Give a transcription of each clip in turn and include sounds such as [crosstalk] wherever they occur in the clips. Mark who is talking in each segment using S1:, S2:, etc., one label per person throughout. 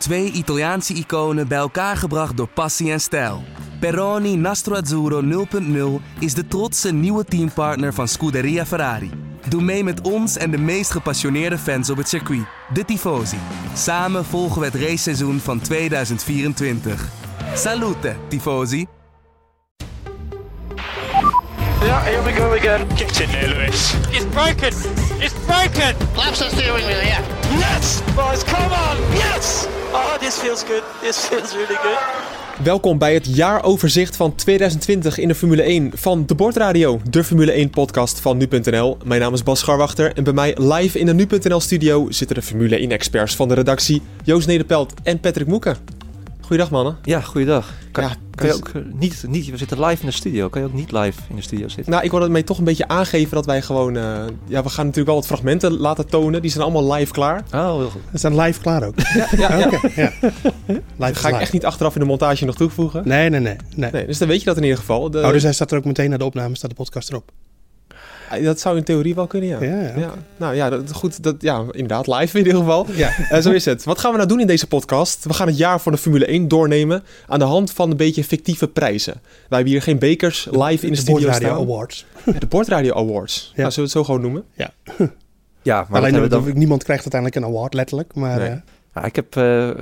S1: Twee Italiaanse iconen bij elkaar gebracht door passie en stijl. Peroni Nastro Azzurro 0.0 is de trotse nieuwe teampartner van Scuderia Ferrari. Doe mee met ons en de meest gepassioneerde fans op het circuit, de Tifosi. Samen volgen we het raceseizoen van 2024. Salute, Tifosi!
S2: Yeah, here we go again.
S3: Get in there, Lewis.
S2: It's broken. It's broken.
S4: Laps the steering wheel, yeah.
S2: Yes, boys, come on. Yes. Oh, this feels good. This feels really good.
S5: Welkom bij het jaaroverzicht van 2020 in de Formule 1 van de Bordradio, de Formule 1 podcast van nu.nl. Mijn naam is Bas Scharwachter en bij mij live in de nu.nl studio zitten de Formule 1 experts van de redactie Joost Nederpelt en Patrick Moeken. Goeiedag mannen.
S6: Ja, goeiedag. Kan,
S5: Ja,
S6: kan je
S5: dus-
S6: ook eh, niet, niet, we zitten live in de studio. Kan je ook niet live in de studio zitten?
S5: Nou, ik wil ermee toch een beetje aangeven dat wij gewoon... eh, ja, we gaan natuurlijk wel wat fragmenten laten tonen. Die zijn allemaal live klaar.
S6: Oh, heel goed.
S7: We zijn live klaar ook.
S5: Ja, ja, ja. [laughs]
S7: Oké, ja. [laughs] Live
S5: ga ik
S7: live.
S5: echt niet achteraf in de montage nog toevoegen.
S7: Nee, nee, nee. nee.
S5: Nee, dus dan weet je dat in ieder geval. De-
S7: Oh, dus hij staat er ook meteen na de opname, staat de podcast erop.
S5: Dat zou in theorie wel kunnen, ja.
S7: Ja, ja.
S5: Nou ja, dat, goed. Dat, ja, inderdaad, live in ieder geval.
S7: Ja. [laughs]
S5: Eh, zo is het. Wat gaan we nou doen in deze podcast? We gaan het jaar van de Formule 1 doornemen aan de hand van een beetje fictieve prijzen. Wij hebben hier geen bekers live in de, studio
S7: Bordradio
S5: staan.
S7: Awards.
S5: Ja, de Bordradio Awards.
S7: Ja.
S5: Nou, zullen we het zo gewoon noemen?
S7: Ja.
S6: Ja, maar
S7: Alleen
S6: dat we
S7: dat- niemand krijgt uiteindelijk een award, letterlijk. Maar
S5: Nee.
S7: eh,
S6: Ja, ik heb eh, een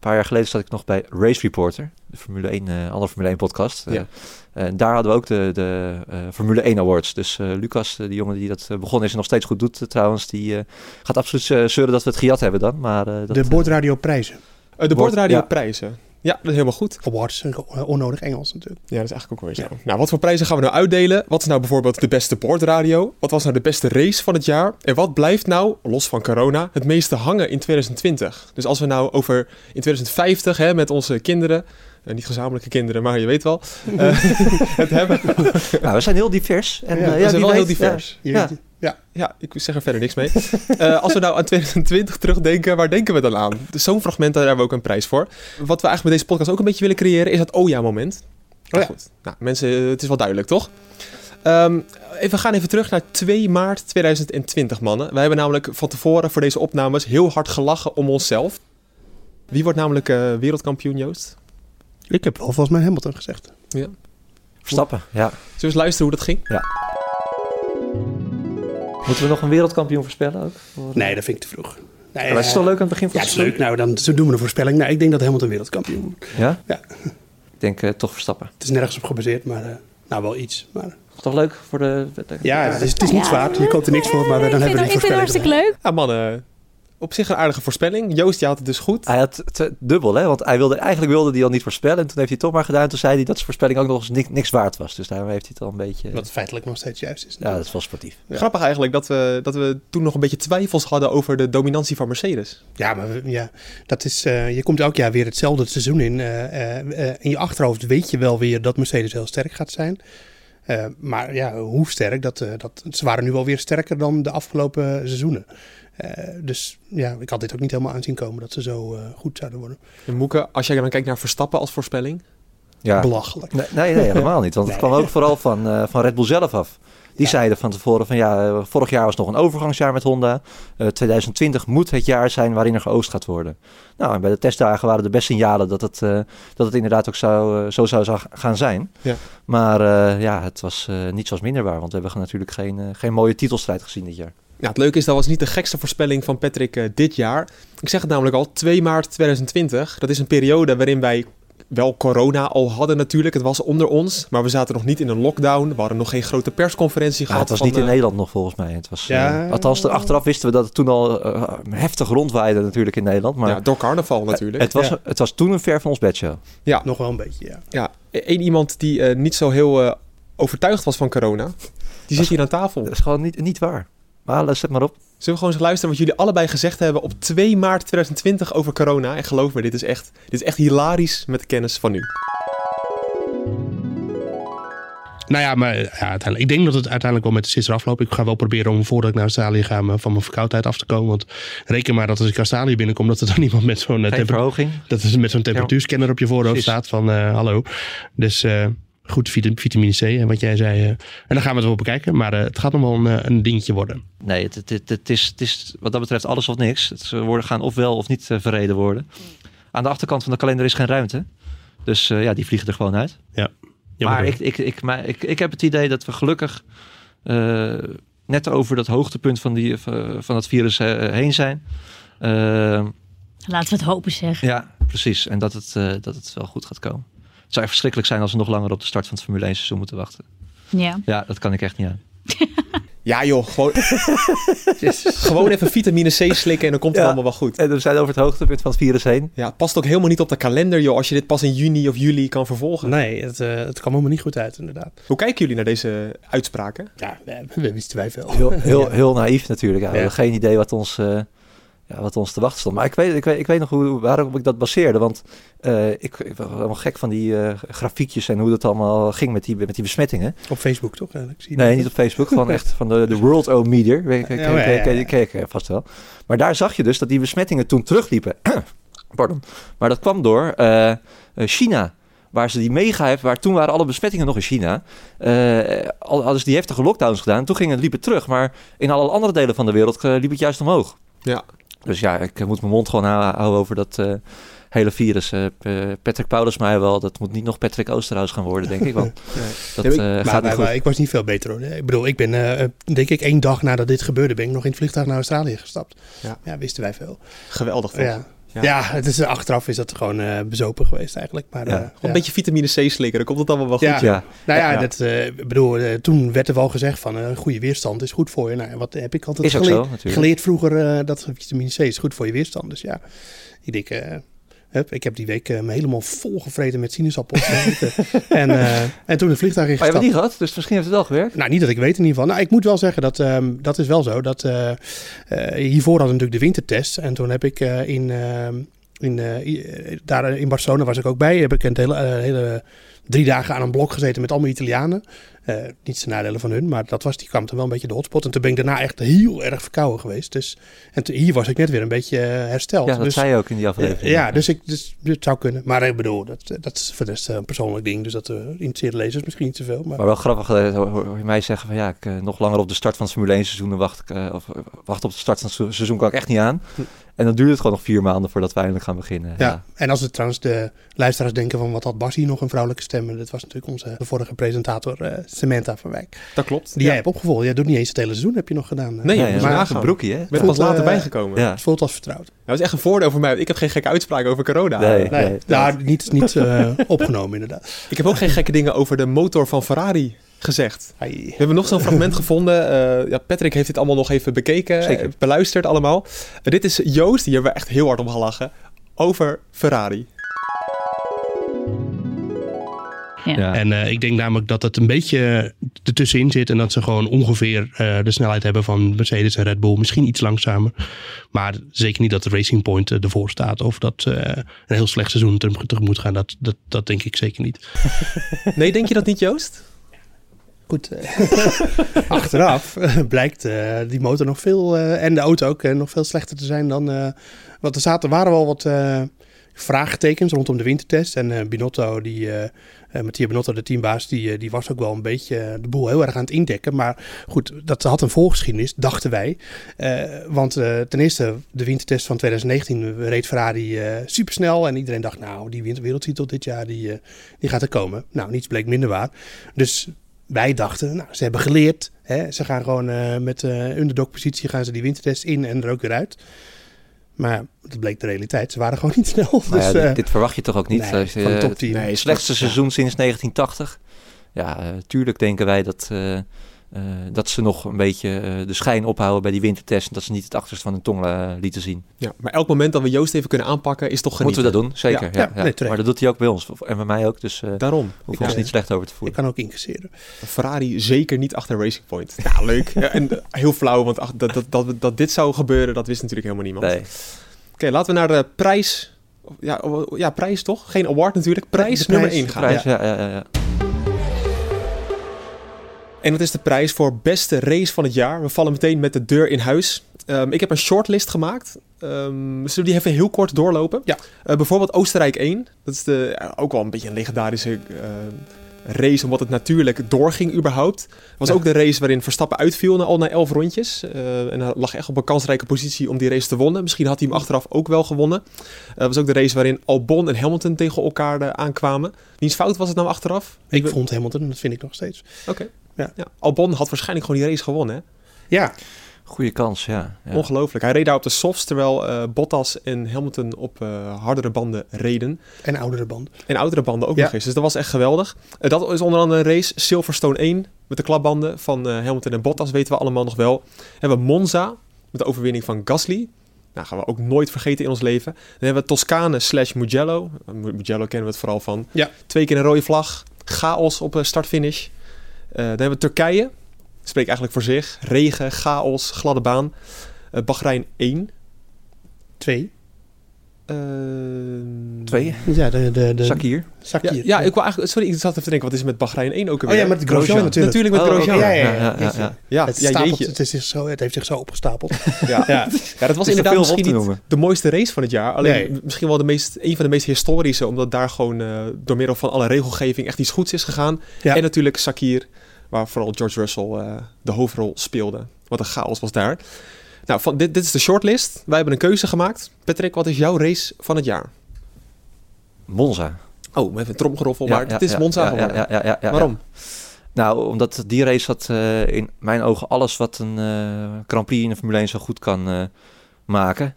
S6: paar jaar geleden zat ik nog bij Race Reporter, de Formule 1, eh andere Formule 1 podcast. Eh,
S5: Ja.
S6: en daar hadden we ook de, de eh, Formule 1 Awards. Dus eh, Lucas, eh, die jongen die dat eh, begonnen is en nog steeds goed doet eh, trouwens, die eh, gaat absoluut eh, zeuren dat we het gejat hebben dan. Maar, eh, dat,
S7: de
S6: eh,
S7: Bordradio prijzen.
S5: Eh, de
S6: Bord-
S5: Bordradio
S6: ja.
S5: prijzen. Ja, dat is helemaal goed.
S7: Awards, eh, onnodig Engels natuurlijk.
S5: Ja, dat is eigenlijk ook wel weer zo. Nou, wat voor prijzen gaan we nou uitdelen? Wat is nou bijvoorbeeld de beste bordradio? Wat was nou de beste race van het jaar? En wat blijft nou, los van corona, het meeste hangen in 2020? Dus als we nou over in 2050 hè, met onze kinderen, eh, niet gezamenlijke kinderen, maar je weet wel, eh, [laughs] het hebben. [laughs]
S6: nou, we zijn heel divers. En,
S7: Ja,
S6: eh,
S5: we zijn
S6: wie
S5: wel heel divers.
S7: Je
S6: Ja.
S7: weet- ja.
S5: Ja, ik zeg er verder niks mee. [laughs] Eh, als we nou aan 2020 terugdenken, waar denken we dan aan? Dus Zo'n fragment, daar hebben we ook een prijs voor. Wat we eigenlijk met deze podcast ook een beetje willen creëren, is dat oh ja moment.
S7: Oh ja.
S5: Goed. Nou, mensen, eh, het is wel duidelijk, toch? Ehm, even, we gaan even terug naar 2 maart 2020, mannen. Wij hebben namelijk van tevoren voor deze opnames heel hard gelachen om onszelf. Wie wordt namelijk eh, wereldkampioen, Joost?
S7: Ik heb wel volgens mij Hamilton gezegd.
S6: Verstappen, ja.
S5: Zullen we eens luisteren hoe dat ging?
S6: Moeten we nog een wereldkampioen voorspellen ook? Voor-
S7: Nee, dat vind ik te vroeg. Nee,
S6: Maar het is
S7: eh,
S6: toch leuk aan het begin van
S7: Ja,
S6: het
S7: is leuk. Nou, dan zo doen we een voorspelling. Nou, ik denk dat Hamilton wereldkampioen wordt.
S6: Ja?
S7: Ja.
S6: Ik denk eh, toch Verstappen.
S7: Het is nergens op gebaseerd, maar eh, nou wel iets. Maar,
S6: Toch leuk voor de... de-
S7: ja, het is, het is niet zwaar. Je koopt er niks voor, maar dan
S8: ik
S7: hebben
S8: vind,
S7: we
S8: het-
S7: die
S8: ik vind het hartstikke
S7: voorspelling.
S8: leuk.
S5: Ja, mannen. Op zich een aardige voorspelling. Joost, je had het dus goed.
S6: Hij had het dubbel, hè? Want hij wilde, eigenlijk wilde hij al niet voorspellen. En toen heeft hij het toch maar gedaan. Toen zei hij dat zijn voorspelling ook nog eens niks, niks waard was. Dus daarom heeft hij het al een beetje...
S7: Wat feitelijk nog steeds juist is.
S6: ja, dat is wel sportief.
S5: Grappig eigenlijk dat we, dat we toen nog een beetje twijfels hadden over de dominantie van Mercedes.
S7: Ja, maar we- ja, dat is, eh, je komt elk jaar weer hetzelfde seizoen in. Eh, eh, in je achterhoofd weet je wel weer dat Mercedes heel sterk gaat zijn. Eh, maar ja, hoe sterk? Dat, eh, dat, ze waren nu wel weer sterker dan de afgelopen seizoenen. Eh, dus ja, ik had dit ook niet helemaal aanzien komen dat ze zo eh, goed zouden worden.
S5: En Moeke, als jij dan kijkt naar Verstappen als voorspelling.
S6: Ja.
S7: Belachelijk.
S6: Nee, nee, nee, helemaal niet. Want het [laughs]
S7: Nee.
S6: kwam ook vooral van, eh, van Red Bull zelf af. Die
S7: Ja.
S6: zeiden van tevoren van ja, vorig jaar was nog een overgangsjaar met Honda. Eh 2020 moet het jaar zijn waarin er geoost gaat worden. Nou, en bij de testdagen waren de best signalen dat het, eh, dat het inderdaad ook zou, zo zou gaan zijn.
S5: Ja.
S6: Maar eh, ja, het was eh, niet zoals minder waar. Want we hebben natuurlijk geen, eh, geen mooie titelstrijd gezien dit jaar.
S5: Ja, het leuke is, dat was niet de gekste voorspelling van Patrick eh, dit jaar. Ik zeg het namelijk al, 2 maart 2020. Dat is een periode waarin wij wel corona al hadden natuurlijk. Het was onder ons, maar we zaten nog niet in een lockdown. We hadden nog geen grote persconferentie
S6: Ja,
S5: gehad.
S6: het was
S5: van,
S6: niet in
S5: eh,
S6: Nederland nog volgens mij. Het was,
S7: Ja.
S6: eh, althans, achteraf wisten we dat het toen al heftig rondwaaide natuurlijk in Nederland. Maar
S5: ja, door carnaval natuurlijk.
S6: het, was,
S7: Ja.
S6: het was toen een ver van ons bedshow.
S7: Nog wel een beetje, ja.
S5: Ja, één iemand die eh, niet zo heel eh, overtuigd was van corona, die zit hier aan tafel.
S6: Dat is gewoon niet, niet waar. Maar let maar op.
S5: Zullen we gewoon eens luisteren wat jullie allebei gezegd hebben op 2 maart 2020 over corona? En geloof me, dit is echt, dit is echt hilarisch met de kennis van nu.
S7: Nou ja, maar ja, uiteindelijk, ik denk dat het uiteindelijk wel met de sisser afloopt. Ik ga wel proberen om voordat ik naar Australië ga me- van mijn verkoudheid af te komen. Want reken maar dat als ik Australië binnenkom, dat er dan [laughs] iemand met zo'n eh,
S6: verhoging.
S7: dat er met zo'n temperatuurscanner op je voorhoofd staat van eh, hallo. Dus eh, goed vit- vitamine C en wat jij zei. eh. en dan gaan we het wel bekijken. Maar eh, het gaat nog wel een, eh, een dingetje worden.
S6: Nee, het, het, het, het is, het is wat dat betreft alles of niks. Het, ze worden, gaan ofwel of niet eh, verreden worden. aan de achterkant van de kalender is geen ruimte. Dus eh, ja, die vliegen er gewoon uit.
S7: Jammer
S6: maar ik, ik, ik, maar ik, ik heb het idee dat we gelukkig eh, net over dat hoogtepunt van, die, van het virus heen zijn. Eh,
S3: Laten we het hopen zeg.
S6: ja, precies. En dat het, eh, dat het wel goed gaat komen. Het zou echt verschrikkelijk zijn als we nog langer op de start van het Formule 1 seizoen moeten wachten.
S3: Ja.
S6: Ja, dat kan ik echt niet aan. [laughs]
S5: Ja joh, gewoon, [laughs] gewoon even vitamine C slikken en dan komt het
S6: Ja.
S5: allemaal wel goed.
S6: En we zijn over het hoogtepunt van het virus heen.
S5: Ja, het past ook helemaal niet op de kalender joh, als je dit pas in juni of juli kan vervolgen.
S7: Nee, het, eh, het kwam helemaal niet goed uit inderdaad.
S5: Hoe kijken jullie naar deze uitspraken?
S7: Ja, we, we wisten wij veel.
S6: Heel, heel, [laughs]
S7: Ja.
S6: heel naïef natuurlijk. Ja, we hadden geen idee wat ons, eh, ja, wat ons te wachten stond. Maar ik weet, ik weet, ik weet nog hoe, waarom ik dat baseerde. Want eh, ik, ik was helemaal gek van die eh, grafiekjes en hoe dat allemaal ging met die, met die besmettingen.
S7: Op Facebook toch eigenlijk? Zie
S6: Nee,
S7: dat?
S6: niet op Facebook. Gewoon [laughs] echt van de, de World O Meter.
S7: Ja.
S6: ken je vast wel. Maar daar zag je dus dat die besmettingen toen terugliepen. [clears throat] Pardon. Maar dat kwam door eh, China. Waar ze die mega waar toen waren alle besmettingen nog in China. Eh, al hadden ze die heftige lockdowns gedaan. Toen ging het, liep het terug. Maar in alle andere delen van de wereld liep het juist omhoog.
S5: Ja.
S6: Dus ja, ik moet mijn mond gewoon hou- houden over dat eh, hele virus. Eh, P- Patrick Paulus mij wel. Dat moet niet nog Patrick Oosterhuis gaan worden, denk ik. Want [laughs] dat
S5: Nee,
S6: eh,
S5: maar
S6: gaat
S7: maar-
S6: niet goed.
S7: maar ik was niet veel beter hoor. Ik bedoel, ik ben eh, denk ik één dag nadat dit gebeurde, ben ik nog in het vliegtuig naar Australië gestapt.
S5: Ja.
S7: Ja, wisten wij veel.
S5: Geweldig toch?
S7: Ja.
S5: Ja.
S7: Ja. het is, achteraf is dat gewoon eh, bezopen geweest eigenlijk. Maar,
S6: Ja.
S7: eh,
S5: Gewoon Een beetje vitamine C slikken, dan komt het allemaal wel goed.
S7: Ja.
S6: ja.
S7: Nou ja,
S5: Ja.
S7: Dat, eh, bedoel, eh, toen werd er wel gezegd van eh, een goede weerstand is goed voor je. Nou, wat heb ik altijd
S6: Is ook
S7: geleerd,
S6: zo, natuurlijk.
S7: geleerd vroeger eh, dat vitamine C is goed voor je weerstand. Dus ja, ik denk, eh, hup, ik heb die week eh, me helemaal volgevreten met sinaasappels. [laughs] en, eh, en toen het vliegtuig
S6: Maar je
S7: ingestapt.
S6: hebt het niet gehad, dus misschien heeft het wel gewerkt.
S7: Nou, niet dat ik weet in ieder geval. Nou, ik moet wel zeggen dat ehm, dat is wel zo. Dat, eh, eh, hiervoor hadden we natuurlijk de wintertest. En toen heb ik eh, in, ehm, in, eh, eh, daar in Barcelona was ik ook bij. Heb ik een hele, eh, hele drie dagen aan een blok gezeten met allemaal Italianen. Eh niet ten nadele van hun, maar dat was, die kwam toen wel een beetje de hotspot. En toen ben ik daarna echt heel erg verkouden geweest. Dus, en toen- hier was ik net weer een beetje eh, hersteld.
S6: Ja, dat
S7: dus,
S6: zei je ook in die aflevering.
S7: ja, dus, ik, dus het zou kunnen. Maar ik bedoel, dat, dat is voor de rest eh, een persoonlijk ding. Dus dat uh, interesseert lezers misschien niet zoveel. Maar,
S6: Maar wel grappig, eh, hoor, je mij zeggen van ja, ik, eh, nog langer op de start van het Formule 1 seizoen dan wacht ik, eh, of eh, wacht op de start van het se- seizoen kan ik echt niet aan.
S7: Hm.
S6: En dan duurt het gewoon nog vier maanden voordat we eindelijk gaan beginnen.
S7: Ja. en als het trouwens de luisteraars denken van wat had Bas hier nog een vrouwelijke stem. Dat was natuurlijk onze de vorige presentator eh, Samantha van Wijk.
S5: Dat klopt.
S7: Die jij hebt opgevolgd. Jij doet niet eens het hele seizoen heb je nog gedaan. eh.
S5: Nee,
S6: ja, maar een broekje, hè?
S5: Ik ben pas later
S7: eh,
S5: bijgekomen.
S6: Ja.
S7: Het voelt als vertrouwd.
S5: Dat is echt een voordeel voor mij. Ik heb geen gekke uitspraken over corona.
S6: Nee.
S7: Nee, nou, niet, niet eh, [laughs] opgenomen inderdaad.
S5: Ik heb ook geen gekke dingen over de motor van Ferrari gezegd. We hebben nog zo'n fragment gevonden. Eh, ja, Patrick heeft dit allemaal nog even bekeken,
S6: Zeker.
S5: eh, beluisterd allemaal. Eh, dit is Joost, die hebben we echt heel hard om gelachen, over Ferrari.
S6: Ja.
S4: En eh, ik denk namelijk dat het een beetje ertussenin zit. En dat ze gewoon ongeveer eh, de snelheid hebben van Mercedes en Red Bull. Misschien iets langzamer. Maar zeker niet dat de Racing Point ervoor staat. Of dat eh, een heel slecht seizoen tegemoet gaan. Dat, dat, dat denk ik zeker niet. [laughs] [laughs]
S5: Nee, denk je dat niet, Joost?
S7: Goed, eh, [laughs] achteraf eh, blijkt eh, die motor nog veel, en de auto ook, nog veel slechter te zijn dan... want er zaten, waren wel wat vraagtekens rondom de wintertest. En Binotto, die, Mattia Binotto, de teambaas, die, die was ook wel een beetje de boel heel erg aan het indekken. Maar goed, dat had een voorgeschiedenis, dachten wij. Want ten eerste, de wintertest van 2019 reed Ferrari supersnel. En iedereen dacht, nou, die wereldtitel dit jaar, die, die gaat er komen. Nou, niets bleek minder waar. Dus wij dachten, nou, ze hebben geleerd. Hè? Ze gaan gewoon eh, met eh underdog-positie gaan ze die wintertest in en er ook weer uit. Maar dat bleek de realiteit. Ze waren gewoon niet snel.
S6: Ja,
S7: dus,
S6: dit,
S7: eh,
S6: dit verwacht je toch ook niet?
S7: nee, van
S6: eh,
S7: topteam.
S5: Nee,
S6: het slechtste seizoen sinds 1980. Ja, tuurlijk denken wij dat, dat ze nog een beetje eh, de schijn ophouden bij die wintertest. En dat ze niet het achterste van hun tong eh, lieten zien.
S5: Ja, maar elk moment dat we Joost even kunnen aanpakken is toch genieten.
S6: Moeten we dat doen? Zeker.
S7: Ja,
S6: Ja,
S7: nee,
S6: maar dat doet hij ook bij ons. En bij mij ook. Dus eh
S5: Daarom.
S7: Ik,
S6: ons
S7: eh,
S6: niet slecht over te
S7: ik
S6: voelen.
S7: kan ook incasseren.
S5: Ferrari zeker niet achter Racing Point. Ja, leuk. Ja, en eh, heel flauw, want ach, dat, dat, dat, dat dit zou gebeuren, dat wist natuurlijk helemaal niemand.
S6: Nee.
S5: Oké, laten we naar de prijs. Ja, ja, prijs toch? Geen award natuurlijk. Prijs
S7: De
S5: nummer
S7: prijs,
S5: 1
S7: de
S5: gaan.
S6: Prijs, ja, ja, ja, ja.
S5: En dat is de prijs voor beste race van het jaar. We vallen meteen met de deur in huis. Ehm, ik heb een shortlist gemaakt. Ehm zullen we die even heel kort doorlopen?
S7: Ja.
S5: Eh, bijvoorbeeld Oostenrijk 1. Dat is de, ook wel een beetje een legendarische eh, race omdat het natuurlijk doorging überhaupt. Was
S7: Ja.
S5: ook de race waarin Verstappen uitviel na, al na elf rondjes. Eh, en hij lag echt op een kansrijke positie om die race te wonnen. Misschien had hij hem achteraf ook wel gewonnen. Het was ook de race waarin Albon en Hamilton tegen elkaar aankwamen. Wiens fout was het nou achteraf?
S7: Ik vond Hamilton, dat vind ik nog steeds.
S5: Oké.
S7: Ja.
S5: Ja. Albon had waarschijnlijk gewoon die race gewonnen. Hè?
S7: Ja,
S6: Goede kans, ja. ja.
S5: Ongelooflijk. Hij reed daar op de softs, terwijl eh, Bottas en Hamilton op eh, hardere banden reden.
S7: en oudere band.
S5: En oudere banden ook
S7: Ja.
S5: nog eens. Dus dat was echt geweldig. Eh, dat is onder andere een race. Silverstone 1 met de klapbanden van eh, Hamilton en Bottas weten we allemaal nog wel. Dan hebben we Monza met de overwinning van Gasly. Nou, gaan we ook nooit vergeten in ons leven. Dan hebben we Toscane slash Mugello. Mu- Mugello kennen we het vooral van.
S7: Ja.
S5: Twee keer een rode vlag. Chaos op eh, start-finish. Eh, dan hebben we Turkije. Spreekt eigenlijk voor zich. Regen, chaos, gladde baan. Eh, Bahrein 1. 2.
S6: Twee?
S7: Ja, de, de, de
S6: Sakir.
S5: Ja,
S7: Sakir.
S5: ja, ik wil eigenlijk... Sorry, ik zat even te denken. Wat is er met Bahrein 1 ook
S7: Oh
S5: alweer?
S7: ja, met de Grosjean
S6: Grosjean.
S7: natuurlijk.
S5: Natuurlijk met
S6: Oh,
S5: Grosjean.
S7: Ja, ja, ja.
S6: Ja, ja, ja.
S5: Ja,
S7: Het, stapelt, het, is zich zo, het heeft zich zo opgestapeld. [laughs]
S5: Ja.
S7: ja.
S5: dat was
S6: er
S5: inderdaad misschien niet de mooiste race van het jaar. Alleen
S7: Nee.
S5: misschien wel de meest, een van de meest historische, omdat daar gewoon eh, door middel van alle regelgeving echt iets goeds is gegaan.
S7: Ja.
S5: En natuurlijk Sakir, waar vooral George Russell eh, de hoofdrol speelde. Wat een chaos was daar. Nou, van, dit, dit is de shortlist. Wij hebben een keuze gemaakt. Patrick, wat is jouw race van het jaar?
S6: Monza.
S5: Oh, even een tromgeroffel,
S6: Ja,
S5: maar
S6: ja,
S5: het is Monza
S6: ja,
S5: geworden.
S6: ja, ja, ja, ja,
S5: Waarom?
S6: Nou, omdat die race had eh, in mijn ogen alles wat een eh, Grand Prix in de Formule 1 zo goed kan eh, maken.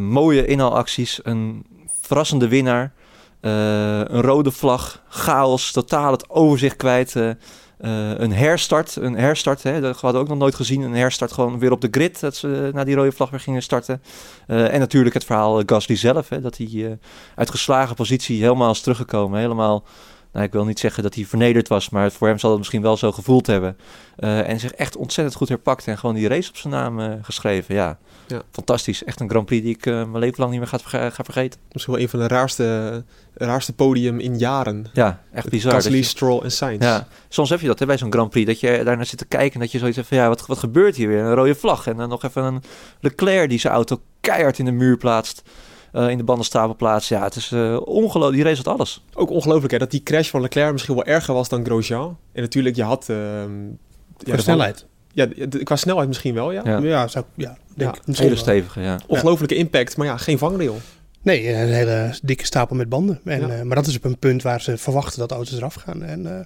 S6: Mooie inhaalacties, een verrassende winnaar, een rode vlag, chaos, totaal het overzicht kwijt. Eh, een herstart, een herstart, hè, dat hadden we ook nog nooit gezien. Een herstart gewoon weer op de grid, dat ze na die rode vlag weer gingen starten. Eh, en natuurlijk het verhaal eh, Gasly zelf, hè, dat hij uit geslagen positie helemaal is teruggekomen. Helemaal nou, ik wil niet zeggen dat hij vernederd was, maar voor hem zal het misschien wel zo gevoeld hebben. Eh, en zich echt ontzettend goed herpakt en gewoon die race op zijn naam eh, geschreven. Ja.
S5: Ja.
S6: fantastisch. Echt een Grand Prix die ik eh, mijn leven lang niet meer ga, ga vergeten.
S5: Misschien wel een van de raarste, raarste podium in jaren.
S6: Ja, echt bizar.
S5: Gasly,
S6: je-
S5: Stroll en Sainz.
S6: ja, soms heb je dat hè, bij zo'n Grand Prix, dat je daarnaar zit te kijken en dat je zoiets hebt van, ja, wat, wat gebeurt hier weer? Een rode vlag en dan nog even een Leclerc die zijn auto keihard in de muur plaatst, eh, in de bandenstapel plaatst. Ja, het is eh ongelooflijk, die race had alles.
S5: Ook ongelooflijk hè, dat die crash van Leclerc misschien wel erger was dan Grosjean. En natuurlijk, je had... ehm, ja,
S7: snelheid.
S5: Ja, qua snelheid misschien wel, ja.
S6: Ja.
S7: Ja, zou ja, denk
S5: Ja.
S7: Misschien
S6: Hele stevige, ja.
S5: Ongelofelijke impact, maar ja, geen vangrail.
S7: Nee, een hele dikke stapel met banden. En,
S5: Ja.
S7: eh, maar dat is op een punt waar ze verwachten dat auto's eraf gaan. En eh,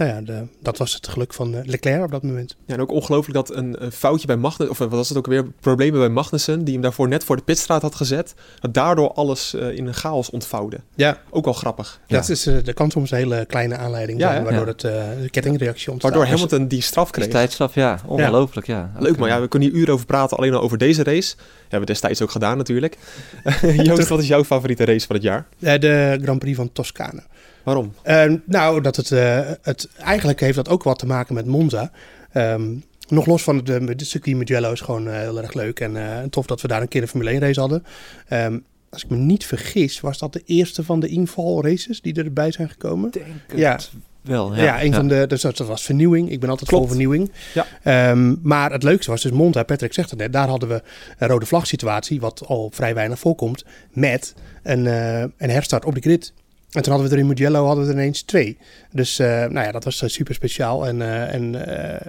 S7: nou ja, de, dat was het geluk van eh, Leclerc op dat moment.
S5: Ja, en ook ongelooflijk dat een, een foutje bij Magnussen, of eh, wat was het ook weer, problemen bij Magnussen, die hem daarvoor net voor de pitstraat had gezet, dat daardoor alles eh, in een chaos ontvouwde.
S7: Ja,
S5: Ook wel grappig.
S6: Ja.
S7: dat is, eh, er kan soms een hele kleine aanleiding
S5: Ja,
S7: zijn, waardoor
S6: Ja.
S7: het, eh, de kettingreactie ontstaat.
S5: Waardoor Hamilton die straf kreeg.
S6: tijdstraf, ja. Ongelooflijk, ja.
S5: Leuk
S6: eh,
S5: ja, we kunnen hier uren over praten, alleen al over deze race. hebben we destijds ook gedaan natuurlijk. [laughs] [laughs] Joost, wat is jouw favoriete race van het jaar?
S7: De Grand Prix van Toscane.
S5: Waarom?
S7: Eh, nou, dat het, eh, het, eigenlijk heeft dat ook wat te maken met Monza. Ehm, nog los van het eh, de circuit Mugello is gewoon eh, heel erg leuk. En tof dat we daar een keer een Formule 1 race hadden. Ehm, als ik me niet vergis, was dat de eerste van de inval races die erbij zijn gekomen.
S6: denk het
S7: Ja.
S6: wel,
S7: Ja,
S6: ja.
S7: een van de, dus dat was vernieuwing. Ik ben altijd
S5: Klopt.
S7: vol vernieuwing.
S5: Ja.
S7: Ehm, maar het leukste was dus Monza, Patrick zegt het net, daar hadden we een rode vlag situatie, wat al vrij weinig voorkomt, met een, een herstart op de grid. En toen hadden we er in Mugello hadden we er ineens twee. Dus eh, nou ja, dat was eh, super speciaal. En, eh, en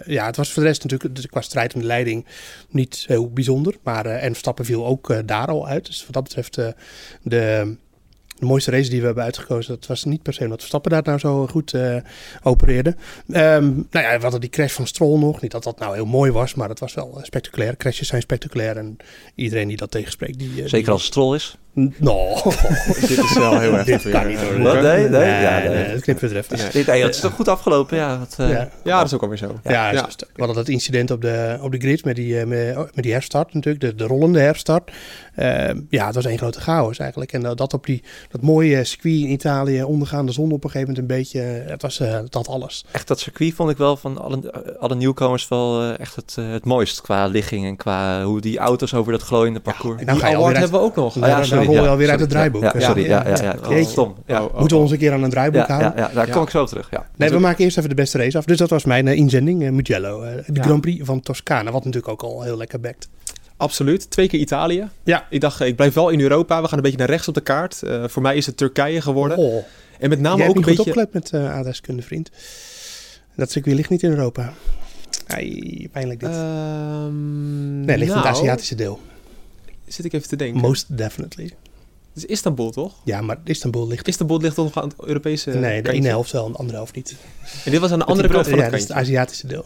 S7: ja, het was voor de rest natuurlijk dus qua strijd de leiding niet heel bijzonder. Maar en Verstappen viel ook daar al uit. Dus wat dat betreft de, de mooiste race die we hebben uitgekozen, dat was niet per se omdat Verstappen daar nou zo goed opereerde. Ehm, nou ja, we hadden die crash van Stroll nog. Niet dat dat nou heel mooi was, maar dat was wel spectaculair. Crashes zijn spectaculair en iedereen die dat tegenspreekt. Die,
S6: Zeker als het strol is.
S7: No, [laughs]
S5: Dit is wel heel erg.
S7: dit kan niet hoor.
S6: Wat? Nee, nee, ja,
S7: nee,
S6: nee.
S7: dat knippen we er even.
S6: Dit, het is toch goed afgelopen, ja. Wat, eh,
S7: Ja.
S5: Ja, dat is ook alweer zo.
S7: Ja,
S5: Ja.
S7: we hadden dat incident op de, op de grid met die, eh, met, met die herstart natuurlijk, de, de rollende herstart. Ehm, ja, het was één grote chaos eigenlijk. En eh, dat op die, dat mooie circuit in Italië, ondergaande zon op een gegeven moment een beetje, het was eh, dat alles.
S6: Echt dat circuit vond ik wel van alle, alle nieuwkomers wel eh, echt het, het mooist. Qua ligging en qua hoe die auto's over dat glooiende parcours.
S7: en
S5: Die
S7: je
S5: award hebben we ook nog.
S7: Nou, dan- rol je alweer uit het draaiboek.
S6: Ja,
S7: Ja,
S6: sorry, ja, ja, ja.
S7: Jeetje.
S6: Stom. Ja.
S5: Oh, oh,
S7: Moeten we
S5: oh.
S7: ons een keer aan een draaiboek
S6: Ja,
S7: houden?
S6: ja, ja, daar
S5: Ja.
S6: kom ik zo op terug. Ja.
S7: Nee, we maken eerst even de beste race af. Dus dat was mijn eh, inzending, eh, Mugello. eh, de
S5: Ja.
S7: Grand Prix van Toscane, wat natuurlijk ook al heel lekker bekt.
S5: Absoluut. Twee keer Italië.
S7: Ja.
S5: Ik dacht, ik blijf wel in Europa. We gaan een beetje naar rechts op de kaart. Eh, voor mij is het Turkije geworden.
S7: Oh,
S5: En met name
S7: Jij
S5: ook
S7: hebt
S5: een
S7: niet goed
S5: beetje...
S7: opgelet met uh, aardrijkskunde, vriend. Dat circuit ligt niet in Europa. Ai, pijnlijk dit.
S5: Ehm,
S7: nee, ligt in
S5: nou,
S7: het Aziatische deel.
S5: Zit ik even te denken.
S7: Most definitely.
S5: Het is Istanbul, toch?
S7: Ja, maar Istanbul ligt...
S5: Istanbul ligt toch nog aan het Europese
S7: Nee, de ene helft wel, de andere helft niet.
S5: En dit was aan de andere kant van het
S7: Ja, dat is het. Aziatische deel.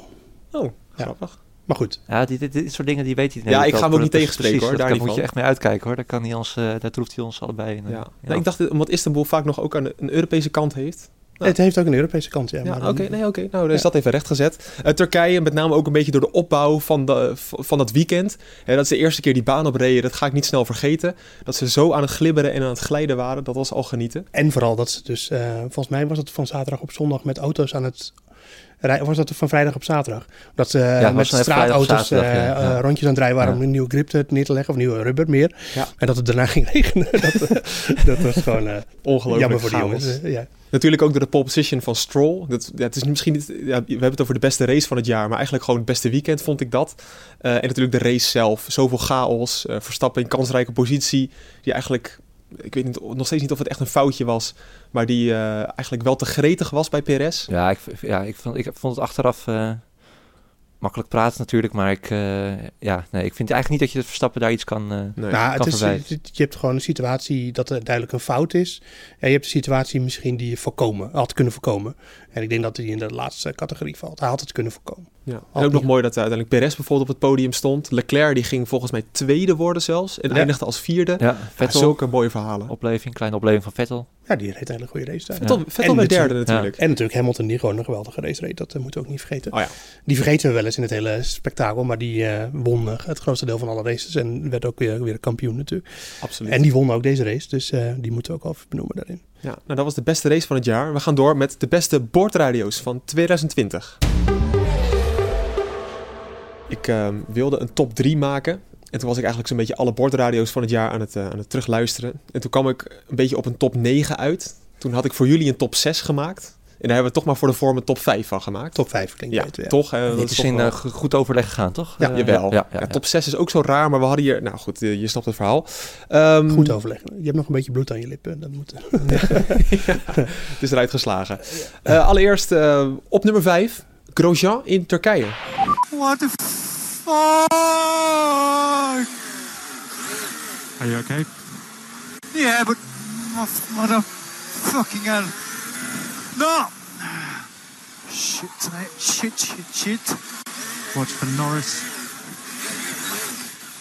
S5: Oh, grappig.
S7: Maar goed.
S6: Ja, dit, dit, dit soort dingen die weet hij.
S5: Ja, ik ga hem ook niet tegenspreken, hoor, daar
S6: Daar
S5: niet
S6: moet je echt mee uitkijken hoor. Daar, kan hij ons, eh, daar troeft hij ons allebei in. eh,
S5: Ja.
S6: ja.
S5: Nou, ik dacht, omdat Istanbul vaak nog ook aan de- een Europese kant heeft. Nou.
S7: Het heeft ook een Europese kant, ja.
S5: Ja, oké. nee, oké. Nou, dan is
S7: Ja.
S5: dat even rechtgezet. Eh, Turkije, met name ook een beetje door de opbouw van, de, van dat weekend. Hè, dat is de eerste keer die baan opreden. Dat ga ik niet snel vergeten. Dat ze zo aan het glibberen en aan het glijden waren. Dat was al genieten.
S7: En vooral dat ze dus, eh, volgens mij was het van zaterdag op zondag met auto's aan het Of was dat van vrijdag op zaterdag? Dat ze eh, met straatauto's
S6: zaterdag,
S7: eh,
S6: ja.
S7: eh,
S6: Ja.
S7: rondjes aan het rijden waren om een nieuwe grip te- neer te leggen of nieuwe rubber meer. En dat het daarna [laughs] ging regenen. dat, [laughs] dat was gewoon
S5: Ongelooflijk
S7: jammer voor die jongens. Ja.
S5: Natuurlijk ook door de pole position van Stroll. Dat, ja, het is misschien niet, ja, we hebben het over de beste race van het jaar, maar eigenlijk gewoon het beste weekend vond ik dat. En natuurlijk de race zelf. Zoveel chaos. Verstappen in kansrijke positie. Die eigenlijk, ik weet niet, nog steeds niet of het echt een foutje was, maar die eh, eigenlijk wel te gretig was bij Perez.
S6: Ja, ik, ja ik, vond, ik vond het achteraf eh, makkelijk praten natuurlijk. Maar ik, eh, ja, nee, ik vind eigenlijk niet dat je het Verstappen daar iets kan, eh,
S5: Nee.
S7: Nou, het is, je hebt gewoon een situatie dat er duidelijk een fout is. En je hebt een situatie misschien die je voorkomen, had kunnen voorkomen. En ik denk dat hij in de laatste categorie valt. Hij had het kunnen voorkomen.
S5: Ja. En ook nog mooi dat uiteindelijk Perez bijvoorbeeld op het podium stond. Leclerc die ging volgens mij tweede worden zelfs. En
S7: Ja.
S5: eindigde als vierde.
S6: ja,
S5: Ja,
S6: Vettel,
S5: zulke mooie verhalen.
S6: opleving, kleine opleving van Vettel.
S7: Ja, die reed een goede race. daar.
S5: Vettel,
S6: Ja.
S5: Vettel
S7: En
S5: werd derde
S7: natuurlijk-. En natuurlijk Hamilton die gewoon een geweldige race reed. Dat eh, moeten we ook niet vergeten.
S5: Oh ja.
S7: Die vergeten we wel eens in het hele spektakel. Maar die eh, won eh, het grootste deel van alle races. En werd ook weer, weer kampioen natuurlijk.
S5: Absoluut.
S7: En die won ook deze race. Dus eh, die moeten we ook even benoemen daarin.
S5: Ja, nou dat was de beste race van het jaar. We gaan door met de beste boordradio's van 2020. Ik ehm, wilde een top 3 maken. En toen was ik eigenlijk zo'n beetje alle boordradio's van het jaar aan het, eh, aan het terugluisteren. En toen kwam ik een beetje op een top 9 uit. Toen had ik voor jullie een top 6 gemaakt. En daar hebben we toch maar voor de vorm een top 5 van gemaakt.
S7: Top 5 klinkt
S5: ja,
S7: beter. Ja.
S5: toch? Dat
S6: Dit is
S5: toch
S6: in
S5: wel-
S6: eh, go- goed overleg gegaan, toch?
S7: Ja,
S5: Jawel.
S6: Ja, ja,
S5: Ja,
S6: ja.
S5: top 6 is ook zo raar, maar we hadden hier... Nou goed, eh, je snapt het verhaal. Ehm,
S7: Goed overleggen. Je hebt nog een beetje bloed aan je lippen. Dat moet, [laughs]
S5: Het is eruit geslagen. Eh, allereerst eh, op nummer 5, Grosjean in Turkije.
S8: What the fuck? Are you okay? Yeah, but motherfucking hell. No! Shit, mate. Shit, shit, shit. Watch for Norris.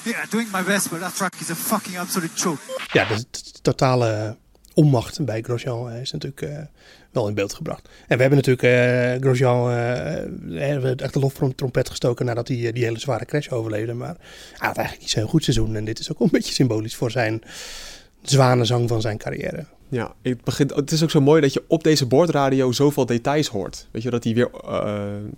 S8: Yeah, doing my best, but that track is a fucking absolute choke.
S7: ja, de totale onmacht bij Grosjean eh, is natuurlijk eh, wel in beeld gebracht. En we hebben natuurlijk eh, Grosjean eh, hebben echt de loftrompet gestoken nadat hij eh, die hele zware crash overleefde. Maar hij had eigenlijk niet zo'n goed seizoen. En dit is ook een beetje symbolisch voor zijn zwanenzang van zijn carrière.
S5: Ja, het, begint, het is ook zo mooi dat je op deze boordradio zoveel details hoort. Weet je, dat hij weer eh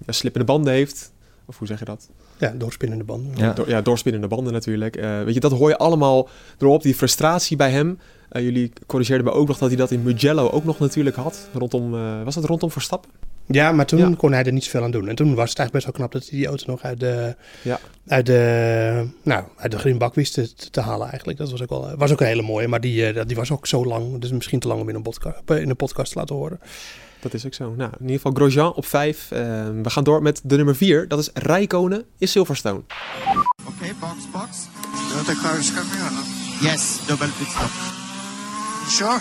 S5: ja, slippende banden heeft. Of hoe zeg je dat?
S7: Ja, doorspinnende banden.
S6: Ja.
S5: Door, ja, doorspinnende banden natuurlijk. Eh, weet je, dat hoor je allemaal erop. Die frustratie bij hem. Eh, jullie corrigeerden me ook nog dat hij dat in Mugello ook nog natuurlijk had. Rondom, eh, was dat rondom Verstappen?
S7: Ja, maar toen
S5: Ja.
S7: kon hij er niet zoveel aan doen. En toen was het eigenlijk best wel knap dat hij die auto nog uit de,
S5: Ja.
S7: uit de, nou, uit de greenbak wist te, te halen eigenlijk. Dat was ook, wel, was ook een hele mooie, maar die, eh, die was ook zo lang. Dus misschien te lang om in een, podcast, in een podcast te laten horen.
S5: Dat is ook zo. Nou, in ieder geval Grosjean op 5. we gaan door met de nummer 4. Dat is Rijkonen in Silverstone.
S8: Okay, box, box. Or not? Yes, double pit stop. Sure?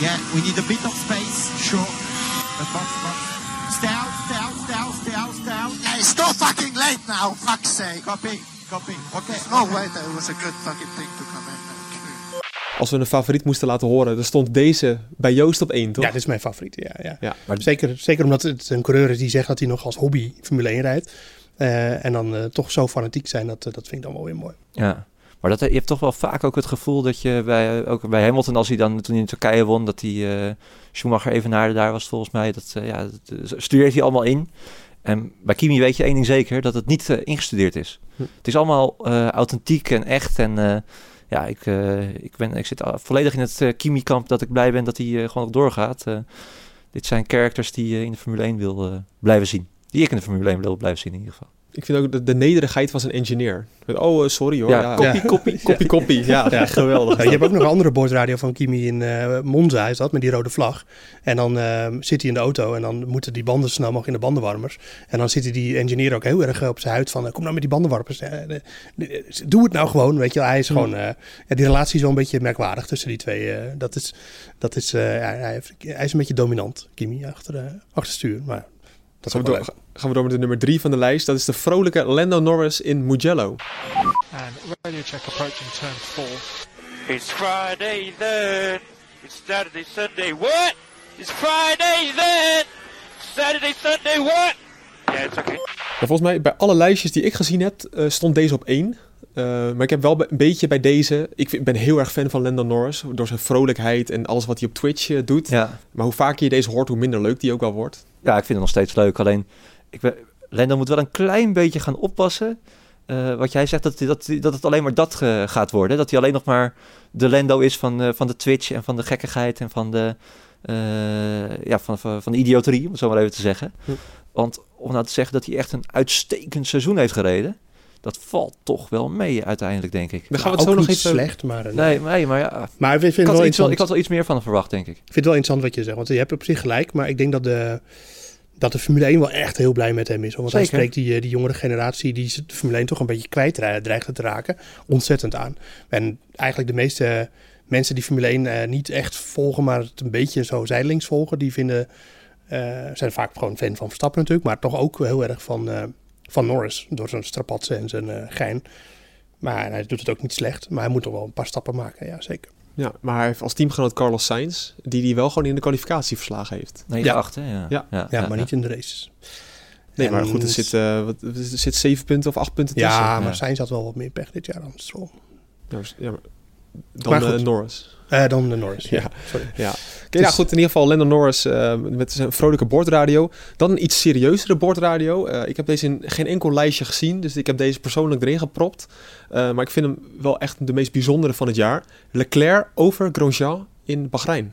S8: Yeah, we need a bit of space. Sure. But box, box. Stay out, stay out, stay out, stay out, stay out. Hey, it's so fucking late now, fuck's sake. Copy, copy. Okay. No, wait, it was a good fucking thing to come in.
S5: Als we een favoriet moesten laten horen, dan stond deze bij Joost op 1, toch?
S7: Ja, dit is mijn favoriet. Ja, ja.
S5: Ja.
S7: Maar zeker, zeker omdat het een coureur is die zegt dat hij nog als hobby Formule 1 rijdt. Eh, en dan eh, toch zo fanatiek zijn, dat, eh, dat vind ik dan wel weer mooi.
S6: Ja, maar dat, je hebt toch wel vaak ook het gevoel dat je bij, ook bij Hamilton, als hij dan toen hij in Turkije won, dat hij eh Schumacher even naar daar was volgens mij. Dat, eh, ja, dat eh, studeert hij allemaal in. En bij Kimi weet je één ding zeker, dat het niet ingestudeerd is.
S5: Hm.
S6: Het is allemaal authentiek en echt. En ja, ik, ik, ben, ik zit volledig in het Kimi-kamp dat ik blij ben dat hij gewoon nog doorgaat. Dit zijn characters die je in de Formule 1 wil blijven zien. Die ik in de Formule 1 wil blijven zien in ieder geval.
S5: Ik vind ook de, de nederigheid van zijn engineer. Met, oh, eh, sorry hoor.
S6: Ja,
S5: Ja,
S7: ja.
S5: Koppie, koppie, [laughs] koppie, koppie. Ja,
S7: Ja.
S5: geweldig.
S7: Ja, je hebt ook nog een andere bordradio van Kimi in eh, Monza, is dat, met die rode vlag. En dan ehm, zit hij in de auto en dan moeten die banden snel mogelijk in de bandenwarmers. En dan zit die engineer ook heel erg eh, op zijn huid van, kom nou met die bandenwarmers. Doe het nou gewoon, weet je wel. Hij is gewoon, eh, ja, die relatie is wel een beetje merkwaardig tussen die twee. eh, dat is, dat is, eh, hij, hij is een beetje dominant, Kimi, achter, eh, achter het stuur. Maar dat is ook
S5: we,
S7: wel.
S5: Gaan we door met de nummer drie van de lijst. Dat is de vrolijke Lando Norris in Mugello.
S9: And radio check approaching turn four.
S2: It's Friday then. It's Saturday, Sunday. What? It's Friday then. Saturday, Sunday. What? Yeah, it's okay.
S5: Ja, volgens mij, bij alle lijstjes die ik gezien heb, eh, stond deze op één. Eh, maar ik heb wel een beetje bij deze... Ik vind- ben heel erg fan van Lando Norris. Door zijn vrolijkheid en alles wat hij op Twitch eh, doet.
S6: Ja.
S5: Maar hoe vaker je deze hoort, hoe minder leuk die ook wel wordt.
S6: ja, ik vind het nog steeds leuk. Alleen, ik ben, Lendo moet wel een klein beetje gaan oppassen. Eh, wat jij zegt, dat, dat, dat het alleen maar dat eh, gaat worden. Dat hij alleen nog maar de Lendo is van, eh, van de Twitch en van de gekkigheid en van de, eh, ja, van, van, van de idioterie, om het zo maar even te zeggen.
S5: Hm.
S6: Want om nou te zeggen dat hij echt een uitstekend seizoen heeft gereden, dat valt toch wel mee uiteindelijk, denk ik.
S5: Gaan we
S7: Nou,
S5: het zo
S7: ook
S5: nog
S7: niet
S5: even...
S7: slecht, maar,
S6: Nee, nee maar ja,
S7: maar ik vind,
S6: ik had,
S7: wel
S6: iets ik had wel iets meer van hem verwacht, denk ik.
S7: Ik vind het wel interessant wat je zegt, want je hebt op zich gelijk, maar ik denk dat de, dat de Formule 1 wel echt heel blij met hem is. Want hij spreekt die, eh, die jongere generatie die de Formule 1 toch een beetje kwijt dre- dreigt te raken, ontzettend aan. En eigenlijk de meeste mensen die Formule 1 eh, niet echt volgen, maar het een beetje zo zijdelings volgen, die vinden, eh, zijn vaak gewoon fan van Verstappen natuurlijk, maar toch ook heel erg van, van Norris, door zijn strapatsen en zijn gein. Maar hij doet het ook niet slecht, maar hij moet toch wel een paar stappen maken, ja zeker.
S5: Ja, maar hij heeft als teamgenoot Carlos Sainz, die die wel gewoon in de kwalificatie verslagen heeft.
S6: 9-8,
S7: Ja.
S6: hè? Ja,
S5: Ja.
S7: Ja, maar niet in de races.
S5: Nee,
S7: En-
S5: maar goed, er zit, eh, wat, er zit zeven punten of acht punten tussen.
S7: Ja,
S6: ja.
S7: maar Sainz had wel wat meer pech dit jaar dan Stroll.
S5: Ja, maar- dan
S7: Maar
S5: eh. Norris.
S7: Eh, dan de Norris.
S5: Ja.
S7: Ja, sorry.
S5: Ja. Oké, nou goed, in ieder geval Lando Norris eh, met zijn vrolijke bordradio. Dan een iets serieuzere bordradio. Eh, ik heb deze in geen enkel lijstje gezien, dus ik heb deze persoonlijk erin gepropt. Eh, maar ik vind hem wel echt de meest bijzondere van het jaar. Leclerc over Grosjean in Bahrein.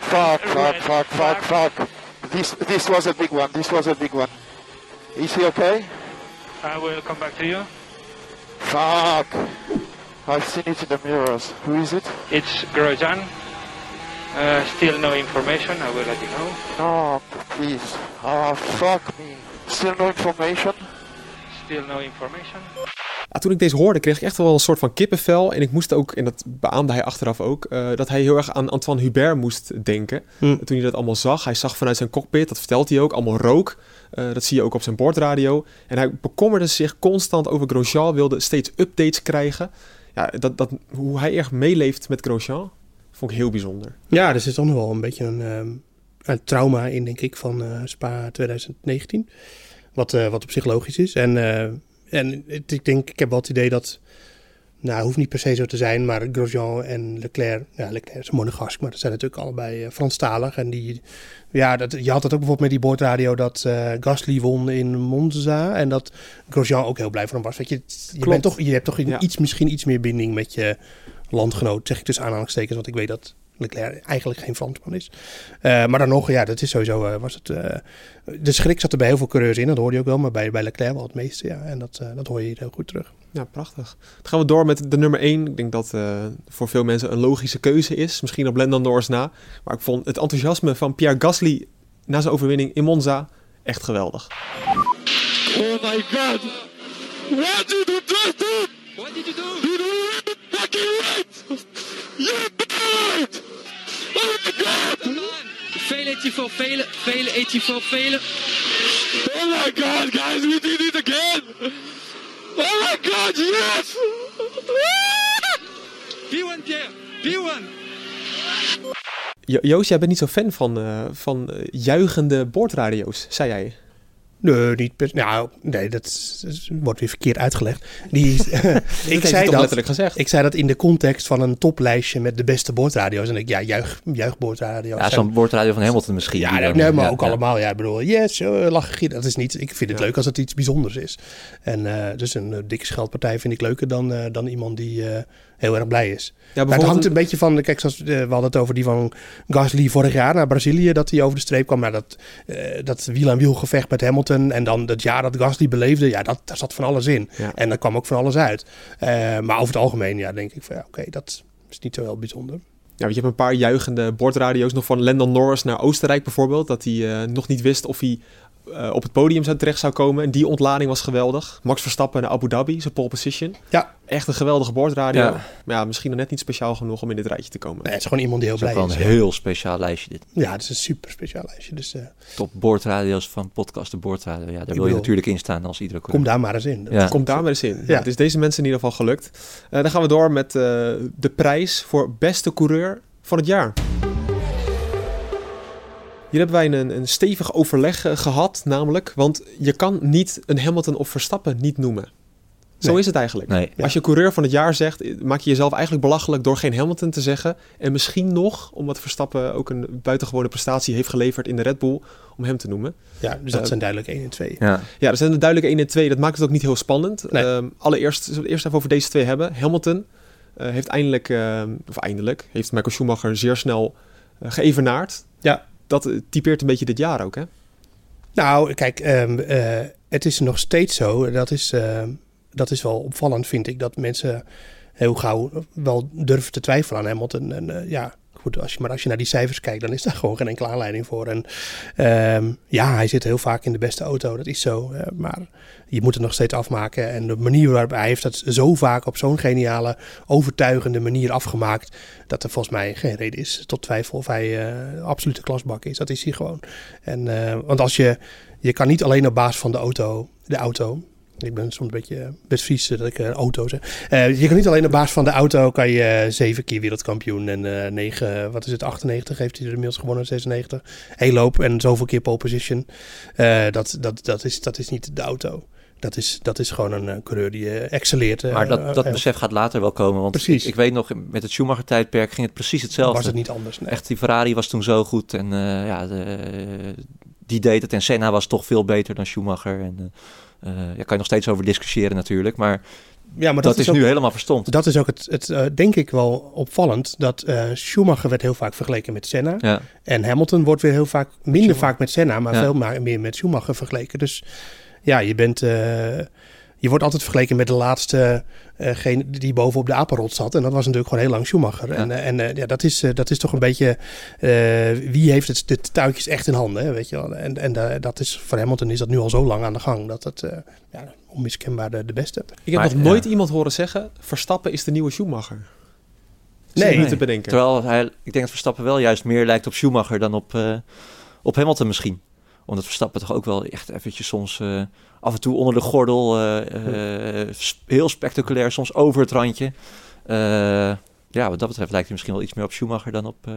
S8: Fuck, fuck, fuck, fuck, fuck. This, this was a big one. This was a big one. Is he okay?
S9: I will come back to you.
S8: Fuck. I've seen it in the mirrors. Who is it?
S9: It's Grosjean. Uh, still no information. I will let you know.
S8: No, please. Ah, fuck me. Still no information?
S9: Still no information.
S5: Ja, toen ik deze hoorde, kreeg ik echt wel een soort van kippenvel. En ik moest ook, en dat beaamde hij achteraf ook, eh, dat hij heel erg aan Antoine Hubert moest denken.
S7: Hm.
S5: Toen hij dat allemaal zag, hij zag vanuit zijn cockpit, dat vertelt hij ook, allemaal rook. Eh, dat zie je ook op zijn bordradio. En hij bekommerde zich constant over Grosjean, wilde steeds updates krijgen. Ja, dat, dat, hoe hij echt meeleeft met Grosjean, vond ik heel bijzonder.
S7: Ja, er zit nog wel een beetje een, ehm, een trauma in, denk ik, van eh, Spa 2019. Wat, eh, wat op zich logisch is. En, eh, en ik denk, ik heb wel het idee dat... Nou, het hoeft niet per se zo te zijn, maar Grosjean en Leclerc... Ja, Leclerc is monegask, maar dat zijn natuurlijk allebei eh, Franstalig. En die, ja, dat, je had dat ook bijvoorbeeld met die bordradio dat eh Gasly won in Monza. En dat Grosjean ook heel blij van hem was. Weet je, je,
S5: Klopt.
S7: bent toch, je hebt toch
S5: Ja.
S7: iets, misschien iets meer binding met je landgenoot. Zeg ik dus aanhalingstekens, want ik weet dat Leclerc eigenlijk geen Fransman is. Eh, maar dan nog, ja, dat is sowieso, was het... de schrik zat er bij heel veel coureurs in, dat hoorde je ook wel. Maar bij, bij Leclerc wel het meeste, ja. En dat, dat hoor je hier heel goed terug.
S5: Ja, prachtig. Dan gaan we door met de nummer 1. Ik denk dat eh, voor veel mensen een logische keuze is. Misschien op Lando Norris na. Maar ik vond het enthousiasme van Pierre Gasly na zijn overwinning in Monza echt geweldig.
S2: Oh my god! What did you just do? What did you do? You did it fucking right! You did it! Oh my god!
S10: Vele eet voor vele, vele eet voor vele.
S2: Oh my god, guys, we did it again! Oh my god, yes!
S10: P1 Pierre, P1.
S5: Jo- Joost, jij bent niet zo fan van, eh, van eh, juichende boordradio's, zei jij.
S7: Nee, niet per, nou, nee, dat, wordt weer verkeerd uitgelegd. Die, [laughs] [laughs] ik, zei
S5: toch
S7: dat,
S5: letterlijk gezegd?
S7: ik zei dat in de context van een toplijstje met de beste boordradio's. En ik, ja, juich, juichboordradio's.
S6: Ja, zo'n woordradio van Hamilton misschien.
S7: Ja, nee, maar
S6: ja,
S7: ook
S6: ja.
S7: allemaal. Ja, ik bedoel, yes, uh, lachen. Dat is niet. Ik vind het
S5: Ja.
S7: leuk als het iets bijzonders is. En eh, dus een eh, dikke scheldpartij vind ik leuker dan, eh, dan iemand die eh, heel erg blij is.
S5: Ja,
S7: Maar het hangt een beetje van, kijk, zoals, eh, we hadden het over die van Gasly vorig jaar naar Brazilië, dat hij over de streep kwam. Maar dat, eh dat wiel aan wiel gevecht met Hamilton, en dan het jaar dat Gasly beleefde, ja, dat, daar zat van alles in.
S5: Ja.
S7: En daar kwam ook van alles uit. Eh, maar over het algemeen, ja, denk ik van ja, oké, dat is niet zo heel bijzonder.
S5: Ja, want je hebt een paar juichende bordradio's nog van Landon Norris naar Oostenrijk bijvoorbeeld. Dat hij nog niet wist of hij eh, op het podium zou terecht zou komen. En die ontlading was geweldig. Max Verstappen naar Abu Dhabi, zijn pole position.
S7: Ja.
S5: Echt een geweldige bordradio.
S6: Ja.
S5: Maar ja, misschien nog net niet speciaal genoeg om in dit rijtje te komen.
S7: Nee, het is gewoon iemand die heel
S6: Dat is
S7: blij
S6: wel
S7: is.
S6: een heel speciaal lijstje dit.
S7: Ja, het is een super speciaal lijstje. Dus eh,
S6: Top boordradio's van podcast de boordradio. Ja, daar wil je
S7: bedoel,
S6: natuurlijk in staan als iedere
S7: kom
S6: coureur.
S7: daar maar eens in.
S6: Ja.
S5: Komt daar maar eens in.
S7: Ja.
S5: Het is deze mensen in ieder geval gelukt. Eh, dan gaan we door met eh, de prijs voor beste coureur van het jaar. Hier hebben wij een, een stevig overleg eh, gehad, namelijk, want je kan niet een Hamilton of Verstappen niet noemen. Zo
S7: Nee.
S5: is het eigenlijk.
S6: Nee.
S5: Als je coureur van het jaar zegt, eh, maak je jezelf eigenlijk belachelijk door geen Hamilton te zeggen. En misschien nog, omdat Verstappen ook een buitengewone prestatie heeft geleverd in de Red Bull, om hem te noemen.
S7: Ja, dus dat
S5: Eh,
S7: zijn duidelijk 1 en 2.
S6: Ja.
S5: Ja, er zijn er duidelijk 1 en 2. Dat maakt het ook niet heel spannend.
S7: Nee.
S5: Ehm, allereerst, zullen we het eerst even over deze twee hebben. Hamilton eh, heeft eindelijk, ehm, of eindelijk, heeft Michael Schumacher zeer snel geëvenaard.
S7: Ja.
S5: Dat typeert een beetje dit jaar ook, hè?
S7: Nou, kijk, ehm, eh, het is nog steeds zo. Dat is, ehm, dat is wel opvallend, vind ik. Dat mensen heel gauw wel durven te twijfelen aan Hamilton. En eh, ja, als je, maar als je naar die cijfers kijkt, dan is daar [laughs] gewoon geen enkele aanleiding voor. En ehm, ja, hij zit heel vaak in de beste auto. Dat is zo. eh, maar je moet het nog steeds afmaken. En de manier waarop hij heeft dat zo vaak op zo'n geniale, overtuigende manier afgemaakt. Dat er volgens mij geen reden is tot twijfel of hij eh absolute klasbak is. Dat is hij gewoon. En, eh, want als je, je kan niet alleen op basis van de auto, de auto. Ik ben soms een beetje best vies dat ik eh, auto zeg. Eh, je kan niet alleen op basis van de auto kan je eh, zeven keer wereldkampioen en eh negen, wat is het, 98 heeft hij er inmiddels gewonnen, 96. Heel loop en zoveel keer pole position. Eh, dat, dat, dat, is, dat is niet de auto. Dat is, dat is gewoon een eh, coureur die eh, excelleert. eh,
S6: Maar dat, dat
S7: eh,
S6: besef gaat later wel komen. Want
S7: Precies.
S6: Ik, ik weet nog, met het Schumacher-tijdperk ging het precies hetzelfde.
S7: was het niet anders. Nee.
S6: Echt, die Ferrari was toen zo goed. En eh, ja, de, die deed het. En Senna was toch veel beter dan Schumacher. En eh eh, ja, kan je nog steeds over discussiëren natuurlijk. Maar,
S7: Ja, maar
S6: dat, is,
S7: ook-
S6: nu helemaal verstomd.
S7: Dat is ook het, het eh, denk ik wel opvallend. Dat eh, Schumacher werd heel vaak vergeleken met Senna.
S6: Ja.
S7: En Hamilton wordt weer heel vaak, minder
S6: Schumacher.
S7: vaak met Senna, maar
S6: Ja.
S7: veel maar, meer met Schumacher vergeleken. Dus ja, je bent... je wordt altijd vergeleken met de laatste eh, geen- die bovenop de apenrot zat. En dat was natuurlijk gewoon heel lang Schumacher. En, eh, en eh, ja, dat, is, eh, dat is toch een beetje... eh, wie heeft het, de touwtjes echt in handen, hè, weet je wel. En, en dat is, voor Hamilton is dat nu al zo lang aan de gang... dat het eh, ja, onmiskenbaar de, de beste.
S5: Ik heb
S6: Maar,
S5: nog nooit
S6: ja.
S5: iemand horen zeggen, Verstappen is de nieuwe Schumacher.
S7: Nee.
S5: Nee, niet te bedenken.
S6: Terwijl hij, ik denk dat Verstappen wel juist meer lijkt op Schumacher dan op, eh, op Hamilton misschien. Omdat Verstappen toch ook wel echt eventjes soms eh, af en toe onder de gordel, eh, eh, heel spectaculair, soms over het randje. Ja, wat dat betreft lijkt hij misschien wel iets meer op Schumacher dan op,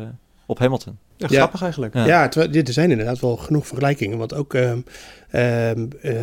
S6: op Hamilton.
S5: Ja,
S7: Ja.
S5: grappig eigenlijk.
S6: Ja.
S7: Dit- er zijn inderdaad wel genoeg vergelijkingen. Want ook, ehm ehm, eh,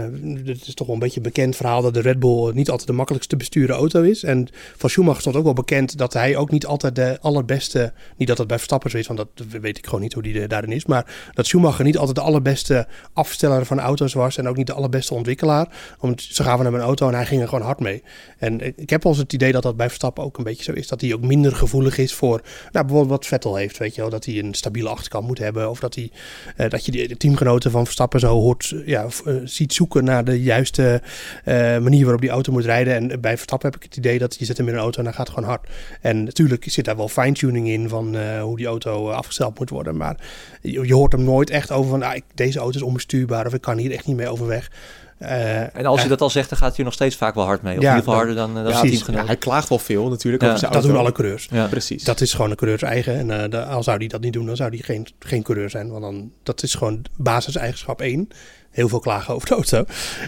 S7: het is toch wel een beetje een bekend verhaal dat de Red Bull niet altijd de makkelijkst te besturen auto is. En van Schumacher stond ook wel bekend dat hij ook niet altijd de allerbeste, niet dat dat bij Verstappen zo is, want dat weet ik gewoon niet hoe die er daarin is. Maar dat Schumacher niet altijd de allerbeste afsteller van auto's was en ook niet de allerbeste ontwikkelaar. Want ze gaven hem een auto en hij ging er gewoon hard mee. En ik- heb wel eens het idee dat dat bij Verstappen ook een beetje zo is. Dat hij ook minder gevoelig is voor, nou bijvoorbeeld wat Vettel heeft, weet je wel. Dat hij een stabiele achterkant moet hebben. Of dat, hij, eh, dat je de teamgenoten van Verstappen zo hoort, ja, eh, ziet zoeken naar de juiste eh, manier waarop die auto moet rijden. En bij Verstappen heb ik het idee dat je zet hem in een auto en hij gaat gewoon hard. En natuurlijk zit daar wel fine-tuning in van hoe die auto afgesteld moet worden. Maar je, je hoort hem nooit echt over van, ah, ik, deze auto is onbestuurbaar of ik kan hier echt niet mee overweg. Eh,
S6: En als hij
S7: eh,
S6: dat al zegt, dan gaat hij er nog steeds vaak wel hard mee. Of
S7: Ja,
S6: in ieder geval
S7: dan-
S6: harder dan, eh, dan
S7: ja,
S5: hij klaagt wel veel natuurlijk
S6: Ja,
S5: over zijn
S7: dat
S5: auto.
S7: doen alle coureurs.
S6: Ja.
S5: Precies.
S7: Dat is gewoon een coureurs eigen. En eh, de- al zou die dat niet doen, dan zou die geen, geen coureur zijn. Want dan, dat is gewoon basiseigenschap 1. Heel veel klagen over de auto.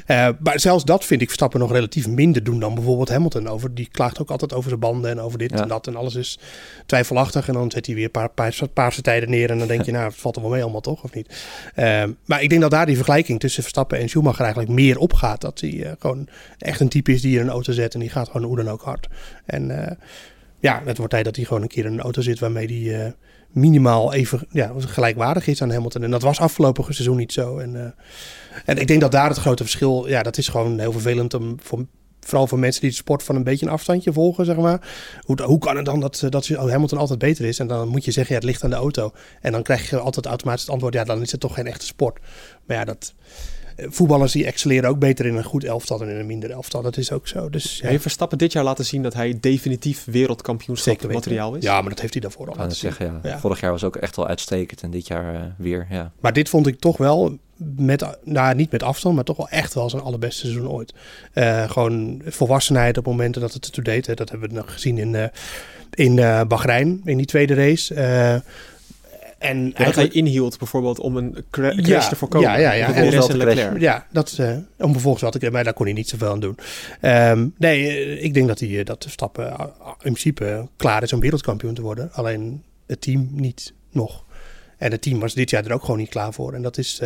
S7: Eh, maar zelfs dat vind ik Verstappen nog relatief minder doen dan bijvoorbeeld Hamilton. Over, die klaagt ook altijd over zijn banden en over dit
S6: Ja.
S7: en dat. En alles is twijfelachtig. En dan zet hij weer een paar, paar paarse tijden neer. En dan denk je, [laughs] nou, het valt er wel mee allemaal toch, of niet? Eh, maar ik denk dat daar die vergelijking tussen Verstappen en Schumacher eigenlijk meer opgaat. Dat hij eh, gewoon echt een type is die in een auto zet. En die gaat gewoon hoe dan ook hard. En eh, ja, het wordt tijd dat hij gewoon een keer in een auto zit waarmee hij minimaal even ja, gelijkwaardig is aan Hamilton. En dat was afgelopen seizoen niet zo. En, eh, en ik denk dat daar het grote verschil, ja, dat is gewoon heel vervelend om voor, vooral voor mensen die de sport van een beetje een afstandje volgen, zeg maar. Hoe, hoe kan het dan dat, eh, dat oh, Hamilton altijd beter is? En dan moet je zeggen, ja, het ligt aan de auto. En dan krijg je altijd automatisch het antwoord, ja, dan is het toch geen echte sport. Maar ja, dat, voetballers die excelleren ook beter in een goed elftal dan in een minder elftal. Dat is ook zo. Dus, ja.
S5: Heeft Verstappen dit jaar laten zien dat hij definitief wereldkampioenschap
S7: Zeker weten.
S5: materiaal is?
S7: Ja, maar dat heeft hij daarvoor al laten zien.
S6: zeggen, ja.
S7: Ja.
S6: Vorig jaar was ook echt wel uitstekend en dit jaar eh, weer, ja.
S7: Maar dit vond ik toch wel, met, nou niet met afstand, maar toch wel echt wel zijn allerbeste seizoen ooit. Eh, gewoon volwassenheid op momenten dat het ertoe deed. Hè. Dat hebben we nog gezien in, eh in eh Bahrein, in die tweede race. En
S5: Ja, dat hij inhield bijvoorbeeld om een cra- crash
S7: Ja,
S5: te voorkomen.
S7: ja, ja, ja.
S6: En-
S5: Leclerc.
S7: ja, dat, eh, om vervolgens wat ik, maar daar kon hij niet zoveel aan doen. Ehm, nee, eh, ik denk dat hij eh, dat de stappen in principe klaar is om wereldkampioen te worden. Alleen het team niet nog. En het team was dit jaar er ook gewoon niet klaar voor. En dat is,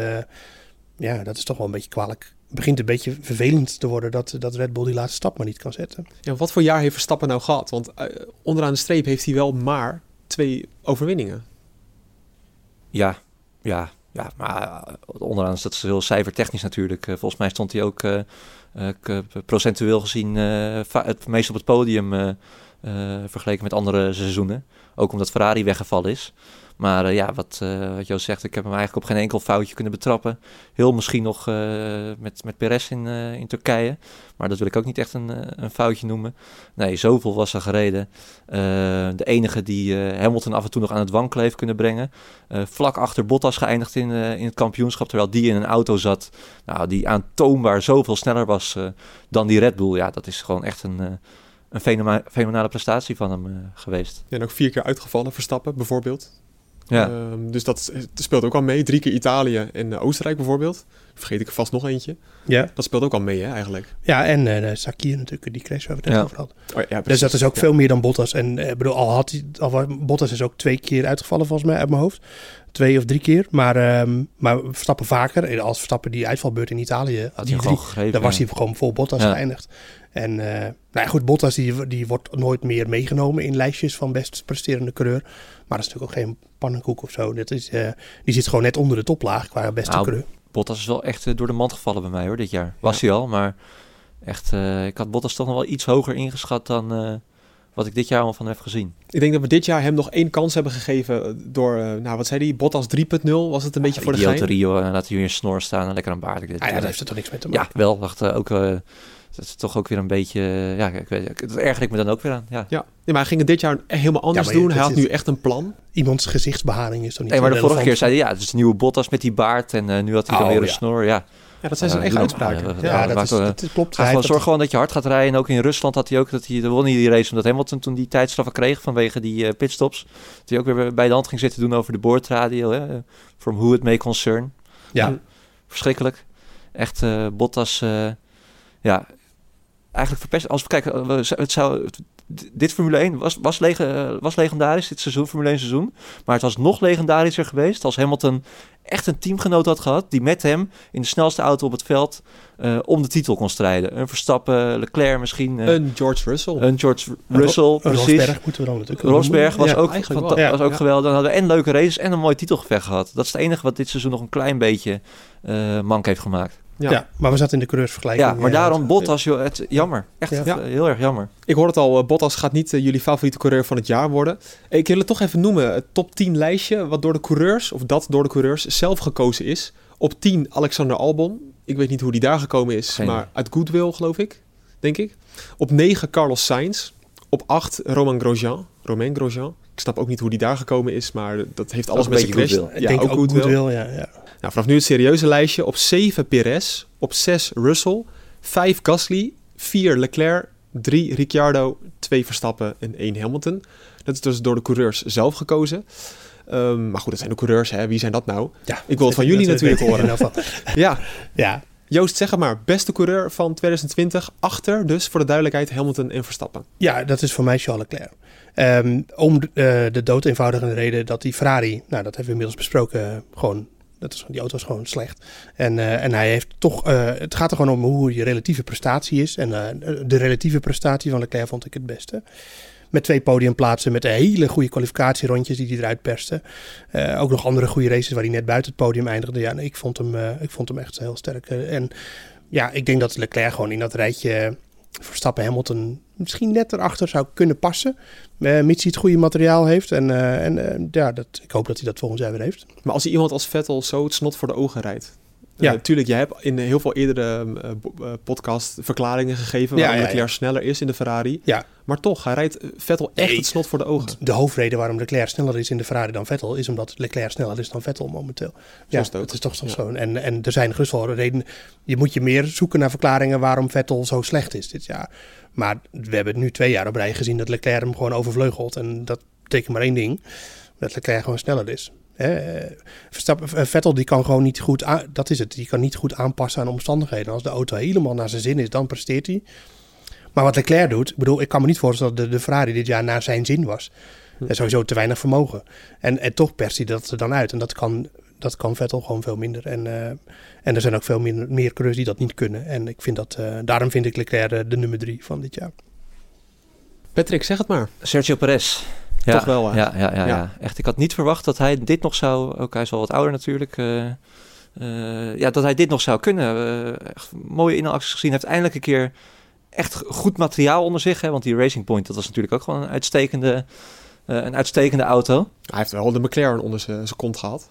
S7: ja, dat is toch wel een beetje kwalijk. Het begint een beetje vervelend te worden dat, dat Red Bull die laatste stap maar niet kan zetten.
S5: Ja, wat voor jaar heeft Verstappen nou gehad? Want onderaan de streep heeft hij wel maar twee overwinningen.
S6: Ja, ja, ja, maar eh, onderaan is dat heel cijfertechnisch natuurlijk. Eh, volgens mij stond hij ook eh, procentueel gezien het meest op het podium vergeleken met andere seizoenen. Ook omdat Ferrari weggevallen is. Maar eh, ja, wat, eh wat Joost zegt, ik heb hem eigenlijk op geen enkel foutje kunnen betrappen. Heel misschien nog eh, met, met Perez in, in Turkije. Maar dat wil ik ook niet echt een, een foutje noemen. Nee, zoveel was er gereden. De enige die Hamilton af en toe nog aan het wankelen heeft kunnen brengen. Vlak achter Bottas geëindigd in, in het kampioenschap. Terwijl die in een auto zat. Nou, die aantoonbaar zoveel sneller was dan die Red Bull. Ja, dat is gewoon echt een, een fenomenale prestatie van hem eh, geweest.
S5: En ook vier keer uitgevallen, Verstappen bijvoorbeeld.
S6: Ja.
S5: Ehm, dus dat speelt ook al mee. Drie keer Italië en eh, Oostenrijk bijvoorbeeld. Vergeet ik er vast nog eentje.
S7: Ja,
S5: Dat speelt ook al mee, hè, eigenlijk.
S7: ja en eh Sakir natuurlijk, die crash waar we het net
S6: Ja.
S7: over hadden.
S5: Oh, ja,
S7: Dus dat is ook
S5: Ja.
S7: veel meer dan Bottas. En eh, ik bedoel, al had hij, al, Bottas is ook twee keer uitgevallen volgens mij uit mijn hoofd. Twee of drie keer. Maar, ehm maar Verstappen vaker. En Als Verstappen die uitvalbeurt in Italië,
S6: Had hij
S7: die drie,
S6: gegrepen.
S7: dan was hij gewoon vol Bottas
S6: Ja.
S7: geëindigd. En eh, nou ja, goed, Bottas die, die wordt nooit meer meegenomen in lijstjes van best presterende coureur. Maar dat is natuurlijk ook geen pannenkoek of zo. Dat is, eh, die zit gewoon net onder de toplaag qua beste
S6: Nou,
S7: coureur.
S6: Bottas is wel echt eh, door de mand gevallen bij mij hoor, dit jaar. Was hij al, maar echt, eh, ik had Bottas toch nog wel iets hoger ingeschat dan eh, wat ik dit jaar allemaal van hem heb gezien.
S5: Ik denk dat we dit jaar hem nog één kans hebben gegeven door, eh, nou wat zei hij, Bottas 3.0 was het een beetje voor de gein.
S6: Daar laat hij weer snor staan en lekker een baard.
S7: Ah, ja, daar heeft er toch niks mee te
S6: Ja,
S7: maken.
S6: wel. Dacht, ook, eh, dat is toch ook weer een beetje, eh, ja, ik weet, dat erger ik me dan ook weer aan. Ja.
S5: Ja, nee, maar hij ging het dit jaar helemaal anders
S7: Ja,
S5: doen. Hij had
S7: is-
S5: nu echt een plan.
S7: Iemands gezichtsbeharing is toch niet
S6: Nee, maar de vorige keer zei hij, ja, het is de nieuwe Bottas met die baard en eh, nu had hij dan
S7: Oh,
S6: weer een
S7: ja.
S6: snor. Ja,
S5: Ja, dat zijn zijn
S6: Eh,
S5: eigen
S6: doe dan
S5: uitspraken.
S7: Ja,
S6: Ja,
S7: dat, is, dat klopt. Hij
S6: gewoon, zorg gewoon dat je hard gaat rijden. En ook in Rusland had hij ook dat hij, won hij die race omdat Hamilton toen die tijdstraffen kreeg vanwege die pitstops. Dat hij ook weer bij de hand ging zitten doen over de boordradio. Hè? From who it may concern.
S7: Ja.
S6: Nou, verschrikkelijk. Echt eh, Bottas, eh, ja, eigenlijk verpest. Als we kijken, eh, we- het zou, dit Formule 1 was, was, leg, eh, was legendarisch, dit seizoen, Formule 1 seizoen. Maar het was nog legendarischer geweest als Hamilton echt een teamgenoot had gehad die met hem in de snelste auto op het veld eh, om de titel kon strijden. Een Verstappen, Leclerc misschien,
S5: Een George Russell.
S6: een George Russell,
S7: Een
S6: precies.
S7: Rosberg moeten we dan natuurlijk ook
S6: Rosberg was.
S7: Ja.
S6: ook, was ook
S5: Ja.
S6: geweldig. Dan hadden we en leuke races en een mooi titelgevecht gehad. Dat is het enige wat dit seizoen nog een klein beetje eh, mank heeft gemaakt.
S5: Ja.
S7: Ja. maar we zaten in de coureursvergelijking.
S6: Ja, maar
S7: eh,
S6: daarom Bottas, joh, het, jammer. Echt
S5: Ja.
S6: eh, heel erg jammer.
S5: Ik hoor het al, eh, Bottas gaat niet jullie favoriete coureur van het jaar worden. Ik wil het toch even noemen. Het top 10 lijstje wat door de coureurs, of dat door de coureurs zelf gekozen is. Op 10 Alexander Albon. Ik weet niet hoe die daar gekomen is,
S6: Geen
S5: maar uit goodwill geloof ik, denk ik. Op 9 Carlos Sainz. Op 8 Romain Grosjean. Romain Grosjean. Ik snap ook niet hoe die daar gekomen is, maar dat heeft alles met zijn crash.
S7: Ik denk ook goodwill, ja, ja.
S5: Nou, vanaf nu het serieuze lijstje. Op 7 Perez. Op 6 Russell. 5 Gasly. 4 Leclerc. 3 Ricciardo. 2 Verstappen en 1 Hamilton. Dat is dus door de coureurs zelf gekozen. Ehm, maar goed, dat zijn de coureurs, hè? Wie zijn dat nou?
S7: ja.
S5: Ik wil het van jullie natuurlijk horen. [laughs] Ja,
S7: Ja,
S5: Joost, zeg het maar. Beste coureur van 2020. Achter dus, voor de duidelijkheid, Hamilton en Verstappen.
S7: Ja, dat is voor mij Charles Leclerc. Ehm, om de, eh, de dood reden dat die Ferrari, nou dat hebben we inmiddels besproken, gewoon, dat is, die auto is gewoon slecht. En, eh, en hij heeft toch, eh, het gaat er gewoon om hoe je relatieve prestatie is. En eh, de relatieve prestatie van Leclerc vond ik het beste. Met twee podiumplaatsen, met hele goede kwalificatierondjes die hij eruit perste. Ook nog andere goede races waar hij net buiten het podium eindigde. Ja, nee, ik, vond hem, ik vond hem echt heel sterk. En ja, ik denk dat Leclerc gewoon in dat rijtje Verstappen Hamilton misschien net erachter zou kunnen passen. eh, mits hij het goede materiaal heeft. En, eh, en eh, ja, dat, ik hoop dat hij dat volgend jaar weer heeft.
S5: Maar als hij iemand als Vettel zo het snot voor de ogen rijdt. Ja.
S7: Ja.
S5: tuurlijk, jij hebt in heel veel eerdere eh, eh, podcast verklaringen gegeven waarom
S7: ja,
S5: Leclerc sneller is in de Ferrari.
S7: Ja.
S5: Maar toch, hij rijdt Vettel echt
S7: Nee.
S5: het slot voor de ogen.
S7: De hoofdreden waarom Leclerc sneller is in de Ferrari dan Vettel... is omdat Leclerc sneller is dan Vettel momenteel. Ja,
S5: is het
S7: het is toch, zo. En, en er zijn gerust wel redenen... Je moet je meer zoeken naar verklaringen waarom Vettel zo slecht is dit jaar. Maar we hebben nu twee jaar op rij gezien dat Leclerc hem gewoon overvleugelt. En dat betekent maar één ding. Dat Leclerc gewoon sneller is. Eh, Verstappen- eh, Vettel die kan gewoon niet goed aan, dat is het, die kan niet goed aanpassen aan omstandigheden. Als de auto helemaal naar zijn zin is, dan presteert hij. Maar wat Leclerc doet, ik bedoel, ik kan me niet voorstellen dat de, de Ferrari dit jaar naar zijn zin was. Er is sowieso te weinig vermogen. En, en toch perst hij dat er dan uit. En dat kan, dat kan Vettel gewoon veel minder. En, eh, en er zijn ook veel meer coureurs die dat niet kunnen. En ik vind dat, eh, daarom vind ik Leclerc de, de nummer drie van dit jaar.
S5: Patrick, zeg het maar.
S6: Sergio Perez. Ja,
S5: Toch wel?
S6: Ja, ja, ja,
S5: Ja.
S6: ja. Echt, ik had niet verwacht dat hij dit nog zou... Ook hij is al wat ouder natuurlijk. eh, eh, ja, dat hij dit nog zou kunnen. Eh, echt mooie inhaalacties gezien. Hij heeft eindelijk een keer echt goed materiaal onder zich. Hè? Want die Racing Point, dat was natuurlijk ook gewoon een uitstekende, eh, een uitstekende auto.
S5: Hij heeft wel de McLaren onder zijn zijn kont gehad.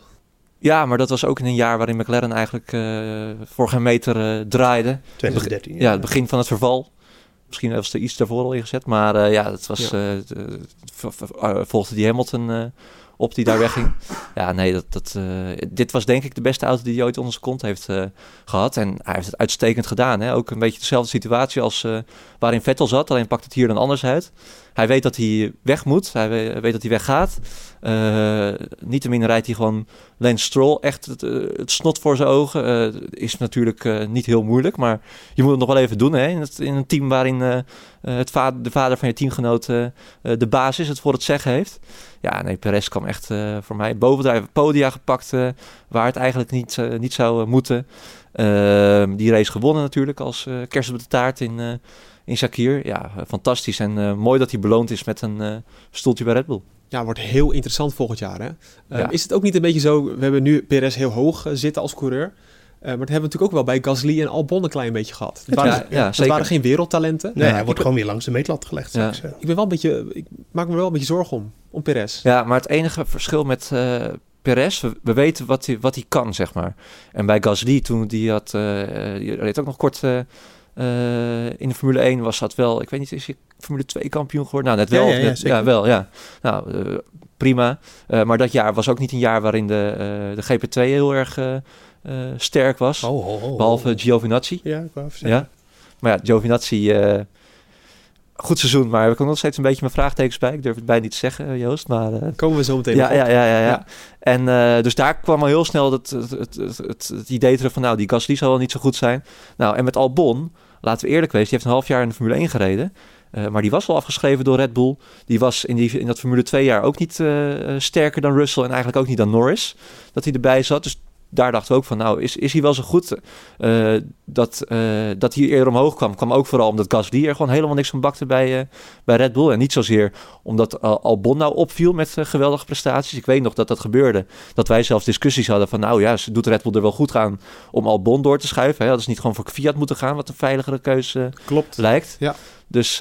S6: Ja, maar dat was ook in een jaar waarin McLaren eigenlijk eh, voor geen meter eh, draaide.
S7: 2013.
S6: Ja, het begin van het verval. Misschien was er iets daarvoor al ingezet. Maar eh, ja, het was, eh, eh, volgde die Hamilton op die daar wegging. Ja, nee, dat, dat, eh, dit was denk ik de beste auto die hij ooit onder zijn kont heeft eh, gehad. En hij heeft het uitstekend gedaan. Hè? Ook een beetje dezelfde situatie als eh, waarin Vettel zat. Alleen pakt het hier dan anders uit. Hij weet dat hij weg moet. Hij we- weet dat hij weggaat. Niettemin rijdt hij gewoon Lance Stroll echt het, het snot voor zijn ogen. Is natuurlijk niet heel moeilijk, maar je moet het nog wel even doen. Hè? In, het, in een team waarin het vader, de vader van je teamgenoot eh, eh, de basis het voor het zeggen heeft. Ja, nee, Perez kwam echt eh, voor mij bovendrijven podia gepakt eh, waar het eigenlijk niet, eh, niet zou eh, moeten. Ehm, die race gewonnen natuurlijk als eh kerst op de taart in, eh in Sakir. Ja, eh, fantastisch en eh, mooi dat hij beloond is met een eh, stoeltje bij Red Bull.
S5: Ja, wordt heel interessant volgend jaar. Hè? Ehm. Is het ook niet een beetje zo, we hebben nu Perez heel hoog eh, zitten als coureur. Eh, maar dat hebben we natuurlijk ook wel bij Gasly en Albon een klein beetje gehad. Het waren,
S6: Ja, zeker.
S5: waren geen wereldtalenten.
S7: Nee,
S5: Ja,
S7: hij wordt
S5: ben-
S7: gewoon weer langs de meetlat gelegd.
S6: Ja.
S5: Ik ben wel een beetje, ik maak me wel een beetje zorgen om, om Perez.
S6: Ja, maar het enige verschil met eh Perez, we, we weten wat hij, wat hij kan, zeg maar. En bij Gasly, toen die had, eh, die reed ook nog kort in de Formule 1, was dat wel, ik weet niet, is hij Formule 2 kampioen geworden? Nou, net
S7: Ja,
S6: wel.
S7: ja, ja,
S6: net-
S7: zeker.
S6: wel, ja. Nou, prima. Eh, maar dat jaar was ook niet een jaar waarin de, eh, de GP2 heel erg sterk was.
S7: Oh, oh, oh,
S6: behalve. Giovinazzi.
S7: Ja, ik wou even zeggen.
S6: Ja. Maar ja, Giovinazzi, eh, goed seizoen, maar ik ook nog steeds een beetje mijn vraagtekens bij. Ik durf het bijna niet te zeggen, eh, Joost, maar... eh,
S5: Komen we zo meteen
S6: ja,
S5: op.
S6: ja, ja, ja, ja. En eh, dus daar kwam al heel snel het, het, het, het, idee terug van... nou, die Gasly zal wel niet zo goed zijn. Nou, en met Albon, laten we eerlijk wezen... die heeft een half jaar in de Formule 1 gereden. Eh, maar die was al afgeschreven door Red Bull. Die was in, die, in dat Formule 2 jaar ook niet eh, eh, sterker dan Russell... en eigenlijk ook niet dan Norris, dat hij erbij zat. Dus daar dachten we ook van, nou, is, is hij wel zo goed? Eh, dat, eh, dat hij eerder omhoog kwam, kwam ook vooral omdat Gasly er gewoon helemaal niks van bakte bij, eh, bij Red Bull. En niet zozeer omdat Albon nou opviel met geweldige prestaties. Ik weet nog dat dat gebeurde. Dat wij zelfs discussies hadden van, nou ja, ze doet Red Bull er wel goed aan om Albon door te schuiven. Hè? Dat is niet gewoon voor Fiat moeten gaan, wat een veiligere keuze
S5: Klopt.
S6: lijkt.
S5: Ja.
S6: Dus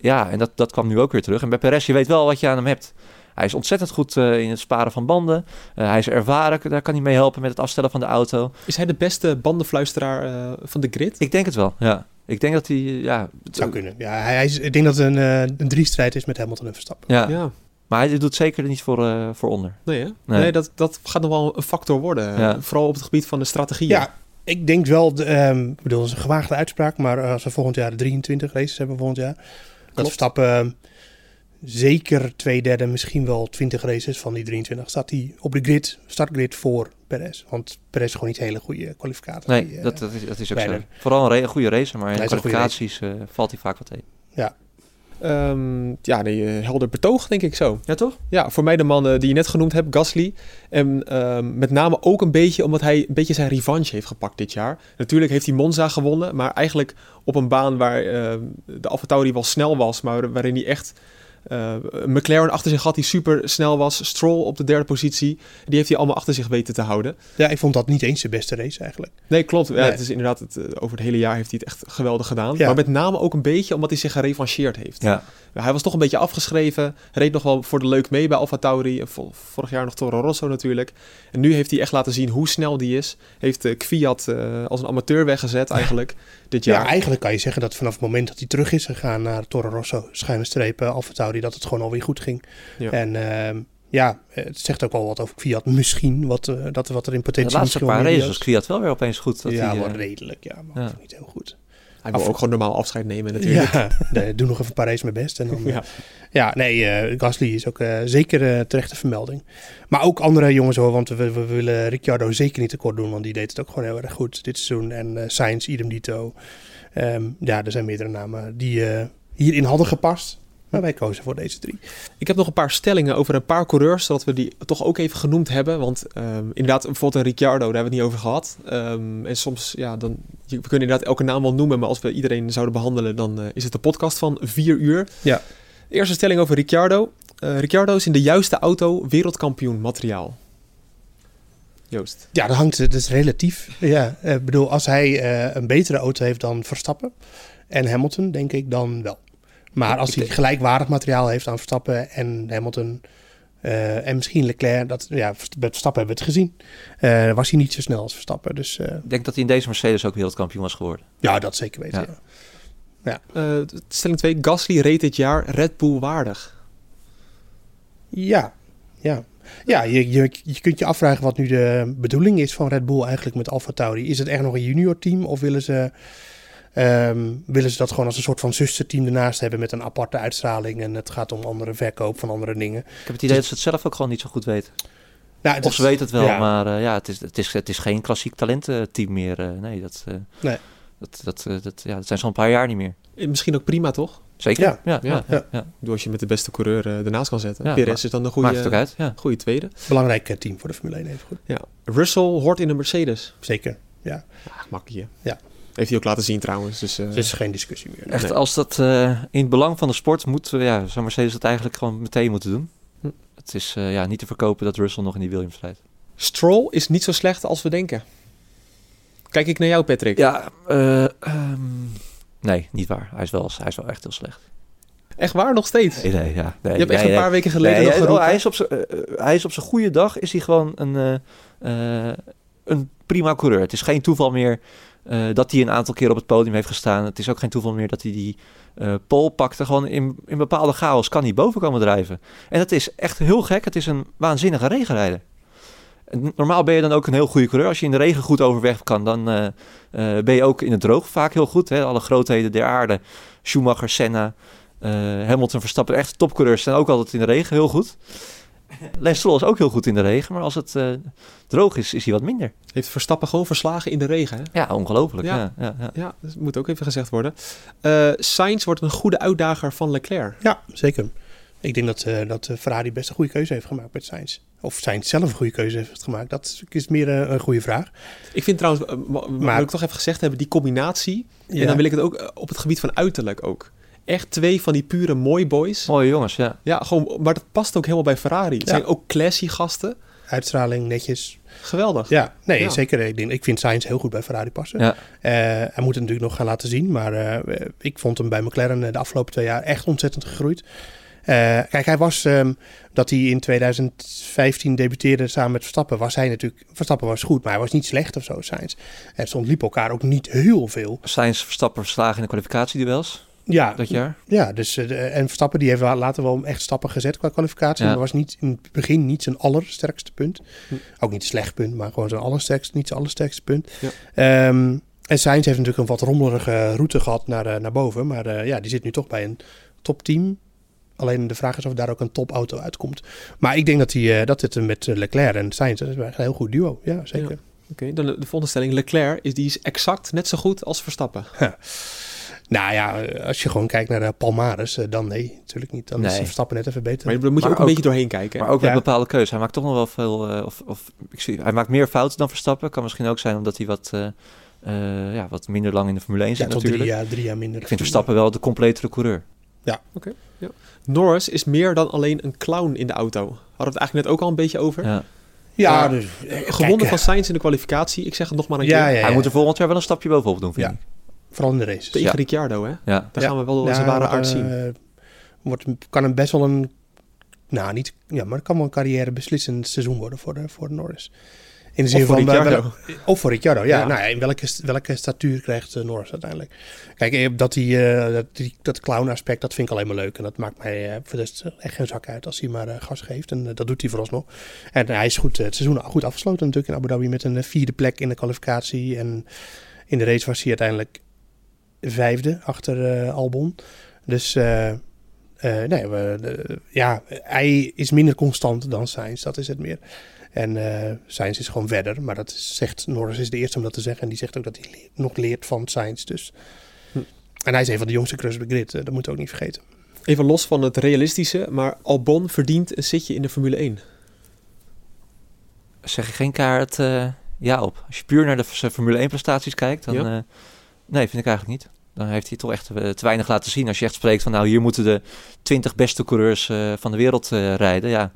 S6: ja, en dat, dat kwam nu ook weer terug. En bij Perez, je weet wel wat je aan hem hebt. Hij is ontzettend goed eh, in het sparen van banden. Eh, hij is ervaren, daar kan hij mee helpen met het afstellen van de auto.
S5: Is hij de beste bandenfluisteraar eh, van de grid?
S6: Ik denk het wel, ja. Ik denk dat hij, ja...
S7: Het zou kunnen. Ja, hij, hij is, ik denk dat het een, eh, een drie-strijd is met Hamilton en Verstappen.
S6: Ja.
S5: Ja.
S6: Maar hij doet zeker niet voor, eh, voor onder.
S5: Nee, hè?
S6: Nee.
S5: nee. dat, dat gaat nog wel een factor worden.
S6: Ja.
S5: Vooral op het gebied van de strategieën.
S7: Ja, ik denk wel, de, ehm, ik bedoel, dat is een gewaagde uitspraak, maar als we volgend jaar 23 races hebben volgend jaar, dat Verstappen ehm, zeker twee derde, misschien wel 20 races van die 23 staat hij op de grid, startgrid voor Perez. Want Perez is gewoon niet een hele goede kwalificator.
S6: Nee,
S7: Die, eh,
S6: dat, dat, is, dat is ook zo. Vooral een, goede racer, maar in de kwalificaties eh, valt hij vaak wat tegen.
S7: Ja,
S5: Ehm, ja, nee, eh, helder betoog, denk ik zo.
S6: Ja, toch?
S5: Ja, voor mij de man die je net genoemd hebt, Gasly. En ehm, met name ook een beetje omdat hij een beetje zijn revanche heeft gepakt dit jaar. Natuurlijk heeft hij Monza gewonnen, maar eigenlijk op een baan waar ehm, de AlphaTauri wel snel was, maar waarin hij echt eh, een McLaren achter zich had die super snel was. Stroll op de derde positie. Die heeft hij allemaal achter zich weten te houden.
S7: Ja, ik vond dat niet eens de beste race eigenlijk.
S5: Nee, klopt. Ja,
S7: Nee.
S5: Het is inderdaad het, eh, over het hele jaar heeft hij het echt geweldig gedaan.
S7: Ja.
S5: Maar met name ook een beetje omdat hij zich gerevancheerd heeft.
S6: Ja.
S5: Hij was toch een beetje afgeschreven. Reed nog wel voor de leuk mee bij Alfa Tauri. Vorig jaar nog Toro Rosso natuurlijk. En nu heeft hij echt laten zien hoe snel die is. Heeft uh, Kviat eh, als een amateur weggezet [laughs] eigenlijk dit
S7: Ja, eigenlijk kan je zeggen dat vanaf het moment dat hij terug is gegaan naar Toro Rosso, schuine strepen, Alfa Tauri, dat het gewoon alweer goed ging.
S5: Ja.
S7: En ehm, ja, het zegt ook wel wat over Fiat misschien, wat, eh, dat, wat er in
S6: De
S7: potentie
S6: laatste
S7: misschien
S6: paar
S7: wel
S6: races was Kwiat wel weer opeens goed. Dat
S7: Ja,
S6: hij,
S7: maar
S6: eh,
S7: redelijk, ja, maar
S6: ja.
S7: niet heel goed.
S5: Hij wil
S7: Af-
S5: ook gewoon normaal afscheid nemen natuurlijk.
S7: Ja, [laughs] nee, doe nog even races mijn best. En dan,
S5: Ja.
S7: ja. ja, nee, eh, Gasly is ook eh, zeker eh, terechte vermelding. Maar ook andere jongens hoor, want we, we willen Ricciardo zeker niet tekort doen, want die deed het ook gewoon heel erg goed dit seizoen. En eh Sainz, idem dito. Ehm, ja, er zijn meerdere namen die eh, hierin hadden gepast. Maar wij kozen voor deze drie.
S5: Ik heb nog een paar stellingen over een paar coureurs, zodat we die toch ook even genoemd hebben. Want ehm, inderdaad, bijvoorbeeld een Ricciardo, daar hebben we het niet over gehad. Ehm, en soms, ja, dan, we kunnen inderdaad elke naam wel noemen, maar als we iedereen zouden behandelen, dan eh, is het een podcast van vier uur.
S7: Ja.
S5: Eerste stelling over Ricciardo. Eh, Ricciardo is in de juiste auto wereldkampioen materiaal. Joost.
S7: Ja, dat hangt, dat is relatief. Ja, eh, ik bedoel, als hij eh, een betere auto heeft dan Verstappen en Hamilton, denk ik dan wel. Maar als hij gelijkwaardig materiaal heeft aan Verstappen en Hamilton eh, en misschien Leclerc, dat, ja, bij Verstappen hebben we het gezien, eh, was hij niet zo snel als Verstappen. Dus eh,
S6: Ik denk dat hij in deze Mercedes ook wereldkampioen was geworden.
S7: ja, dat zeker weten.
S6: Ja.
S7: Ja. Ja.
S5: Eh, stelling 2. Gasly reed dit jaar Red Bull waardig.
S7: Ja, ja. Ja, je, je, je kunt je afvragen wat nu de bedoeling is van Red Bull eigenlijk met Alfa Tauri. Is het echt nog een junior team of willen ze, ehm, willen ze dat gewoon als een soort van zusterteam ernaast hebben met een aparte uitstraling en het gaat om andere verkoop van andere dingen?
S6: Ik heb het idee dat ze het zelf ook gewoon niet zo goed weten.
S7: Nou,
S6: Of ze weten het wel,
S7: ja.
S6: maar eh, ja, het is, het, is, het is geen klassiek talententeam meer. eh, nee, dat, eh,
S7: Nee.
S6: dat, dat, dat, ja, dat zijn ze al een paar jaar niet meer.
S5: Misschien ook prima, toch?
S6: Zeker?
S7: Ja.
S6: Ja, ja,
S5: Ja.
S6: ja, ja.
S5: Ik bedoel, als je met de beste coureur ernaast kan zetten.
S6: Ja,
S5: Perez is dan een
S6: Maakt het ook
S5: goede,
S6: uit, ja.
S5: goede tweede.
S7: Belangrijk team voor de Formule 1 even goed.
S5: Ja. Russell hoort in een Mercedes.
S7: Zeker, ja.
S5: Ja, makkelijk.
S7: Ja.
S5: Heeft hij ook laten zien trouwens. Dus, eh,
S7: Er is geen discussie meer.
S6: Echt,
S5: Nee.
S6: als dat eh, in het belang van de sport moet, ja, zou Mercedes dat eigenlijk gewoon meteen moeten doen.
S5: Hm.
S6: Het is eh, ja, niet te verkopen dat Russell nog in die Williams rijdt.
S5: Stroll is niet zo slecht als we denken. Kijk ik naar jou, Patrick.
S6: Ja, eh, ehm, nee, niet waar. Hij is, wel, hij is wel echt heel slecht.
S5: Echt waar, nog steeds?
S6: Nee, nee, ja, nee,
S5: je hebt echt een
S6: nee.
S5: paar weken geleden
S6: Nee,
S5: nog
S6: hij-
S5: geroepen.
S6: oh, hij, is op zijn, hij is op zijn goede dag, is hij gewoon een, een prima coureur. Het is geen toeval meer eh, dat hij een aantal keer op het podium heeft gestaan. Het is ook geen toeval meer dat hij die eh pole pakte. Gewoon in, in bepaalde chaos kan hij boven komen drijven. En dat is echt heel gek. Het is een waanzinnige regenrijder. En Normaal ben je dan ook een heel goede coureur. Als je in de regen goed overweg kan, dan eh, ben je ook in het droog vaak heel goed. Hè? Alle grootheden der aarde. Schumacher, Senna, Hamilton, Verstappen. Echt topcoureurs zijn ook altijd in de regen heel goed. Stroll is ook heel goed in de regen. Maar als het eh, droog is, is hij wat minder.
S5: Heeft Verstappen gewoon verslagen in de regen. Hè?
S6: Ja, ongelooflijk.
S5: Ja.
S6: Ja. Ja, ja,
S5: Ja, dat moet ook even gezegd worden. Eh Sainz wordt een goede uitdager van Leclerc.
S7: Ja, zeker. Ik denk dat, eh, dat Ferrari best een goede keuze heeft gemaakt met Sainz. Of Sainz zelf een goede keuze heeft gemaakt. Dat is meer eh, een goede vraag.
S5: Ik vind trouwens, ma-
S7: Maar-
S5: wil ik toch even gezegd hebben, die combinatie.
S7: Ja.
S5: En dan wil ik het ook op het gebied van uiterlijk ook. Echt twee van die pure mooi boys.
S6: Mooie jongens, ja.
S5: Ja, gewoon, maar dat past ook helemaal bij Ferrari. Het
S7: Ja.
S5: zijn ook classy gasten.
S7: Uitstraling, netjes.
S5: Geweldig.
S7: Ja, nee,
S5: Ja.
S7: zeker. Ik, denk, ik vind Sainz heel goed bij Ferrari passen.
S6: Ja.
S7: Eh, hij moet het natuurlijk nog gaan laten zien. Maar eh, ik vond hem bij McLaren eh, de afgelopen twee jaar echt ontzettend gegroeid. Eh, kijk, hij was, ehm, dat hij in 2015 debuteerde samen met Verstappen, was hij natuurlijk, Verstappen was goed, maar hij was niet slecht of zo, Sainz. En soms liep elkaar ook niet heel veel.
S6: Sainz Verstappen verslagen in de kwalificatieduels
S7: Ja,
S6: dat jaar.
S7: Ja, dus, eh, en Verstappen die heeft later wel echt stappen gezet qua kwalificatie.
S6: Ja.
S7: Maar was niet in het begin niet zijn allersterkste punt.
S5: Hm.
S7: Ook niet een slecht punt, maar gewoon zijn allersterkste, niet zijn allersterkste punt.
S5: Ja.
S7: Ehm, en Sainz heeft natuurlijk een wat rommelige route gehad naar, eh, naar boven. Maar eh, ja, die zit nu toch bij een topteam. Alleen de vraag is of daar ook een topauto uitkomt. Maar ik denk dat, die, dat dit met Leclerc en Sainz, dat is een heel goed duo. Ja, zeker.
S5: Oké, dan de, de volgende stelling. Leclerc is, die is exact net zo goed als Verstappen. [laughs]
S7: Nou ja, als je gewoon kijkt naar de Palmares, eh, dan nee, natuurlijk niet. Dan is. Verstappen net even beter.
S5: Maar daar moet je
S6: Maar
S5: ook een
S6: ook-
S5: beetje doorheen kijken.
S6: Maar ook met
S7: Ja.
S6: bepaalde keuzes. Hij maakt toch nog wel veel. eh, of, of, ik zie, hij maakt meer fouten dan Verstappen. Kan misschien ook zijn omdat hij wat, eh, eh, ja, wat minder lang in de Formule 1
S7: ja,
S6: zit
S7: tot drie
S6: natuurlijk.
S7: jaar, drie jaar minder.
S6: Ik vind Verstappen wel de completere coureur.
S7: Ja.
S5: Oké. ja. Norris is meer dan alleen een clown in de auto. Hadden we het eigenlijk net ook al een beetje over.
S6: Ja.
S7: Ja, dus,
S5: eh,
S7: eh,
S5: gewonnen
S7: kijk,
S5: van Sainz in de kwalificatie. Ik zeg het nog maar een
S7: Ja,
S5: keer.
S7: ja,
S6: Hij moet er volgend jaar wel een stapje bovenop doen, vind
S7: Ja.
S6: ik.
S7: Vooral in de races.
S5: Tegen
S6: Ja.
S5: Ricciardo, hè?
S6: Ja.
S5: Daar
S7: Ja.
S5: gaan we wel
S7: Ja,
S5: zijn ware
S7: wordt,
S5: aard
S7: eh,
S5: zien.
S7: Wordt, kan hem best wel een... Nou, niet... Ja, maar het kan wel een carrière beslissend seizoen worden voor, de, voor Norris. In de zin
S5: Of voor
S7: van...
S5: Ricciardo.
S7: Of voor Ricciardo, ja.
S5: Ja.
S7: Nou, ja, in welke, welke statuur krijgt eh, Norris uiteindelijk? Kijk, eh, dat, die, eh, dat, die, dat clown aspect, dat vind ik alleen maar leuk. En dat maakt mij eh, voor echt geen zak uit als hij maar eh, gas geeft. En eh, dat doet hij vooralsnog. En hij is goed, eh, het seizoen goed afgesloten natuurlijk in Abu Dhabi met een eh, vierde plek in de kwalificatie. En in de race was hij uiteindelijk vijfde achter eh, Albon. Dus eh, eh, nee, we, de- ja, hij is minder constant dan Sainz, dat is het meer. En eh Sainz is gewoon verder, maar dat zegt Norris is de eerste om dat te zeggen. En die zegt ook dat hij leert- nog leert van Sainz. Dus.
S5: Hm.
S7: En hij is een van de jongste de grid, dat moeten we ook niet vergeten.
S5: Even los van het realistische, maar Albon verdient een zitje in de Formule 1.
S6: Zeg je geen kaart eh, ja op. Als je puur naar de Formule 1 prestaties kijkt, dan...
S5: Ja.
S6: Nee, vind ik eigenlijk niet. Dan heeft hij toch echt eh, te weinig laten zien. Als je echt spreekt van, nou, hier moeten de 20 beste coureurs eh, van de wereld eh, rijden. Ja,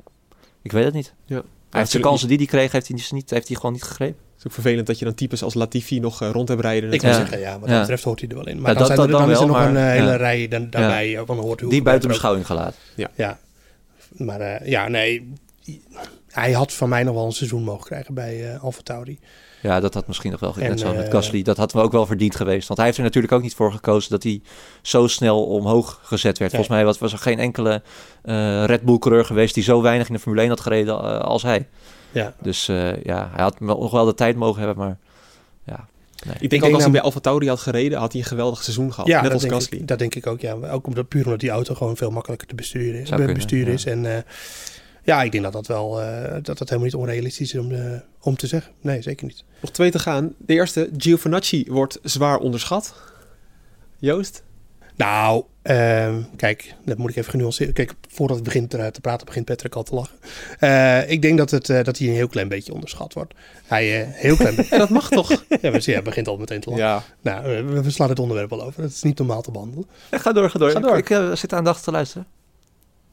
S6: ik weet het niet.
S5: Ja.
S6: Hij heeft de kansen die hij kreeg, heeft hij, dus niet, heeft hij gewoon niet gegrepen.
S5: Het is ook vervelend dat je dan types als Latifi nog rond hebt rijden.
S7: Ik wil
S6: Ja.
S7: zeggen, ja, wat dat
S6: Ja.
S7: betreft hoort hij er wel in. Maar
S6: Ja,
S7: dan,
S6: dat-
S7: zijn
S6: dat
S7: er, dan,
S6: dan
S7: is er
S6: wel,
S7: nog een
S6: maar-
S7: hele
S6: ja.
S7: rij dan, daarbij van hoort
S6: Die buiten beschouwing gelaten.
S7: Ja, maar eh, ja, nee. Hij had van mij nog wel een seizoen mogen krijgen bij eh Alfa Tauri.
S6: Ja, dat had misschien nog wel,
S7: En,
S6: net zoals met
S7: eh,
S6: Gasly, dat had me ook wel verdiend geweest. Want hij heeft er natuurlijk ook niet voor gekozen dat hij zo snel omhoog gezet werd. Volgens mij was, was er geen enkele eh, Red Bull coureur geweest die zo weinig in de Formule 1 had gereden eh, als hij.
S7: Ja.
S6: Dus eh, ja, hij had wel- nog wel de tijd mogen hebben, maar ja. Nee.
S5: Ik denk ook als hij bij Alfa Tauri had gereden, had hij een geweldig seizoen gehad.
S7: Ja,
S5: net
S7: dat
S5: als
S7: denk,
S5: Gasly.
S7: ik, dat denk ik ook. Ja. Ook omdat, puur omdat die auto gewoon veel makkelijker te besturen is.
S6: Zou kunnen,
S7: besturen
S6: ja.
S7: is. En eh, ja, ik denk dat dat wel eh, dat dat helemaal niet onrealistisch is om, eh, om te zeggen. Nee, zeker niet.
S5: Nog twee te gaan. De eerste, Giovinazzi wordt zwaar onderschat. Joost?
S7: Nou, ehm, kijk, dat moet ik even genuanceerd. Kijk, voordat het begint te, te praten, begint Patrick al te lachen. Eh, ik denk dat, het, eh, dat hij een heel klein beetje onderschat wordt. Hij eh heel klein [laughs] beetje.
S5: En dat mag toch? [laughs]
S7: ja, maar hij begint al meteen te lachen.
S5: Ja.
S7: Nou, eh, we, we slaan het onderwerp al over. Dat is niet normaal te behandelen.
S6: Ja, ga door, ga door.
S7: Ga door.
S6: Ik, eh, zit aandachtig te luisteren.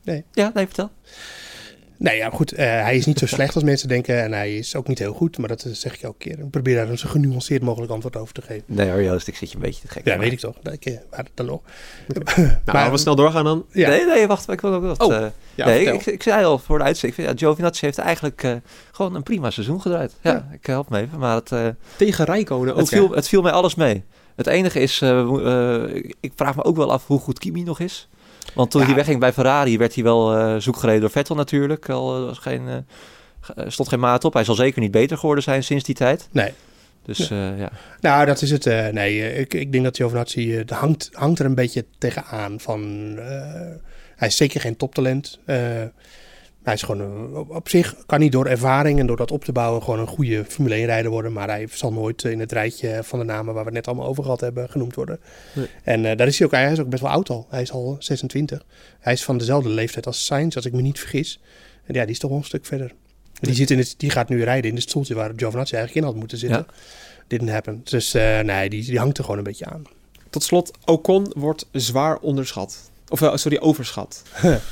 S7: Nee.
S6: Ja, nee, vertel.
S7: Nee, ja, goed. eh, hij is niet zo slecht als mensen denken. En hij is ook niet heel goed. Maar dat eh, zeg ik elke keer. Ik probeer daar een zo genuanceerd mogelijk antwoord over te geven.
S6: Nee hoor, Joost, ik zit je een beetje te gek.
S7: Ja, weet ik toch. Dat ik, eh, maar dan nog. [laughs]
S5: Nou, laten we snel doorgaan dan.
S7: Ja.
S6: Nee, nee, wacht. Ik wil ook wat.
S5: Oh,
S6: eh,
S5: ja,
S6: nee, ik, ik zei al voor de uitzending. Ja, Giovinazzi heeft eigenlijk eh, gewoon een prima seizoen gedraaid. Ja, ik help me even. Maar het, eh,
S5: Tegen Rijkonen ook,
S6: het, viel, het viel mij alles mee. Het enige is, eh, eh, ik vraag me ook wel af hoe goed Kimi nog is. Want toen
S7: Ja.
S6: hij wegging bij Ferrari werd hij wel eh zoekgereden door Vettel natuurlijk. Al eh, was geen, eh, stond geen maat op. Hij zal zeker niet beter geworden zijn sinds die tijd.
S7: Nee.
S6: Dus eh, ja.
S7: Nou, dat is het. nee, ik, ik denk dat Giovinazzi de hangt, hangt er een beetje tegenaan. Van, hij is zeker geen toptalent. Eh, hij is gewoon eh, op, op zich kan hij door ervaring en door dat op te bouwen gewoon een goede Formule 1 rijder worden. Maar hij zal nooit in het rijtje van de namen waar we het net allemaal over gehad hebben genoemd worden.
S5: Nee.
S7: En eh, daar is hij ook. Hij is ook best wel oud al. Hij is al 26. Hij is van dezelfde leeftijd als Sainz, als ik me niet vergis. En ja, die is toch wel een stuk verder. Die, zit in het, die gaat nu rijden in het stoeltje waar Giovinazzi eigenlijk in had moeten zitten. Didn't happen. Dus eh, nee, die, die hangt er gewoon een beetje aan.
S5: Tot slot, Ocon wordt zwaar onderschat. Of eh, sorry, overschat. [laughs]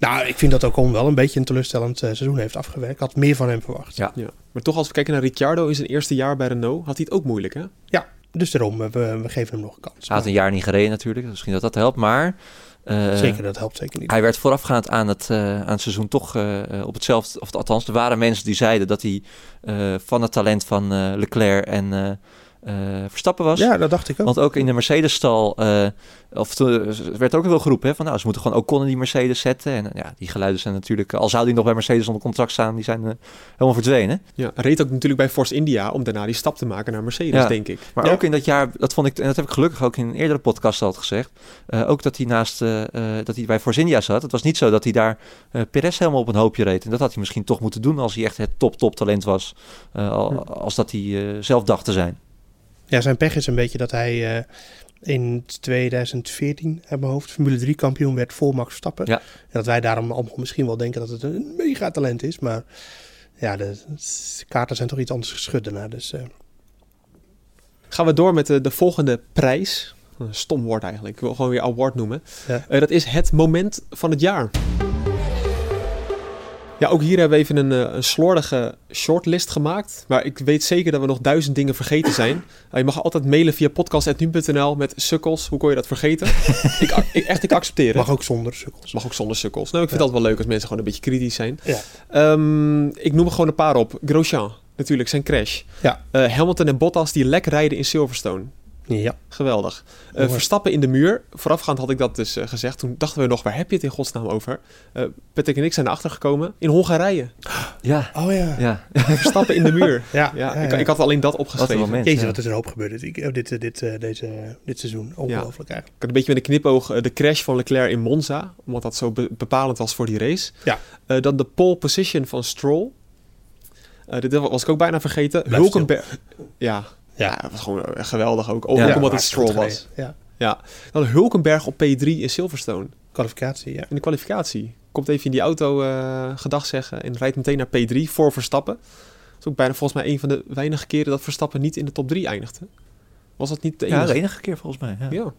S7: Nou, ik vind dat Ocon wel een beetje een teleurstellend eh, seizoen heeft afgewerkt. Ik had meer van hem verwacht.
S6: Ja.
S5: Ja. Maar toch, als we kijken naar Ricciardo in zijn eerste jaar bij Renault, had hij het ook moeilijk, hè?
S7: Ja, dus daarom, eh, we, we geven hem nog een kans.
S6: Hij had een jaar niet gereden natuurlijk. dus Misschien dat dat helpt. Maar eh,
S7: Zeker, dat helpt zeker niet.
S6: Hij werd voorafgaand aan het, eh, aan het seizoen toch op hetzelfde... Of althans, er waren mensen die zeiden dat hij eh, van het talent van eh, Leclerc en eh, eh, Verstappen was.
S7: Ja, dat dacht ik ook.
S6: Want ook in de Mercedes-stal... eh, of er werd ook wel geroepen hè, van... Nou, ze moeten gewoon Ocon in die Mercedes zetten. En eh, ja, die geluiden zijn natuurlijk... Al zou die nog bij Mercedes onder contract staan... Die zijn eh, helemaal verdwenen.
S5: Ja, reed ook natuurlijk bij Force India om daarna die stap te maken naar Mercedes,
S6: Ja.
S5: denk ik.
S6: Maar
S7: Ja.
S6: ook in dat jaar, dat vond ik, en dat heb ik gelukkig ook in een eerdere podcast al gezegd, eh, ook dat hij naast, eh, eh, dat hij bij Force India zat. Het was niet zo dat hij daar eh Perez helemaal op een hoopje reed. En dat had hij misschien toch moeten doen als hij echt het top, top talent was. eh, al- als dat hij eh, zelf dacht te zijn.
S7: Ja, zijn pech is een beetje dat hij eh, in 2014 uit mijn hoofd Formule 3 kampioen werd voor Max Verstappen.
S6: Ja.
S7: En dat wij daarom allemaal misschien wel denken dat het een mega talent is. Maar ja, de kaarten zijn toch iets anders geschud daarna. Dus eh,
S5: Gaan we door met de, de volgende prijs. Een stom woord eigenlijk. Ik wil gewoon weer award noemen.
S7: Ja.
S5: Eh, dat is het moment van het jaar. Ja, ook hier hebben we even een, eh, een slordige shortlist gemaakt. Maar ik weet zeker dat we nog duizend dingen vergeten zijn. [laughs] Je mag altijd mailen via podcast.nu.nl met sukkels. Hoe kon je dat vergeten? [laughs] ik, ik, echt, ik accepteer het.
S7: Mag ook zonder sukkels.
S5: Mag ook zonder sukkels. Nou, ik vind
S7: Ja.
S5: het altijd wel leuk als mensen gewoon een beetje kritisch zijn.
S7: Ja.
S5: Ehm, ik noem er gewoon een paar op. Grosjean, natuurlijk, zijn crash.
S7: Ja.
S5: Eh, Hamilton en Bottas die lek rijden in Silverstone.
S7: Ja.
S5: Geweldig. Eh. Verstappen in de muur. Voorafgaand had ik dat dus eh, gezegd. Toen dachten we nog, waar heb je het in godsnaam over? Eh Patrick en ik zijn erachter gekomen. In Hongarije.
S6: Ja.
S7: Oh ja.
S6: Ja. [laughs]
S5: Verstappen in de muur. [laughs]
S7: Ja,
S5: Ja,
S7: ja,
S5: ik,
S7: ja.
S5: ik had alleen dat
S6: Wat
S5: opgeschreven.
S6: moment.
S7: Jezus,
S6: ja.
S7: wat is er een hoop gebeurd dit, eh, dit, dit, deze, dit seizoen. Ongelooflijk eigenlijk.
S5: Ik had een beetje met een knipoog de crash van Leclerc in Monza. Omdat dat zo be- bepalend was voor die race.
S7: Ja.
S5: Eh, dan de pole position van Stroll. Eh, dit was ik ook bijna vergeten. Hulkenberg. Ja.
S7: Ja.
S5: Ja, dat was gewoon geweldig ook. Ook
S6: Ja,
S5: omdat het Stroll was.
S7: Ja.
S5: Ja. Dan Hulkenberg op P3 in Silverstone.
S7: Kwalificatie, ja.
S5: In de kwalificatie. Komt even in die auto eh gedag zeggen en rijdt meteen naar P3 voor Verstappen. Dat is ook bijna volgens mij een van de weinige keren dat Verstappen niet in de top 3 eindigde. Was dat niet de
S6: Ja,
S5: enige?
S6: de enige keer volgens mij. Ja.
S5: Ja.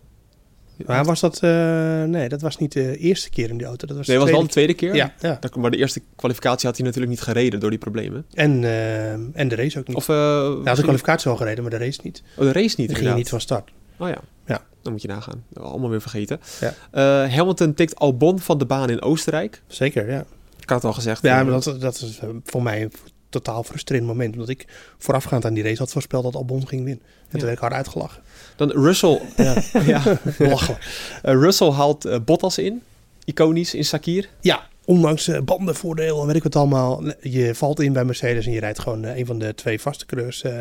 S7: Maar was dat... eh, nee, dat was niet de eerste keer in die auto. Dat was
S5: Nee,
S7: de
S5: was wel de
S7: tweede
S5: keer.
S7: Ja, ja.
S5: Dat- Maar de eerste kwalificatie had hij natuurlijk niet gereden door die problemen.
S7: En, eh, en de race ook niet.
S5: Of uh,
S7: had de kwalificatie al gereden, maar de race niet.
S5: Oh, de race niet.
S7: Ging
S5: inderdaad.
S7: niet van start.
S5: Oh ja.
S7: Ja.
S5: Dan moet je nagaan. Dat allemaal weer vergeten.
S7: Ja.
S5: Hamilton tikt Albon van de baan in Oostenrijk.
S7: Zeker, ja.
S5: Ik had het al gezegd.
S7: Ja, maar dat, dat is voor mij een totaal frustrerend moment. Omdat ik voorafgaand aan die race had voorspeld dat Albon ging winnen. En toen werd ik hard uitgelachen.
S5: Dan Russell.
S7: Ja, [laughs]
S5: ja.
S7: belachelijk.
S5: Eh, Russell haalt eh, Bottas in. Iconisch in Sakir.
S7: Ja, ondanks eh, bandenvoordeel en weet ik wat allemaal. Je valt in bij Mercedes en je rijdt gewoon een van de twee vaste coureurs. eh,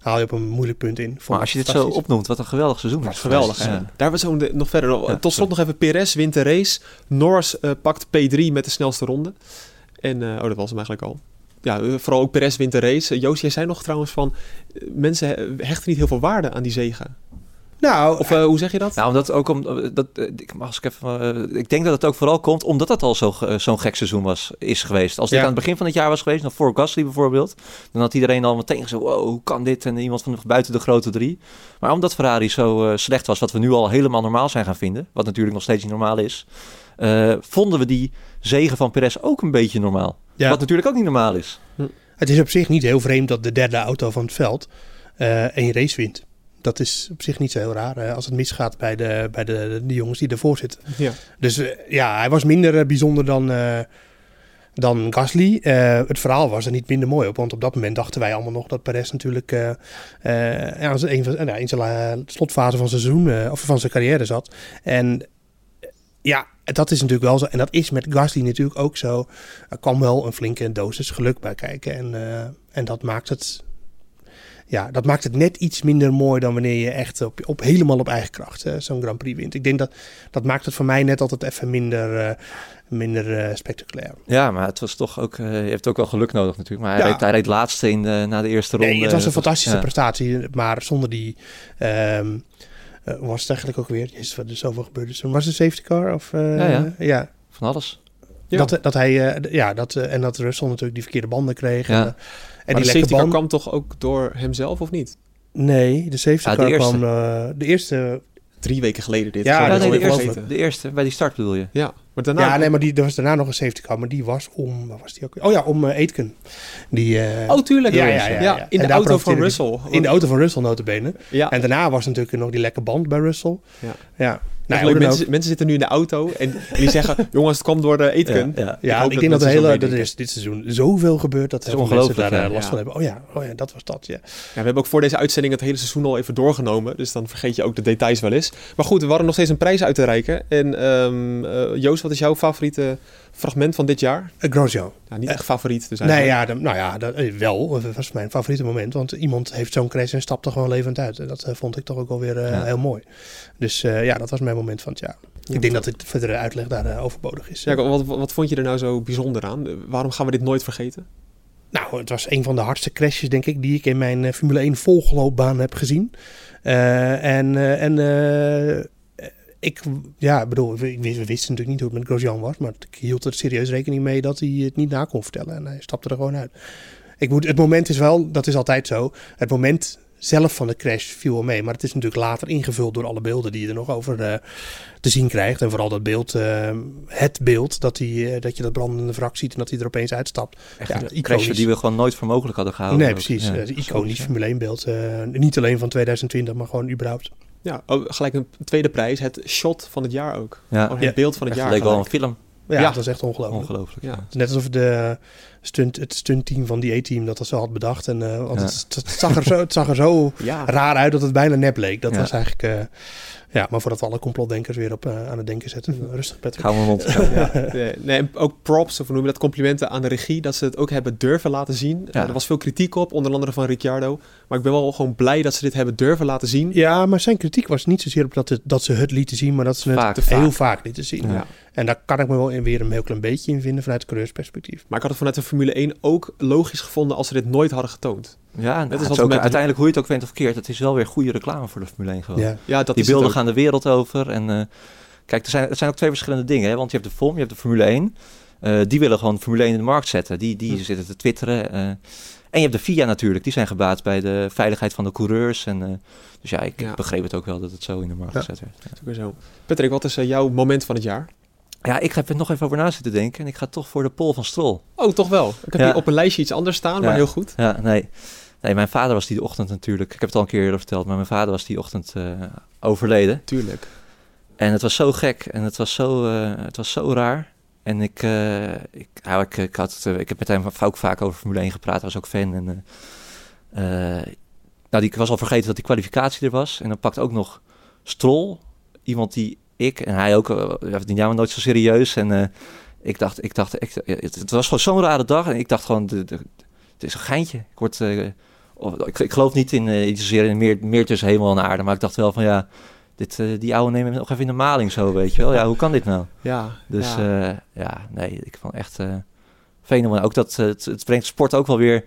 S7: haal je op een moeilijk punt in. Vond
S6: Maar als je dit zo opnoemt, wat een geweldig seizoen is.
S5: Geweldig.
S6: geweest.
S5: Daar hebben we zo de- nog verder.
S6: Ja,
S5: Tot slot nog even Perez wint de race. Norris eh, pakt P3 met de snelste ronde. En, eh, oh, dat was hem eigenlijk al. Ja, vooral ook Perez wint de race. Joost, jij zei nog trouwens van... mensen he- hechten niet heel veel waarde aan die zegen.
S7: Nou,
S5: Of eh, hoe zeg je dat?
S6: Nou, omdat ook om dat eh, ik mag eens even. eh, ik denk dat het ook vooral komt omdat het al zo, zo'n gek seizoen was, is geweest. Als dit
S7: Ja.
S6: aan het begin van het jaar was geweest, nog voor Gasly bijvoorbeeld, dan had iedereen al meteen gezegd: wow, hoe kan dit? En iemand van buiten de grote drie. Maar omdat Ferrari zo eh, slecht was, wat we nu al helemaal normaal zijn gaan vinden, wat natuurlijk nog steeds niet normaal is, eh, vonden we die zegen van Perez ook een beetje normaal.
S7: Ja.
S6: Wat natuurlijk ook niet normaal is.
S7: Het is op zich niet heel vreemd dat de derde auto van het veld eh een race wint. Dat is op zich niet zo heel raar als het misgaat bij, de, bij de, de jongens die ervoor zitten.
S5: Ja.
S7: Dus eh, ja, hij was minder eh, bijzonder dan, eh, dan Gasly. Het verhaal was er niet minder mooi op. Want op dat moment dachten wij allemaal nog dat Perez natuurlijk ja, een van, nou, in zijn slotfase van zijn seizoen of van zijn carrière zat. En ja, dat is natuurlijk wel zo. En dat is met Gasly natuurlijk ook zo. Er kwam wel een flinke dosis geluk bij kijken. En, en dat maakt het. Ja, dat maakt het net iets minder mooi dan wanneer je echt op, op helemaal op eigen kracht eh, zo'n Grand Prix wint. Ik denk dat dat maakt het voor mij net altijd even minder, eh, minder eh, spectaculair.
S6: Ja, maar het was toch ook. je hebt ook wel geluk nodig natuurlijk. Maar hij,
S7: Ja.
S6: reed, hij reed laatste in de, na de eerste ronde.
S7: Nee, het was een fantastische
S6: ja.
S7: prestatie, maar zonder die. ehm, eh, was het eigenlijk ook weer? Jezus, wat er zoveel gebeurde. Was het een safety car? Of,
S6: Ja, ja.
S7: ja.
S6: Van alles.
S5: Ja.
S7: Dat, dat hij, eh, ja, dat, eh, en dat Russell natuurlijk die verkeerde banden kreeg.
S6: Ja.
S7: En, en
S5: maar
S7: die
S5: de
S7: lekke
S5: safety
S7: band.
S5: kwam toch ook door hemzelf of niet?
S7: Nee, de safety
S6: Ja, de
S7: car
S6: eerste.
S7: kwam. eh, de eerste.
S5: Drie weken geleden dit.
S7: Ja, dat
S6: nee, de, eerste, de eerste, bij die start bedoel je.
S5: Ja, maar daarna...
S7: ja, nee, maar die, er was daarna nog een safety car, maar die was om. Waar was die ook? Oh ja, om eh Aitken. Die, eh,
S5: Oh, tuurlijk.
S7: Ja,
S5: Ja,
S7: ja, ja,
S5: ja,
S7: ja.
S5: in
S7: En
S5: de auto van Russell.
S7: in de auto van Russell notabene.
S5: Ja.
S7: En daarna was natuurlijk nog die lekke band bij Russell.
S5: Ja.
S7: ja.
S5: Nou,
S7: ook.
S5: mensen, mensen zitten nu in de auto en, en die zeggen... [laughs] jongens, het kwam door de Aitken.
S6: Ja, ja.
S7: Ja,
S5: hoop
S7: ik, denk dat, er
S5: zo
S7: hele, dat is dit seizoen zoveel gebeurd dat
S6: is
S7: mensen
S6: ongelooflijk,
S7: daar eh,
S6: ja.
S7: last van hebben. Oh ja, oh ja, dat was dat. Ja.
S5: Ja, we hebben ook voor deze uitzending het hele seizoen al even doorgenomen. Dus dan vergeet je ook de details wel eens. Maar goed, we hadden nog steeds een prijs uit te reiken. En ehm, eh, wat is jouw favoriete fragment van dit jaar?
S7: Uh, Grosjean.
S5: Ja, niet echt favoriet. Dus
S7: Nee, ja, de- nou ja, dat, eh, wel. Dat was mijn favoriete moment. Want iemand heeft zo'n crash en stapt er gewoon levend uit. En dat eh, vond ik toch ook wel weer eh,
S6: Ja.
S7: heel mooi. Dus eh, ja, dat was mijn moment van het jaar. ik denk dat het verdere uitleg daar eh, overbodig is.
S5: Ja, wat, wat, vond je er nou zo bijzonder aan? Waarom gaan we dit nooit vergeten?
S7: Nou, het was een van de hardste crashes, denk ik, die ik in mijn eh, Formule 1 volgeloopbaan heb gezien. Eh, en eh, en eh, ik, ja, bedoel, we, we wisten natuurlijk niet hoe het met Grosjean was, maar ik hield er serieus rekening mee dat hij het niet na kon vertellen. En hij stapte er gewoon uit. Ik moet, het moment is wel, dat is altijd zo, het moment zelf van de crash viel wel mee. Maar het is natuurlijk later ingevuld door alle beelden die je er nog over eh, te zien krijgt. En vooral dat beeld, eh, het beeld, dat, die, eh, dat je dat brandende wrak ziet en dat hij er opeens uitstapt.
S6: Echt een crash die we gewoon nooit voor mogelijk hadden gehouden.
S7: Nee, precies.
S6: Ja,
S7: iconisch. Formule 1 beeld. niet alleen van 2020, maar gewoon überhaupt.
S5: Ja, oh, gelijk een tweede prijs. Het shot van het jaar ook.
S6: Ja.
S5: Het
S7: Ja.
S5: beeld van het
S6: Echt,
S5: jaar.
S6: leek wel een film.
S7: Ja,
S5: Ja.
S7: dat is echt ongelooflijk.
S6: Ongelooflijk.
S5: Ja.
S6: Ja.
S7: Het is net alsof de stunt, het stuntteam van die A-team dat dat zo had bedacht. En, eh, want
S6: Ja.
S7: het, het zag er zo, het zag er zo [laughs]
S5: Ja.
S7: raar uit dat het bijna nep leek. Dat
S6: Ja.
S7: was eigenlijk... eh, ja, maar voordat we alle complotdenkers weer op aan het denken zetten. Rustig, Patrick.
S6: Mijn mond. [laughs]
S5: Ja, nee, ook props, of hoe noem je dat, complimenten aan de regie, dat ze het ook hebben durven laten zien.
S6: Ja.
S5: er was veel kritiek op, onder andere van Ricciardo. Maar ik ben wel gewoon blij dat ze dit hebben durven laten zien.
S7: Ja, maar zijn kritiek was niet zozeer op dat, het, dat ze het lieten zien, maar dat ze het
S6: Vaak.
S7: heel
S5: vaak.
S7: vaak lieten zien.
S5: Ja.
S7: En daar kan ik me wel in weer een heel klein beetje in vinden vanuit het coureursperspectief.
S5: Maar ik had het vanuit de Formule 1 ook logisch gevonden als ze dit nooit hadden getoond.
S6: Ja, nou,
S5: is
S6: het is
S5: wat
S6: ook,
S5: met-
S6: uiteindelijk hoe je het ook went of verkeerd, het is wel weer goede reclame voor de Formule 1 gewoon.
S7: Ja.
S5: Ja, dat
S6: Die
S5: is
S6: beelden gaan de wereld over. En eh, kijk, er zijn, het zijn ook twee verschillende dingen. Hè? Want je hebt de FOM, je hebt de Formule 1. Eh, die willen gewoon Formule 1 in de markt zetten. Die, die
S5: Hm.
S6: zitten te twitteren. eh. en je hebt de FIA natuurlijk. Die zijn gebaat bij de veiligheid van de coureurs. En, eh, dus ja ik,
S5: Ja.
S6: begreep het ook wel dat het zo in de markt
S7: Ja.
S6: gezet werd. Ja.
S5: Dat is ook weer zo. Patrick, wat is jouw moment van het jaar?
S6: Ja, ik heb er nog even over na zitten denken. En ik ga toch voor de pol van Stroll.
S5: Oh, toch wel. Ik heb
S6: Ja.
S5: hier op een lijstje iets anders staan, maar
S6: Ja.
S5: heel goed.
S6: Ja, nee. Nee, mijn vader was die ochtend natuurlijk... Ik heb het al een keer eerder verteld, maar mijn vader was die ochtend eh, overleden.
S5: Tuurlijk.
S6: En het was zo gek en het was zo, eh, het was zo raar. En ik, eh, ik, nou, ik, ik, had, ik heb met hem ook vaak over Formule 1 gepraat. Hij was ook fan. En, nou, die, ik was al vergeten dat die kwalificatie er was. En dan pakt ook nog Stroll. Iemand die ik en hij ook... eh, die namen nooit zo serieus. En eh, ik dacht, ik dacht ik, het, het was gewoon zo'n rare dag. En ik dacht gewoon, de, de, het is een geintje. Ik, word, eh, ik, ik geloof niet in iets zozeer in meer, meer tussen hemel en aarde. Maar ik dacht wel van ja... Dit, die oude nemen nog even in de maling zo, weet je wel. Ja, hoe kan dit nou?
S5: Ja.
S6: Dus
S5: ja.
S6: ja, nee, ik vond echt fenomenaal. Ook dat het, het brengt sport ook wel weer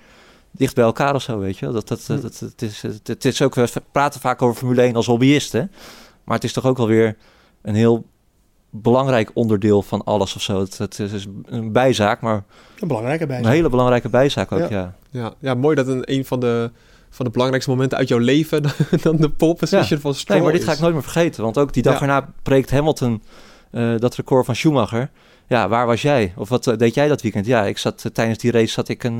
S6: dicht bij elkaar of zo, weet je wel. Dat, dat,
S5: Hm.
S6: dat, het, is, het, het is ook, we praten vaak over Formule 1 als hobbyisten. Maar het is toch ook wel weer een heel belangrijk onderdeel van alles of zo. Het, het is een bijzaak, maar
S7: Een belangrijke
S6: een
S7: bijzak.
S6: hele belangrijke bijzaak ook,
S7: Ja.
S6: ja.
S5: Ja, ja, mooi dat een, een van de, van de belangrijkste momenten uit jouw leven [laughs] dan de pole position van Stroll
S6: Nee, maar dit ga ik nooit meer vergeten. Want ook die dag
S5: Ja.
S6: erna breekt Hamilton eh, dat record van Schumacher. Ja, waar was jij? Of wat eh, deed jij dat weekend? Ja, ik zat eh, tijdens die race zat ik een,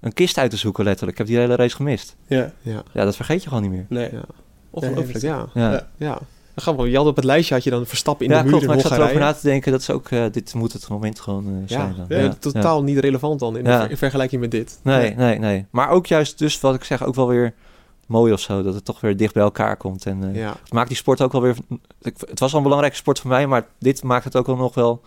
S6: een kist uit te zoeken letterlijk. Ik heb die hele race gemist.
S7: Ja,
S5: Ja,
S6: Ja, dat vergeet je gewoon niet meer.
S7: nee.
S5: ja. Ongelooflijk, ja.
S6: Ja,
S7: Ja.
S5: ja. Dan gaan we, je had op het lijstje had je dan Verstappen in
S6: ja
S5: de muur
S6: klopt.
S5: in
S6: Maar ik zat erover na te denken. Dat is ook, eh, dit moet het moment gewoon eh,
S5: Ja,
S6: zijn. dan.
S5: ja, totaal niet relevant dan in,
S6: Ja.
S5: ver- in vergelijking met dit.
S6: Nee, nee, nee. Maar ook juist dus, wat ik zeg, ook wel weer mooi of zo. Dat het toch weer dicht bij elkaar komt. En eh,
S5: Ja.
S6: het maakt die sport ook wel weer... ik- Het was al een belangrijke sport voor mij, maar dit maakt het ook wel nog wel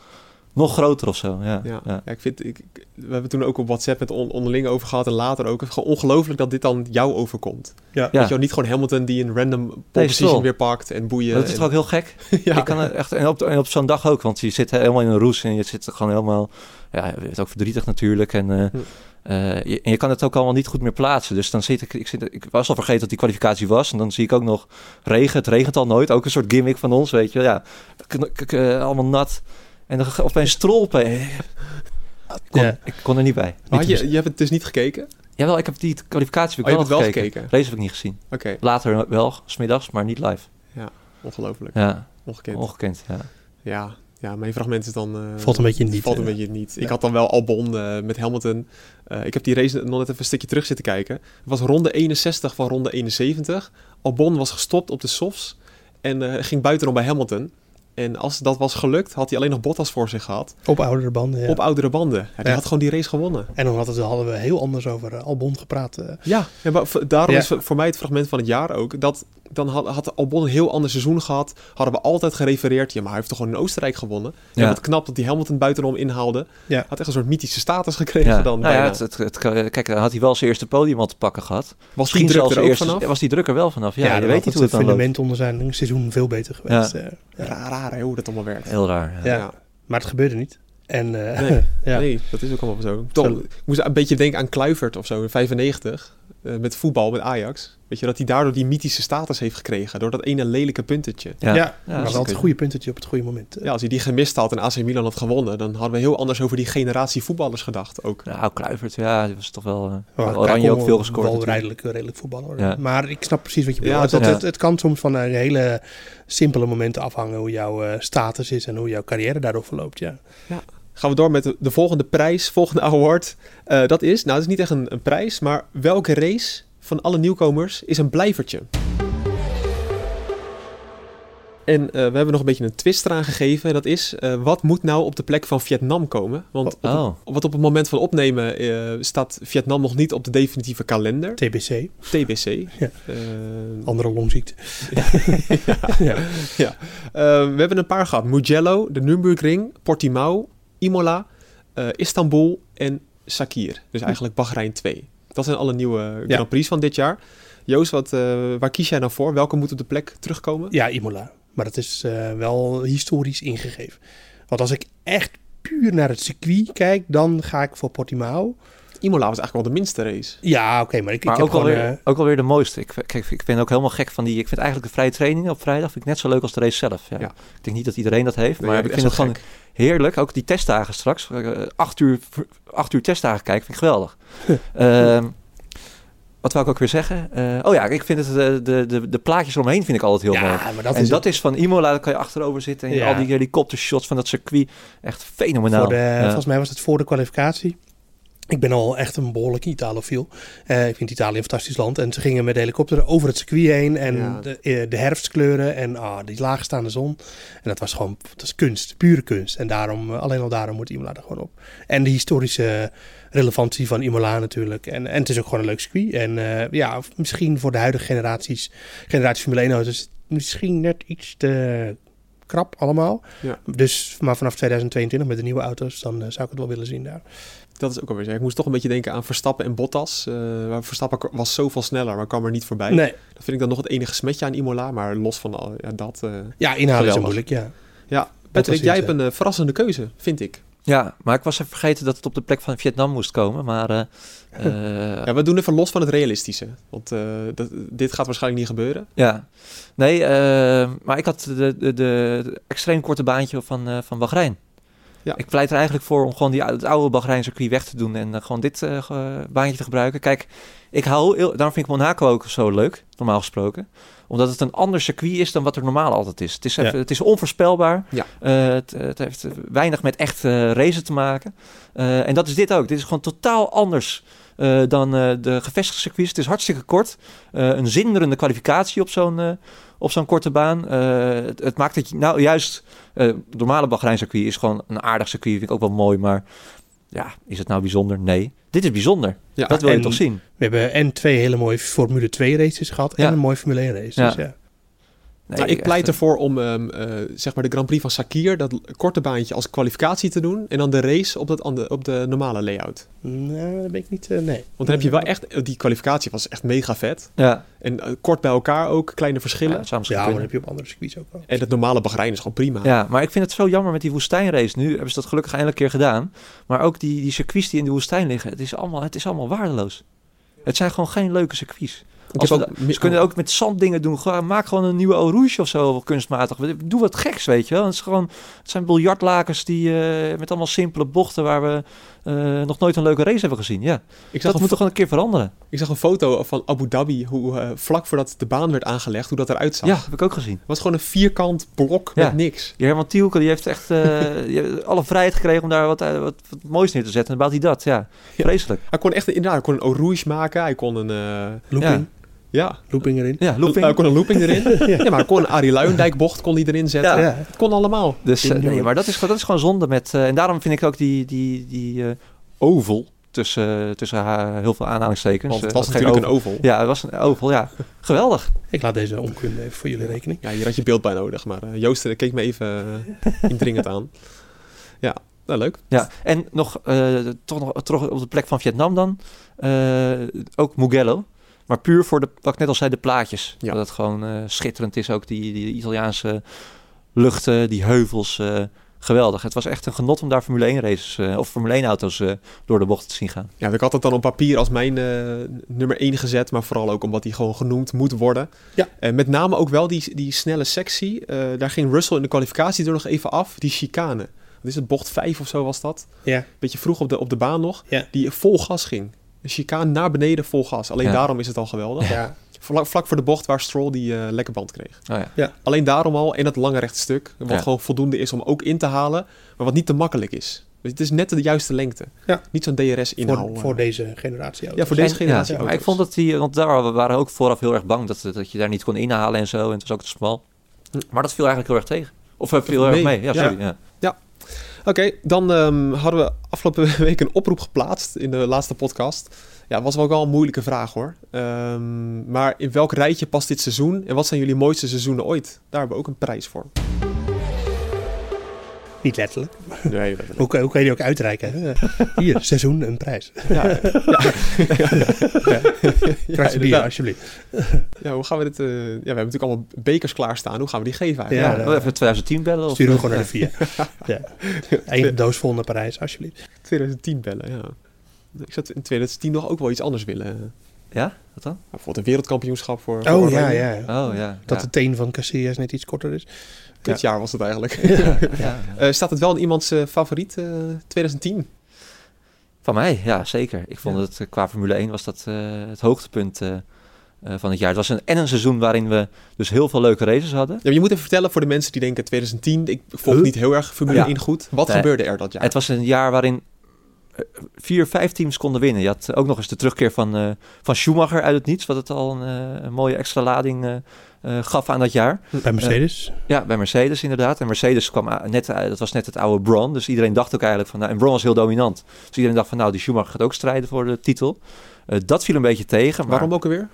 S6: nog groter of zo. Ja,
S5: Ja.
S6: ja.
S5: Ja, ik vind, ik, we hebben toen ook op WhatsApp het on- onderling over gehad en later ook. Het is gewoon ongelooflijk dat dit dan jou overkomt.
S7: Ja.
S6: Ja.
S5: je niet gewoon Hamilton die een random position weer pakt en boeien.
S6: Dat is
S5: en-
S6: toch ook heel gek? [laughs]
S5: ja.
S6: Ik kan er echt, en op, en op zo'n dag ook, want je zit helemaal in een roes en je zit gewoon helemaal, ja, je bent ook verdrietig natuurlijk. En, eh,
S5: Hm.
S6: eh, je, en je kan het ook allemaal niet goed meer plaatsen. Dus dan zit ik, ik, zit, ik was al vergeten dat die kwalificatie was. En dan zie ik ook nog regen. Het regent al nooit. Ook een soort gimmick van ons, weet je wel. Ja, k- k- k- eh, allemaal nat. En dan opeens strolpen. Ik kon,
S7: Ja.
S6: ik kon er niet bij. Niet
S5: had je, je hebt het dus niet gekeken?
S6: Jawel, ik heb die kwalificatie heb
S5: Oh,
S6: wel,
S5: hebt het wel
S6: gekeken.
S5: gekeken?
S6: Race heb ik niet gezien.
S5: Oké,
S6: Later wel, smiddags, maar niet live.
S5: ongelooflijk.
S6: Ja,
S5: Ongekend.
S6: ongekend. Ja.
S5: Ja, ja, mijn fragment is dan... eh,
S7: Valt een beetje niet,
S5: Valt een
S7: eh.
S5: beetje niet. Ik
S7: Ja.
S5: had dan wel Albon eh, met Hamilton. Eh, ik heb die race nog net even een stukje terug zitten kijken. Het was ronde 61 van ronde 71. Albon was gestopt op de softs en eh, ging buitenom bij Hamilton. En als dat was gelukt, had hij alleen nog Bottas voor zich gehad.
S7: Op oudere banden, ja.
S5: Op oudere banden. Ja. had gewoon die race gewonnen.
S7: En dan hadden, we- hadden we heel anders over eh, Albon gepraat. eh.
S5: Ja, ja maar daarom
S7: Ja.
S5: is voor mij het fragment van het jaar ook. Dat dan had, had Albon een heel ander seizoen gehad. Hadden we altijd gerefereerd. Ja, maar hij heeft toch gewoon in Oostenrijk gewonnen. Ja. Wat knap dat hij Hamilton buitenom inhaalde.
S7: Ja.
S5: Had echt een soort mythische status gekregen
S6: Ja,
S5: dan.
S6: nou ja, het, het, het- kijk, dan had hij wel zijn eerste podium al te pakken gehad.
S5: was die druk
S6: zelfs
S5: er
S6: zijn
S5: ook
S6: eerste,
S5: vanaf?
S6: Was die druk er wel vanaf? Ja,
S7: Ja,
S6: je
S7: dan
S6: weet niet hoe het dan loopt.
S7: fundament onder zijn seizoen veel beter geweest. eh. Ja.
S5: Raar, raar hè, hoe dat allemaal werkt.
S6: Heel raar. Ja.
S7: Ja. Maar het gebeurde niet. En eh,
S5: Nee, [laughs]
S7: ja.
S5: nee, dat is ook allemaal zo. Toch,
S7: Zo.
S5: ik moest een beetje denken aan Kluivert of zo in 95. Eh, met voetbal, met Ajax. Weet je, dat hij daardoor die mythische status heeft gekregen. Door dat ene lelijke puntetje.
S7: Ja,
S6: Ja,
S7: maar
S6: dat
S7: wel het goede puntetje op het goede moment.
S5: Ja, als hij die gemist had en AC Milan had gewonnen... dan hadden we heel anders over die generatie voetballers gedacht ook.
S6: Nou, Kluivert, ja, die was toch wel... eh,
S7: Maar
S6: Oranje ook veel gescoord
S7: Wel
S6: natuurlijk.
S7: redelijk, redelijk voetballer.
S6: Ja.
S7: Maar ik snap precies wat je
S5: Ja,
S7: bedoelt.
S5: dat-
S7: het, het,
S6: ja.
S7: het kan soms van een hele simpele momenten afhangen hoe jouw eh, status is en hoe jouw carrière daardoor verloopt. Ja.
S5: Gaan we door met de, de volgende prijs, volgende award. Eh, dat is, nou het is niet echt een, een prijs... maar welke race van alle nieuwkomers is een blijvertje? En eh, we hebben nog een beetje een twist eraan gegeven. Dat is, eh, wat moet nou op de plek van Vietnam komen? Want op,
S6: Oh,
S5: wat op het moment van opnemen eh, staat Vietnam nog niet op de definitieve kalender.
S7: TBC,
S5: TBC. [laughs]
S7: Ja. Andere longziekte. [laughs]
S5: ja. ja. Eh, we hebben een paar gehad. Mugello, de Nürburgring, Portimao, Imola, eh, Istanbul en Sakir. Dus eigenlijk Bahrein 2. Dat zijn alle nieuwe
S7: Ja.
S5: Grand Prix van dit jaar. Joost, wat, eh, waar kies jij nou voor? Welke moet op de plek terugkomen?
S7: Ja, Imola. Maar dat is eh, wel historisch ingegeven. Want als ik echt puur naar het circuit kijk, dan ga ik voor Portimao.
S5: Imola was eigenlijk wel de minste race.
S7: Ja, oké, maar ik,
S6: maar
S7: ik heb
S6: ook,
S7: gewoon...
S6: alweer,
S7: eh,
S6: ook alweer de mooiste. Ik, kijk, ik ben ook helemaal gek van die... Ik vind eigenlijk de vrije training op vrijdag vind ik net zo leuk als de race zelf. Ja.
S5: Ja.
S6: Ik denk niet dat iedereen dat heeft,
S5: Nee,
S6: maar ik vind het gewoon heerlijk. Ook die testdagen straks. eh, acht, uur, acht uur testdagen kijken vind ik geweldig. [laughs] Ehm, wat wou ik ook weer zeggen? Eh, oh ja, ik vind het, de, de, de plaatjes eromheen vind ik altijd heel mooi.
S7: ja, maar dat
S6: en
S7: is
S6: dat is van Imola, daar kan je achterover zitten. En
S7: Ja.
S6: al die helikoptershots van dat circuit. Echt fenomenaal.
S7: Voor de,
S6: Ja.
S7: Volgens mij was het voor de kwalificatie. Ik ben al echt een behoorlijk Italofiel. Eh ik vind Italië een fantastisch land. En ze gingen met de helikopter over het circuit heen. En
S5: Ja.
S7: de, eh, de herfstkleuren en ah, die laagstaande zon. En dat was gewoon dat is kunst, pure kunst. En daarom, eh, alleen al daarom moet Imola er gewoon op. En de historische relevantie van Imola natuurlijk. En, en het is ook gewoon een leuk circuit. En ja, misschien voor de huidige generaties, generatie Formule 1 auto's, misschien net iets te krap allemaal.
S5: Ja.
S7: Dus maar vanaf 2022 met de nieuwe auto's, dan eh, zou ik het wel willen zien daar.
S5: Dat is ook alweer zo. Ik moest toch een beetje denken aan Verstappen en Bottas. Waar Verstappen was zoveel sneller, maar kwam er niet voorbij.
S7: Nee,
S5: Dat vind ik dan nog het enige smetje aan Imola. Maar los van al, ja, dat... eh,
S7: ja, inhouden is moeilijk, ja.
S5: Ja, Patrick, jij hebt een verrassende keuze, vind ik.
S6: Ja, maar ik was even vergeten dat het op de plek van Vietnam moest komen. Maar eh, [laughs] eh,
S5: Ja, we doen even los van het realistische. Want eh, dat, dit gaat waarschijnlijk niet gebeuren.
S6: Ja, nee, eh, maar ik had de, de, de, extreem korte baantje van, eh van Bahrein.
S5: Ja.
S6: Ik pleit er eigenlijk voor om gewoon die, het oude Bahrein circuit weg te doen en eh, gewoon dit eh, baantje te gebruiken. Kijk, ik hou, heel, daarom vind ik Monaco ook zo leuk, normaal gesproken. Omdat het een ander circuit is dan wat er normaal altijd is. Het is, even,
S7: Ja.
S6: het is onvoorspelbaar.
S5: Ja.
S6: Eh, het, het heeft weinig met echt eh, racen te maken. Eh, en dat is dit ook. Dit is gewoon totaal anders eh, dan eh, de gevestigde circuits. Het is hartstikke kort. Eh, een zinderende kwalificatie op zo'n eh, op zo'n korte baan. Eh, het, het maakt dat je nou juist... eh het normale Bahrein circuit is gewoon een aardig circuit. Vind ik ook wel mooi, maar... Ja, is het nou bijzonder? Nee. Dit is bijzonder.
S5: Ja,
S6: dat wil je toch zien?
S7: We hebben en twee hele mooie Formule 2 races gehad en een mooie Formule 1 race. Dus ja.
S6: Nee,
S5: nou, ik pleit
S6: echt,
S5: ervoor om ehm, eh, zeg maar de Grand Prix van Sakir, dat korte baantje als kwalificatie te doen. En dan de race op, dat andere, op de normale layout.
S7: Nou, dat ben ik niet, eh, nee.
S5: Want dan heb je wel echt, die kwalificatie was echt mega vet.
S6: Ja,
S5: En eh, kort bij elkaar ook, kleine
S6: ja,
S5: verschillen.
S6: misschien
S7: Ja, maar dat heb je op andere circuits ook wel.
S5: En het normale Bahrein is gewoon prima.
S6: Ja, maar ik vind het zo jammer met die woestijnrace. Nu hebben ze dat gelukkig eindelijk een keer gedaan. Maar ook die, die circuits die in de woestijn liggen, het is allemaal, het is allemaal waardeloos. Het zijn gewoon geen leuke circuits. Als we
S5: ook
S6: ze kunnen ook met zand dingen doen. Maak gewoon een nieuwe Eau Rouge of zo, kunstmatig. Doe wat geks, weet je wel. Het, is gewoon, het zijn biljartlakens die, eh, met allemaal simpele bochten... waar we eh, nog nooit een leuke race hebben gezien. Ja,
S5: ik, zag
S6: dat moet toch gewoon een keer veranderen.
S5: ik zag een foto van Abu Dhabi, hoe eh, vlak voordat de baan werd aangelegd, hoe dat eruit zag.
S6: Ja,
S5: Het
S6: heb ik ook gezien.
S5: was gewoon een vierkant blok
S6: Ja.
S5: met niks.
S6: Die Herman Tielke die heeft echt [laughs] die heeft alle vrijheid gekregen... om daar wat, wat, wat moois neer te zetten. En baat hij dat, ja.
S5: Ja.
S6: Vreselijk.
S5: Hij kon echt inderdaad, hij kon een Eau Rouge maken, hij kon een...
S7: Looping,
S5: ja,
S7: looping erin.
S6: Ja, looping.
S5: hij kon een looping erin. [laughs] ja. maar kon een Arie Luijendijk bocht kon hij erin zetten.
S6: Ja.
S7: Ja.
S5: Het kon allemaal.
S6: Dus eh, nee, maar dat is, gewoon- dat is gewoon zonde met. eh, en daarom vind ik ook die, die, die eh, oval tussen, tussen ha- heel veel aanhalingstekens.
S5: Want het was natuurlijk een
S6: oval.
S5: oval.
S6: Ja, het was een oval, ja. Geweldig.
S7: Ik laat deze onkunde even voor jullie rekening.
S5: Ja, hier had je beeld bij nodig. Maar Joost keek me even indringend aan. [laughs] Ja, nou, leuk.
S6: Ja, en nog, toch nog terug op de plek van Vietnam dan. Ook Mugello. Maar puur voor de, wat ik net al zei, de plaatjes.
S5: Ja.
S6: Dat het gewoon eh, schitterend is. Ook die, die Italiaanse luchten, die heuvels. eh, geweldig. Het was echt een genot om daar Formule 1 races eh, of Formule 1 auto's eh, door de bocht te zien gaan.
S5: Ja, ik had het dan op papier als mijn eh, nummer 1 gezet, maar vooral ook omdat hij gewoon genoemd moet worden.
S7: Ja.
S5: En met name ook wel die, die snelle sectie. eh, daar ging Russell in de kwalificatie er nog even af. Die chicane. Wat is het, bocht 5 of zo was dat?
S7: Ja.
S5: Beetje vroeg op de, op de baan nog.
S7: Ja.
S5: Die vol gas ging. Een chicane naar beneden vol gas. Alleen
S6: Ja.
S5: daarom is het al geweldig.
S7: Ja.
S5: Vlak, vlak voor de bocht waar Stroll die eh lekker band kreeg.
S6: Oh ja.
S5: Alleen daarom al in dat lange rechte stuk. Wat
S6: Ja.
S5: gewoon voldoende is om ook in te halen. Maar wat niet te makkelijk is. Dus het is net de juiste lengte.
S7: Ja.
S5: Niet zo'n DRS inhoud.
S7: Voor, voor deze generatie
S5: Ja, voor deze
S6: En-
S5: generatie
S6: ja, maar
S5: auto's.
S6: ik vond dat die, want daar we waren ook vooraf heel erg bang dat, dat je daar niet kon inhalen en zo. En het was ook te smal. Maar dat viel eigenlijk heel erg tegen. Of eh, viel heel erg mee. Ja,
S5: Ja.
S6: sorry. Ja.
S5: Oké, dan ehm, hadden we afgelopen [laughs] week een oproep geplaatst in de laatste podcast. Ja, was wel wel een moeilijke vraag hoor. Ehm, maar in welk rijtje past dit seizoen en wat zijn jullie mooiste seizoenen ooit? Daar hebben we ook een prijs voor.
S7: Niet letterlijk.
S5: Nee,
S7: Hoe, kan- hoe kan je die ook uitreiken? [laughs] Hier, seizoen, een prijs.
S5: Ja, ja. [laughs]
S7: Krijg je bier, alsjeblieft.
S5: Ja, hoe gaan we dit... eh, ja, we hebben natuurlijk allemaal bekers klaarstaan. Hoe gaan we die geven
S7: Ja,
S5: eigenlijk?
S6: Ja, wel even 2010 bellen. Of,
S7: Sturen we gewoon naar de vier. [laughs] ja. Eén doos vol naar Parijs, alsjeblieft.
S5: 2010 bellen, ja. Ik zou in 2010 nog ook wel iets anders willen.
S6: Ja, wat dan?
S5: Bijvoorbeeld een wereldkampioenschap voor, voor
S7: Oh ja,
S5: Oranje.
S7: ja.
S6: Oh ja.
S7: Dat
S6: ja.
S7: de teen van Casillas net iets korter is.
S5: Dit jaar was het eigenlijk.
S6: Ja, [laughs] ja.
S5: Eh, staat het wel in iemands eh, favoriet eh, 2010?
S6: Van mij, ja, zeker. Ik vond het eh, qua Formule 1 was dat eh, het hoogtepunt eh, eh, van het jaar. Het was een, en een seizoen waarin we dus heel veel leuke races hadden.
S5: Ja, je moet even vertellen voor de mensen die denken 2010, ik volg
S7: Huh?
S5: niet heel erg Formule
S6: Ja.
S5: 1 goed. Wat
S6: Nee.
S5: gebeurde er dat jaar?
S6: Het was een jaar waarin eh, vier, vijf teams konden winnen. Je had ook nog eens de terugkeer van, eh, van Schumacher uit het niets, wat het al een, eh, een mooie extra lading eh, eh, gaf aan dat jaar.
S7: Bij Mercedes.
S6: Ja, bij Mercedes inderdaad. En Mercedes kwam net, uit- dat was net het oude Braun. Dus iedereen dacht ook eigenlijk van, nou, en Braun was heel dominant. Dus iedereen dacht van, nou, die Schumacher gaat ook strijden voor de titel. Eh, dat viel een beetje tegen. Maar,
S5: Waarom ook alweer?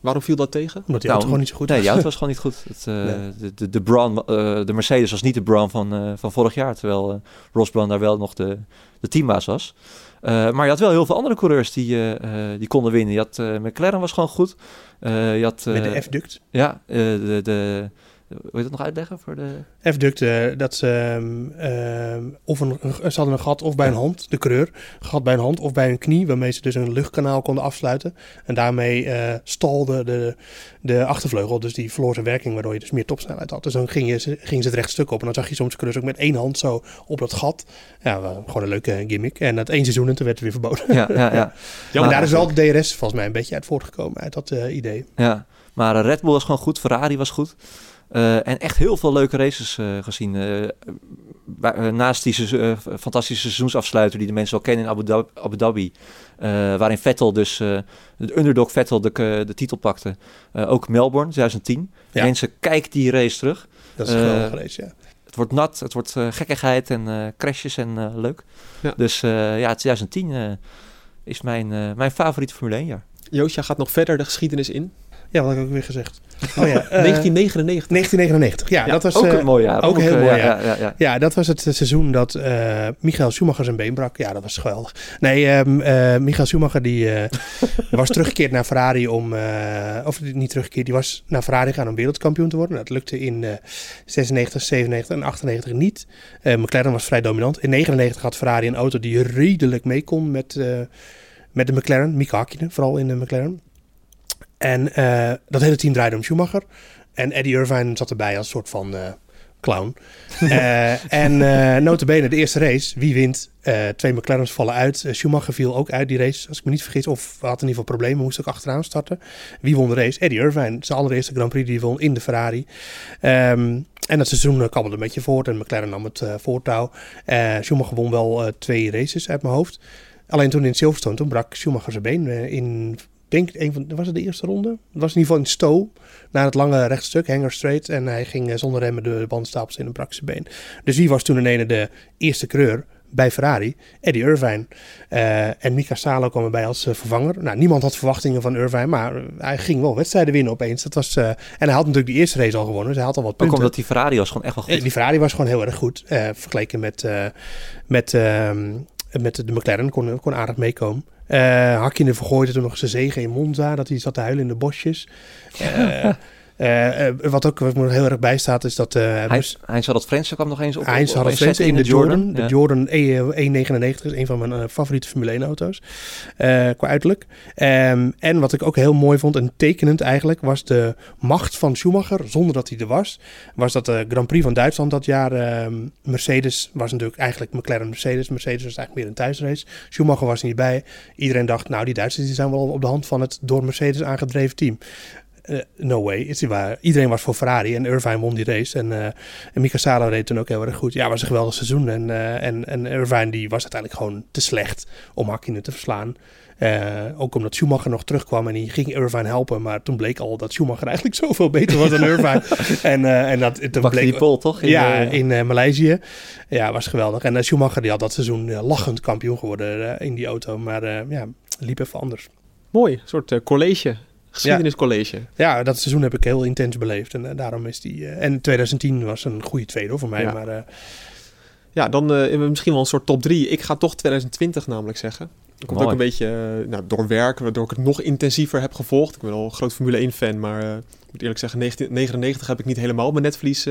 S5: Waarom viel dat tegen?
S7: Omdat die
S6: Nou,
S7: auto gewoon niet zo goed
S6: Nee,
S7: was.
S6: die auto was gewoon niet goed. Het, eh,
S7: Nee.
S6: de, de, de, Braun, eh, de Mercedes was niet de Braun van, eh, van vorig jaar. Terwijl eh, Ross Braun daar wel nog de, de teambaas was. Eh, maar je had wel heel veel andere coureurs die, eh, eh, die konden winnen. Je had, McLaren was gewoon goed. Je had,
S7: Met de F-duct.
S6: Ja, de, de, wil je dat nog uitleggen voor de...
S7: F-duct, eh, dat ze ehm, ehm, of een, ze hadden een gat of bij een hand, de een gat bij een hand of bij een knie, waarmee ze dus een luchtkanaal konden afsluiten. En daarmee eh stalde de, de achtervleugel, dus die verloor zijn werking, waardoor je dus meer topsnelheid had. Dus dan ging, je, ging ze het rechtstuk op en dan zag je soms coureurs ook met één hand zo op dat gat. Ja, gewoon een leuke gimmick. En dat één seizoen en toen werd het weer verboden.
S6: Ja, ja, ja. [laughs]
S7: Ja,
S6: Maar-
S7: daar is wel de DRS volgens mij een beetje uit voortgekomen, uit dat eh, idee.
S6: Ja, maar Red Bull was gewoon goed, Ferrari was goed. Eh, en echt heel veel leuke races eh, gezien. Eh, naast die fantastische seizoensafsluiter die de mensen wel kennen in Abu Dhabi, Abu Dhabi eh, waarin Vettel dus, eh, de underdog Vettel de, de titel pakte. Eh, ook Melbourne 2010.
S7: Ja.
S6: Mensen, kijk die race terug.
S7: Dat is
S6: Eh,
S7: geweldig geweest, ja.
S6: Het wordt nat, het wordt gekkigheid en eh, crashes en eh, leuk.
S5: Ja.
S6: Dus eh, ja, 2010 eh, is mijn, eh, mijn favoriete Formule 1 jaar.
S5: Joostja gaat nog verder de geschiedenis in.
S7: Ja, wat heb ik ook weer gezegd? [laughs] Oh ja, eh,
S5: 1999.
S7: 1999, ja,
S5: Ja,
S7: dat was
S6: ook
S7: eh,
S6: een mooi jaar.
S7: ook heel
S6: eh,
S7: mooi
S6: ja,
S7: jaar.
S6: ja, ja, ja.
S7: Ja, dat was het eh, seizoen dat eh Michael Schumacher zijn been brak. Ja, dat was geweldig. Nee, eh, Michael Schumacher die, eh, was [laughs] teruggekeerd naar Ferrari om... eh, of niet teruggekeerd, die was naar Ferrari gegaan om wereldkampioen te worden. Dat lukte in eh 96, 97 en 98 niet. Eh, McLaren was vrij dominant. In 99 had Ferrari een auto die redelijk mee kon met, eh, met de McLaren. Mika Hakkinen, vooral in de McLaren. En eh, dat hele team draaide om Schumacher. En Eddie Irvine zat erbij als soort van... eh, clown. [laughs] Eh, en eh notabene de eerste race, wie wint? Twee McLaren's vallen uit. Schumacher viel ook uit die race, als ik me niet vergis. Of had in ieder geval problemen, moest ook achteraan starten. Wie won de race? Eddie Irvine, zijn allereerste Grand Prix die hij won in de Ferrari. Ehm, en dat seizoen het een beetje voort en McLaren nam het voortouw. Schumacher won wel twee races uit mijn hoofd. Alleen toen in Silverstone, toen brak Schumacher zijn been in... Ik denk, een van, was het de eerste ronde? Het was in ieder geval in Stowe, naar het lange rechtstuk, Hanger Straight. En hij ging eh, zonder remmen de bandstapels in en brak zijn been. Dus wie was toen in ene de eerste coureur bij Ferrari? Eddie Irvine. Eh, en Mika Salo kwam erbij als eh, vervanger. Nou, niemand had verwachtingen van Irvine, maar hij ging wel wedstrijden winnen opeens. Dat was, en hij had natuurlijk die eerste race al gewonnen, dus hij had al wat
S6: Ook
S7: punten.
S6: omdat die Ferrari was gewoon echt wel goed.
S7: Die Ferrari was gewoon heel erg goed. vergeleken met, met, ehm, met de McLaren. Kon, kon aardig meekomen. Eh Hakkinen vergooide toen nog zijn zegen in Monza. Dat hij zat te huilen in de bosjes. [laughs] Eh, Eh, eh, wat ook wat me heel erg bij staat is dat... Uh,
S6: Heinz, Heinz Harald Frensen kwam nog eens op.
S7: Heinz Harald Frensen in de Jordan. De Jordan E, E99 is een van mijn favoriete Formule 1 auto's. qua uiterlijk. Um, en wat ik ook heel mooi vond en tekenend eigenlijk... was de macht van Schumacher, zonder dat hij er was. Was dat de Grand Prix van Duitsland dat jaar. Uh, Mercedes was natuurlijk eigenlijk McLaren Mercedes. Mercedes was eigenlijk meer een thuisrace. Schumacher was niet bij. Iedereen dacht, nou die Duitsers die zijn wel op de hand van het door Mercedes aangedreven team. Uh, no way. Is waar. Iedereen was voor Ferrari en Irvine won die race. En, uh, en Mika Salo reed toen ook heel erg goed. Ja, het was een geweldig seizoen. En, uh, en, en Irvine die was uiteindelijk gewoon te slecht om Hakkinen te verslaan. ook omdat Schumacher nog terugkwam en die ging Irvine helpen. Maar toen bleek al dat Schumacher [laughs] eigenlijk zoveel beter was dan [laughs] Irvine. en, en dat toen bleek,
S6: die pol, toch?
S7: In, ja, in Maleisië. Ja, was geweldig. En Schumacher die had dat seizoen lachend kampioen geworden in die auto. Maar ja, liep even anders.
S5: Mooi, een soort college Geschiedeniscollege.
S7: Ja. ja, dat seizoen heb ik heel intens beleefd. En uh, daarom is die... Uh, en 2010 was een goede tweede voor mij. Ja. Maar, uh,
S5: ja, dan misschien wel een soort top 3. Ik ga toch 2020 namelijk zeggen. Dat komt Mooi. ook een beetje nou, door werk, waardoor ik het nog intensiever heb gevolgd. Ik ben al een groot Formule 1 fan, maar ik moet eerlijk zeggen, 1999 heb ik niet helemaal mijn netvlies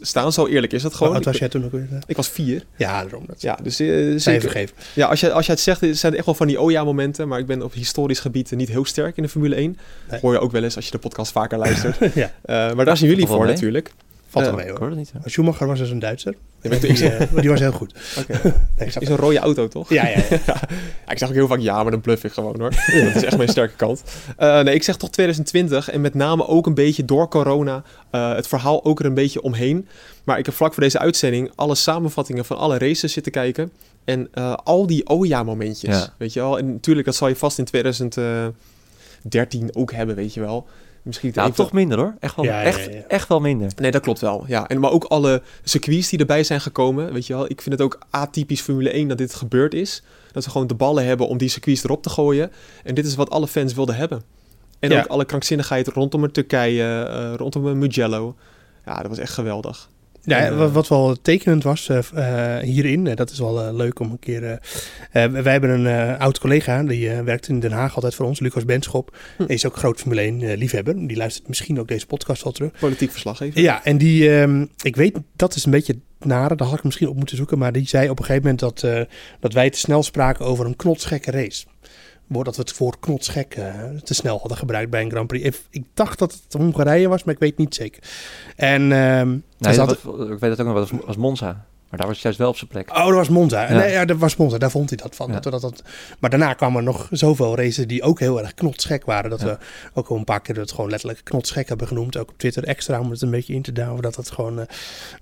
S5: staan. Zo eerlijk is dat gewoon.
S7: Wat was jij toen ook weer?
S5: Ik was vier.
S7: Ja, daarom. Dat
S5: ja, dus uh, zeker.
S7: vergeven.
S5: Ja, als je, als je het zegt, zijn het echt wel van die oh ja momenten. Maar ik ben op historisch gebied niet heel sterk in de Formule 1. Nee. Hoor je ook wel eens als je de podcast vaker luistert. [laughs] ja. Uh, maar daar zijn jullie voor natuurlijk.
S7: Valt er mee hoor. Niet, Schumacher was dus een Duitser. [laughs] Die, uh, die, was heel goed.
S5: Okay. [laughs] nee, is een rode auto, toch?
S7: Ja, ja, ja. [laughs]
S5: ja. ik zeg ook heel vaak ja, maar dan bluff ik gewoon hoor. dat is echt mijn sterke kant. Uh, nee, ik zeg toch 2020 en met name ook een beetje door corona uh, het verhaal ook er een beetje omheen. Maar ik heb vlak voor deze uitzending alle samenvattingen van alle races zitten kijken. En al die oh ja momentjes, weet je wel. En natuurlijk, dat zal je vast in 2013 ook hebben, weet je wel. Misschien
S6: nou, toch minder hoor. Echt wel, ja, echt, ja, echt wel minder.
S5: Nee, dat klopt wel. Ja. En, maar ook alle circuits die erbij zijn gekomen. Weet je wel, ik vind het ook atypisch Formule 1 dat dit gebeurd is. Dat ze gewoon de ballen hebben om die circuits erop te gooien. En dit is wat alle fans wilden hebben. En ook alle krankzinnigheid rondom het Turkije, uh, rondom het Mugello. Ja, dat was echt geweldig.
S7: Ja, en, wat wel tekenend was uh, hierin, uh, dat is wel leuk om een keer. wij hebben een oud collega, die werkt in Den Haag altijd voor ons, Lucas Benschop. Hm. Is ook groot Formule 1 liefhebber. Die luistert misschien ook deze podcast wel terug.
S5: Politiek verslaggever.
S7: Ja, en die, ehm, ik weet, dat is een beetje nare, daar had ik misschien op moeten zoeken. Maar die zei op een gegeven moment dat, dat wij te snel spraken over een knotsgekke race dat we het woord knotsgek uh, te snel hadden gebruikt bij een Grand Prix. Ik, dacht dat het Hongarije was, maar ik weet niet zeker. En, uh,
S6: nee, was, ik weet het ook nog, was, was Monza. Maar daar was hij juist wel op zijn plek.
S7: Oh, dat was Monza. Ja. Nee, ja, dat was Monza. Daar vond hij dat van. Dat, dat, dat, maar daarna kwamen er nog zoveel races die ook heel erg knotsgek waren. Dat we ook al een paar keer het gewoon letterlijk knotsgek hebben genoemd. Ook op Twitter extra om het een beetje in te duwen. Dat het gewoon uh,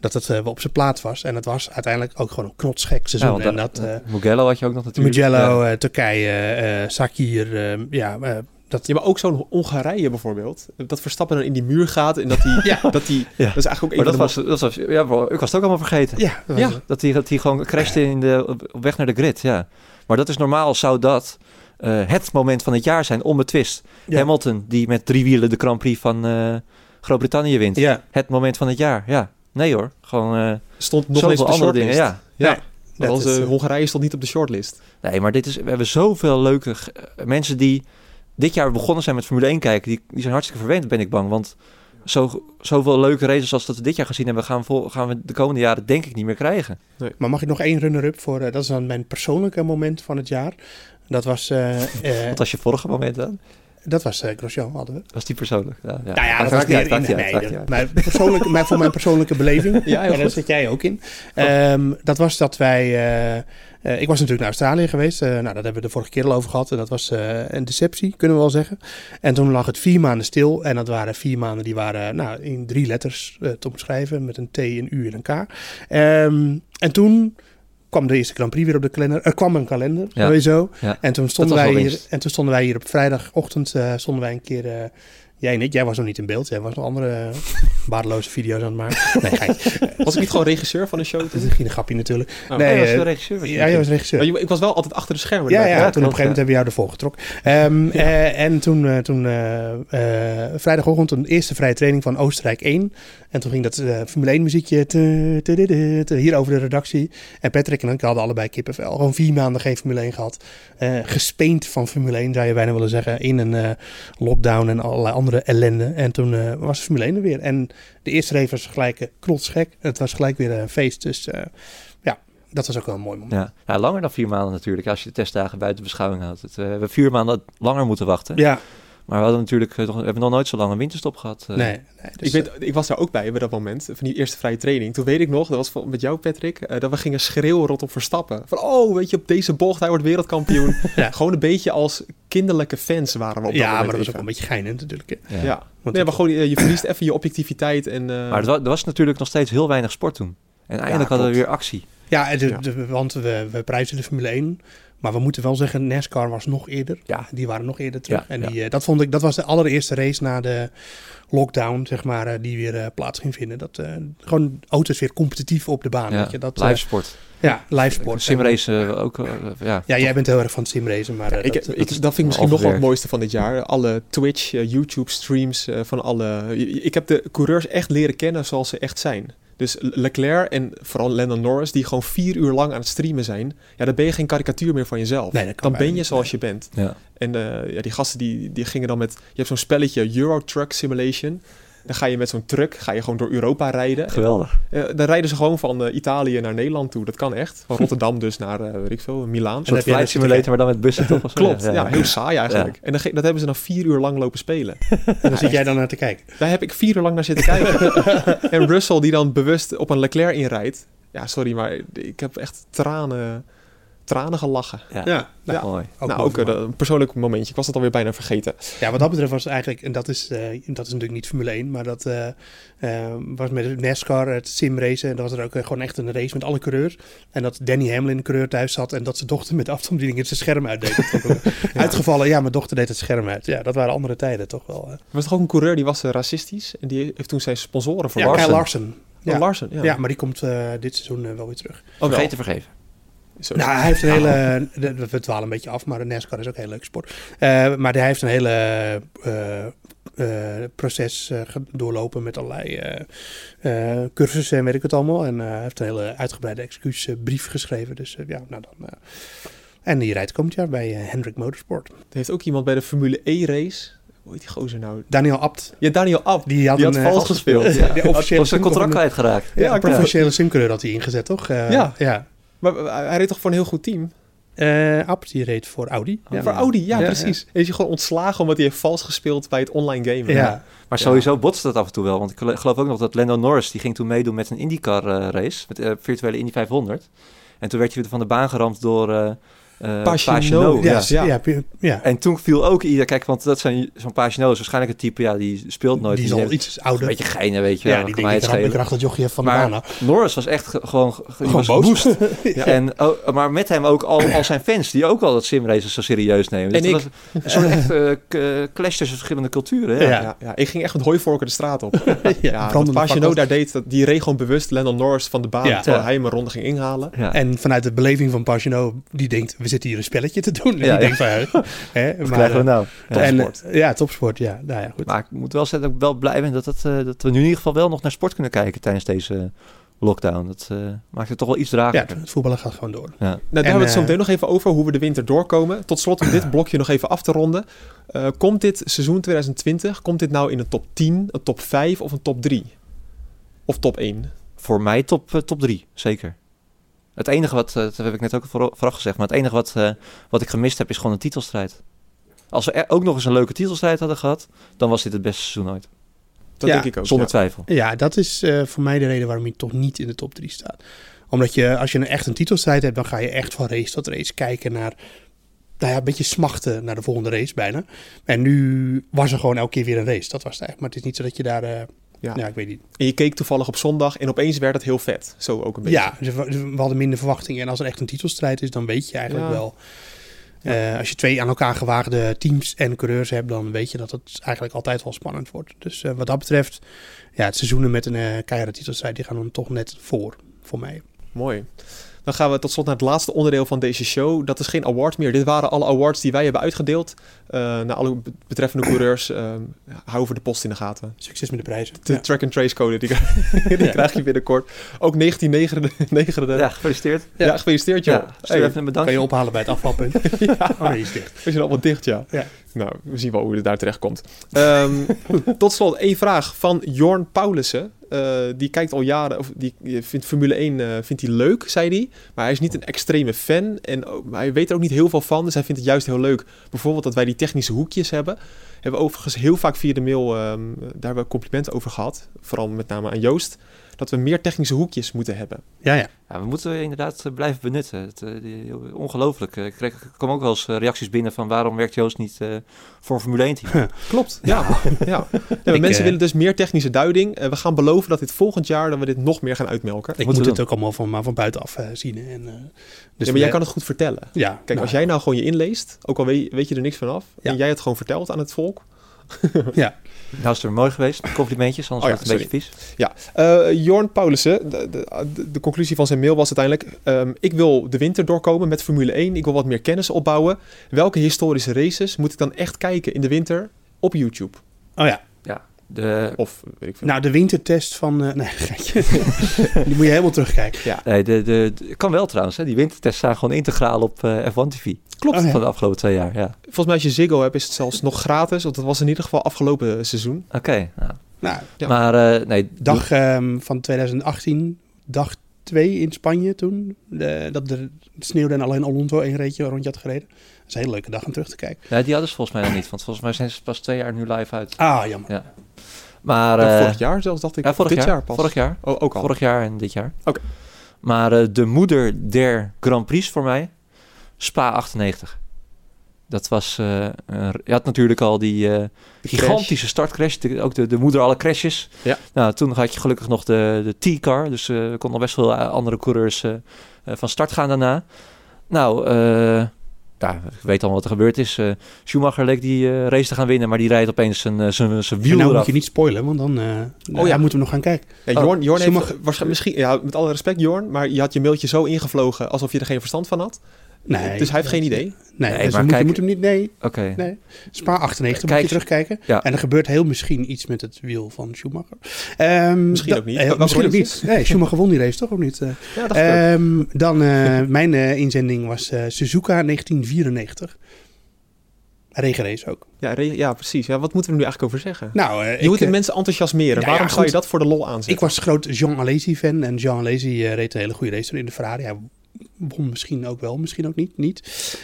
S7: dat het, uh, wel op zijn plaats was. En het was uiteindelijk ook gewoon een knotsgek seizoen. en dat, uh,
S6: Mugello had je ook nog natuurlijk.
S7: Mugello, Turkije, Sakir, ja
S5: dat... Ja, maar ook zo'n Hongarije bijvoorbeeld. Dat Verstappen dan in die muur gaat en dat hij... [laughs] ja. Dat, die, ja. dat is eigenlijk ook...
S6: Maar dat, was, dat was... Ja, bro, ik was het ook allemaal vergeten.
S7: Ja.
S6: Dat, ja. dat, hij, dat hij gewoon crashte in de, op weg naar de grid, ja. Maar dat is normaal, zou dat uh, het moment van het jaar zijn, onbetwist. Ja. Hamilton, die met drie wielen de Grand Prix van uh, Groot-Brittannië wint. Ja. Het moment van het jaar, ja. Nee hoor, gewoon uh,
S5: Stond nog
S6: zoveel andere dingen, ja.
S5: ja. is, Hongarije stond niet op de shortlist.
S6: Nee, maar dit is, we hebben zoveel leuke mensen die dit jaar begonnen zijn met Formule 1 kijken, die, die zijn hartstikke verwend, ben ik bang. Want zo, zoveel leuke races als dat we dit jaar gezien hebben, gaan, vol, gaan we de komende jaren denk ik niet meer krijgen.
S7: Nee. Maar mag ik nog één runner-up voor, uh, dat is dan mijn persoonlijke moment van het jaar. Dat was... Uh, [laughs]
S6: Wat was je vorige moment dan?
S7: Dat was uh, Grosjean, hadden we.
S6: Was die persoonlijk? Ja, ja.
S7: Nou ja, dat, was. Nee, maar persoonlijk, maar voor mijn persoonlijke beleving. [laughs] ja, en daar zit jij ook in. Um, dat was dat wij... Uh, ik was natuurlijk naar Australië geweest. Uh, nou, dat hebben we de vorige keer al over gehad. En dat was uh, een deceptie, kunnen we wel zeggen. En toen lag het vier maanden stil. En dat waren vier maanden die waren nou, in drie letters te omschrijven. Met een T, een U en een K. Um, en toen kwam de eerste Grand Prix weer op de kalender. Er kwam een kalender, sowieso. Ja. En, toen stonden wij hier, en toen stonden wij hier op vrijdagochtend stonden wij een keer Jij niet, jij was nog niet in beeld. Jij was nog andere waardeloze video's aan het maken. [laughs] Nee,
S5: Was ik niet gewoon regisseur van een show?
S7: Dat is geen grapje natuurlijk.
S6: Oh, nee, jij was uh, regisseur. Was
S7: ja, jij was regisseur.
S5: Oh, ik was wel altijd achter de schermen.
S7: Ja, ja, ja, toen op een gegeven moment hebben we jou ervoor getrokken. Um, ja. uh, en toen, uh, toen vrijdagochtend een eerste vrije training van Oostenrijk 1. En toen ging dat Formule 1 muziekje te, te, te, te, hier over de redactie. En Patrick en ik hadden allebei kippenvel. Gewoon vier maanden geen Formule 1 gehad. gespeend van Formule 1 zou je bijna willen zeggen. In een lockdown en allerlei andere andere ellende. En toen eh, was de Formule 1 er weer. En de eerste race was gelijk uh, knotsgek. Het was gelijk weer een feest. Dus eh, ja, dat was ook wel een mooi moment.
S6: Ja. ja, langer dan vier maanden natuurlijk. Als je de testdagen buiten beschouwing houdt. Het, eh, we hebben vier maanden langer moeten wachten.
S7: Ja,
S6: Maar we hadden natuurlijk eh, we hebben nog nooit zo lang een winterstop gehad. eh.
S7: nee. nee dus,
S5: ik, weet, ik was daar ook bij bij dat moment, van die eerste vrije training. Toen weet ik nog, dat was van- met jou Patrick, eh, dat we gingen schreeuwen rond op Verstappen. Van, oh, weet je, op deze bocht, hij wordt wereldkampioen. [laughs]
S7: Ja.
S5: Gewoon een beetje als kinderlijke fans waren we op dat
S7: ja, maar
S5: moment
S7: dat was ook een beetje geinend natuurlijk. hè.
S6: Ja.
S5: Ja,
S7: Want
S5: nee, maar gewoon, eh, je verliest even je objectiviteit en... eh,
S6: Maar er wa- er was natuurlijk nog steeds heel weinig sport toen. En eindelijk hadden we weer actie.
S7: Ja, de,
S5: Ja.
S7: de- want we, we prijzen de Formule 1. Maar we moeten wel zeggen, NASCAR was nog eerder.
S6: Ja.
S7: Die waren nog eerder terug.
S6: Ja,
S7: en
S6: ja.
S7: die, eh, dat, vond ik, dat was de allereerste race na de lockdown, zeg maar, eh, die weer eh, plaats ging vinden. Dat eh, gewoon auto's weer competitief op de baan.
S6: Ja,
S7: Weet je, dat,
S6: live sport.
S7: ja, live sport.
S6: Simrace ook. ja.
S7: Ja, jij bent heel erg van simracen, maar
S5: ik,
S7: dat,
S5: ik,
S7: dat
S5: vind ik misschien nog wel het mooiste van dit jaar. Alle Twitch, YouTube streams van alle... Ik heb de coureurs echt leren kennen zoals ze echt zijn. Dus Leclerc en vooral Lennon Norris, die gewoon vier uur lang aan het streamen zijn. Ja, dan ben je geen karikatuur meer van jezelf.
S7: Nee,
S5: dan ben je
S7: niet,
S5: zoals je bent.
S6: Ja.
S5: En eh, ja, die gasten die, die gingen dan met... Je hebt zo'n spelletje Euro Truck Simulation. Dan ga je met zo'n truck ga je gewoon door Europa rijden.
S6: Geweldig.
S5: Eh, dan rijden ze gewoon van eh, Italië naar Nederland toe. Dat kan echt. Van Rotterdam dus naar, eh, weet ik veel, Milaan.
S6: Een soort flight simulator, maar dan met bussen toch? [laughs]
S5: Klopt, ja, heel saai eigenlijk.
S6: Ja.
S5: En dan, dat hebben ze dan vier uur lang lopen spelen. [laughs]
S7: En dan zit jij dan naar te kijken.
S5: Daar heb ik vier uur lang naar zitten kijken. [laughs] en Russell die dan bewust op een Leclerc inrijdt. Ja, sorry, maar ik heb echt tranen, tranen gelachen.
S6: Ja,
S7: Ja,
S5: Ja.
S6: mooi.
S7: ook
S5: nou, ook eh, een persoonlijk momentje. Ik was het alweer bijna vergeten.
S7: Ja, wat dat betreft was eigenlijk, en dat is, eh, dat is natuurlijk niet Formule 1, maar dat eh, was met het NASCAR, het simracen. En dat was er ook gewoon echt een race met alle coureurs. En dat Danny Hamlin, de coureur, thuis zat en dat zijn dochter met de afstandsbediening het zijn scherm uitdeed. Dat ook [laughs] Uitgevallen, ja, mijn dochter deed het scherm uit. Ja, dat waren andere tijden toch wel.
S5: Er was toch ook een coureur die was racistisch. En die heeft toen zijn sponsoren voor
S7: Ja, Kyle Larson.
S5: Ja.
S7: Ja.
S5: Larsen, ja.
S7: Ja, maar die komt eh, dit seizoen wel weer terug.
S5: Oh.
S6: Vergeten vergeven.
S5: Zo.
S7: Nou, hij heeft een hele. de- We dwalen een beetje af, maar de NASCAR is ook een heel leuk sport. Eh, maar hij heeft een hele eh, eh, proces doorlopen met allerlei cursussen en weet ik het allemaal. En eh, hij heeft een hele uitgebreide excuusbrief geschreven. Dus eh, ja, nou dan. en die rijdt komend jaar bij Hendrick Motorsport.
S5: Er heeft ook iemand bij de Formule E-race. Hoe heet die gozer nou?
S7: Daniel Abt.
S5: Ja, Daniel Abt.
S7: Die had,
S5: Die had
S7: een,
S5: vals [laughs] gespeeld.
S7: Ja,
S6: Was
S7: officiële
S6: zijn contract kwijtgeraakt.
S7: Ja,
S5: Ja,
S7: een professionele simcoureur had hij ingezet, toch? Eh,
S5: Ja.
S7: ja.
S5: Maar eh, hij reed toch voor een heel goed team?
S7: Eh, Abt die reed voor Audi. Ja.
S5: Voor Audi, ja,
S7: Ja,
S5: precies. En is hij gewoon ontslagen omdat hij heeft vals gespeeld bij het online gamen.
S7: Ja.
S6: Maar sowieso botst dat af en toe wel. Want ik gelo- geloof ook nog dat Lando Norris... die ging toen meedoen met een IndyCar eh, race. Met virtuele Indy 500. En toen werd je weer van de baan geramd door... eh eh
S5: Pagino.
S6: Pagino,
S7: Ja,
S6: ja.
S7: ja. Ja, ja.
S6: En toen viel ook ieder... Kijk, want dat zijn zo'n Pagino is waarschijnlijk een type... Ja, die speelt nooit.
S7: die is
S6: heeft
S7: al iets ouder.
S6: Een beetje geinen, weet je.
S7: ja,
S6: wel,
S7: die denkt,
S6: het
S7: dat jochie van de baan
S6: Maar. Norris was echt ge- gewoon...
S7: Gewoon
S6: was
S7: boos. [laughs] Ja.
S6: En, oh, maar met hem ook al, al zijn fans... die ook al dat simraces zo serieus nemen.
S5: En
S6: Dus
S5: ik.
S6: was een soort echt eh, k- clash tussen verschillende culturen. Ja.
S7: Ja.
S5: Ja, ja, ik ging echt met hooivorken de straat op. [laughs] ja, wat Pagino daar deed, dat, die reed gewoon bewust Lennon Norris van de baan...
S7: Ja.
S5: terwijl
S6: Ja.
S5: hij hem een ronde ging inhalen.
S6: Ja.
S7: En vanuit de beleving van Pagino, die denkt, we zitten hier een spelletje te doen. En [laughs]
S6: Ja, ja.
S7: denkt van, hè,
S6: Wat
S7: maar,
S6: krijgen we
S7: eh,
S6: nou? Ja.
S7: en,
S5: topsport.
S7: eh, ja, topsport, ja. Nou ja, goed.
S6: Maar ik moet wel zeggen dat ik wel blij ben dat, het, eh, dat we nu in ieder geval wel nog naar sport kunnen kijken tijdens deze lockdown. Dat eh, maakt het toch wel iets
S7: ja,
S6: draaglijker.
S7: het voetballen gaat gewoon door.
S6: Ja.
S5: Nou, daar hebben we het zo meteen nog even over, hoe we de winter doorkomen. Tot slot om dit [laughs] blokje nog even af te ronden. Eh, komt dit seizoen 2020, komt dit nou in een top 10, een top 5 of een top 3? Of top 1?
S6: Voor mij top, top drie, zeker. Het enige wat, eh, dat heb ik net ook voor, vooraf gezegd, maar het enige wat, eh, wat ik gemist heb is gewoon een titelstrijd. Als we er ook nog eens een leuke titelstrijd hadden gehad, dan was dit het beste seizoen ooit.
S5: Dat
S7: Ja,
S5: denk ik ook.
S6: Zonder
S5: ja.
S6: twijfel.
S7: Ja, dat is eh, voor mij de reden waarom hij toch niet in de top 3 staat. Omdat je, als je een echt een titelstrijd hebt, dan ga je echt van race tot race kijken naar... Nou ja, een beetje smachten naar de volgende race bijna. En nu was er gewoon elke keer weer een race. Dat was het eigenlijk. Maar het is niet zo dat je daar... eh,
S5: Ja.
S7: ja. ik weet niet.
S5: En je keek toevallig op zondag en opeens werd het heel vet. Zo ook een beetje.
S7: Ja, dus we, we hadden minder verwachtingen. En als er echt een titelstrijd is, dan weet je eigenlijk
S5: Ja.
S7: wel... eh, als je twee aan elkaar gewaagde teams en coureurs hebt, dan weet je dat het eigenlijk altijd wel spannend wordt. Dus eh, wat dat betreft, ja, het seizoenen met een eh keiharde titelstrijd, die gaan dan toch net voor, voor mij.
S5: Mooi. Dan gaan we tot slot naar het laatste onderdeel van deze show. Dat is geen award meer. Dit waren alle awards die wij hebben uitgedeeld. eh naar alle be- betreffende coureurs. Uh, hou voor de post in de gaten.
S7: Succes met de prijzen.
S5: De
S7: Ja.
S5: track and trace code, die, [laughs] die krijg je binnenkort. Ook 1999.
S6: Ja,
S5: Ja,
S6: gefeliciteerd.
S5: ja gefeliciteerd joh.
S6: Ja,
S5: Hey,
S6: even een bedankje.
S7: Kan je ophalen bij het afvalpunt. [laughs] Oh nee, is dicht.
S5: we zijn allemaal dicht, ja.
S7: Ja.
S5: Nou, we zien wel hoe het daar terecht komt. Ehm, [laughs] tot slot, één vraag van Jorn Paulussen. Eh, die kijkt al jaren, of die vindt Formule 1 eh, vindt hij leuk, zei hij. Maar hij is niet een extreme fan en ook- hij weet er ook niet heel veel van. Dus hij vindt het juist heel leuk. Bijvoorbeeld dat wij die technische hoekjes hebben. Hebben we overigens heel vaak via de mail, ehm, daar hebben we complimenten over gehad. Vooral met name aan Joost. Dat we meer technische hoekjes moeten hebben.
S7: Ja, ja.
S6: Ja, we moeten inderdaad eh, blijven benutten. Het, eh, ongelooflijk. Eh, Ik kreeg- er komen ook wel eens reacties binnen van waarom werkt Joost niet eh, voor een Formule 1 team? [laughs]
S5: Klopt, ja. ja. [laughs]
S7: Ik,
S5: mensen willen dus meer technische duiding. We gaan beloven dat dit volgend jaar dat we dit nog meer gaan uitmelken.
S7: Ik moet het ook allemaal van, maar van buitenaf eh, zien. En, eh, dus
S5: ja, maar jij kan het goed vertellen.
S7: Ja,
S5: Kijk,
S7: nou,
S5: als jij nou gewoon je inleest, ook al weet, weet je er niks van af,
S7: Ja.
S5: en jij het gewoon vertelt aan het volk.
S7: Ja. [laughs]
S6: Nou is het er mooi geweest. Complimentjes, anders
S5: Oh ja,
S6: wordt het een beetje vies.
S5: Ja, eh, Jorn Paulussen, de, de, de, de conclusie van zijn mail was uiteindelijk... ehm, ik wil de winter doorkomen met Formule 1. Ik wil wat meer kennis opbouwen. Welke historische races moet ik dan echt kijken in de winter op YouTube?
S7: Oh ja.
S6: Ja, de,
S5: Of weet ik veel.
S7: Nou, de wintertest van... eh, nee. [laughs] Die moet je helemaal terugkijken.
S5: ja,
S6: nee, de, de, de- kan wel trouwens. Hè. Die wintertests staan gewoon integraal op eh, F1 TV.
S5: klopt.
S7: Oh, ja.
S6: Van de afgelopen twee jaar, ja.
S5: Volgens mij als je Ziggo hebt is het zelfs nog gratis. Want dat was in ieder geval afgelopen seizoen.
S6: Oké. nou.
S7: Nou,
S5: Ja.
S6: Maar eh, nee,
S7: dag ehm, van 2018, dag 2 in Spanje toen. De, dat er sneeuwde en alleen Alonso één reetje een rondje had gereden. Dat is een hele leuke dag om terug te kijken.
S6: nee, die hadden ze volgens mij nog niet. Want volgens mij zijn ze pas twee jaar nu live uit.
S7: Ah, jammer.
S6: Ja. Maar
S5: Ja,
S6: eh,
S5: vorig jaar zelfs dacht ik.
S6: ja, vorig
S5: dit
S6: jaar,
S5: jaar pas.
S6: Vorig jaar.
S5: Oh, ook al.
S6: Vorig jaar en dit jaar.
S5: Oké.
S6: Maar eh, de moeder der Grand Prix voor mij, Spa 98. Dat was, eh, je had natuurlijk al die gigantische startcrash, de- ook de, de moeder alle crashes.
S5: Ja.
S6: Nou, toen had je gelukkig nog de, de T-car, dus er konden nog best eh, andere coureurs van start gaan daarna. Nou, ja, ik weet al wat er gebeurd is. Eh, Schumacher leek die eh, race te gaan winnen, maar die rijdt opeens zijn, eh, zijn, zijn
S7: En
S6: wiel
S7: nou
S6: eraf.
S7: moet je niet spoilen, want dan eh
S5: Oh ja.
S7: moeten we nog gaan kijken.
S5: Ja, Jorn, Jorn heeft misschien, ja, met alle respect Jorn, maar je had je mailtje zo ingevlogen alsof je er geen verstand van had.
S7: Nee,
S5: dus hij heeft geen idee.
S7: Nee,
S6: Nee,
S7: dus
S6: maar
S7: we moeten,
S6: kijk-
S7: moeten hem niet... Nee,
S6: Oké.
S7: nee. Spa 98
S6: Kijk,
S7: moet je terugkijken.
S6: ja.
S7: En er gebeurt heel misschien iets met het wiel van Schumacher. Ehm,
S5: Misschien ook niet.
S7: eh, misschien ook niet. Nee, Schumacher won die race toch ook niet? eh.
S5: Ja, dat uh,
S7: Ehm, dan eh, [laughs] mijn eh, inzending was eh, Suzuka 1994. Regenrace ook.
S5: ja, re- ja, precies. Ja, wat moeten we er nu eigenlijk over zeggen?
S7: Nou, eh,
S5: je
S7: ik,
S5: moet de
S7: eh,
S5: mensen enthousiasmeren.
S7: nou ja,
S5: Waarom zou je dat voor de lol aanzetten?
S7: ik was groot Jean Alesi fan en Jean Alesi eh, reed een hele goede race in de Ferrari. Hij won misschien ook wel, misschien ook niet. niet.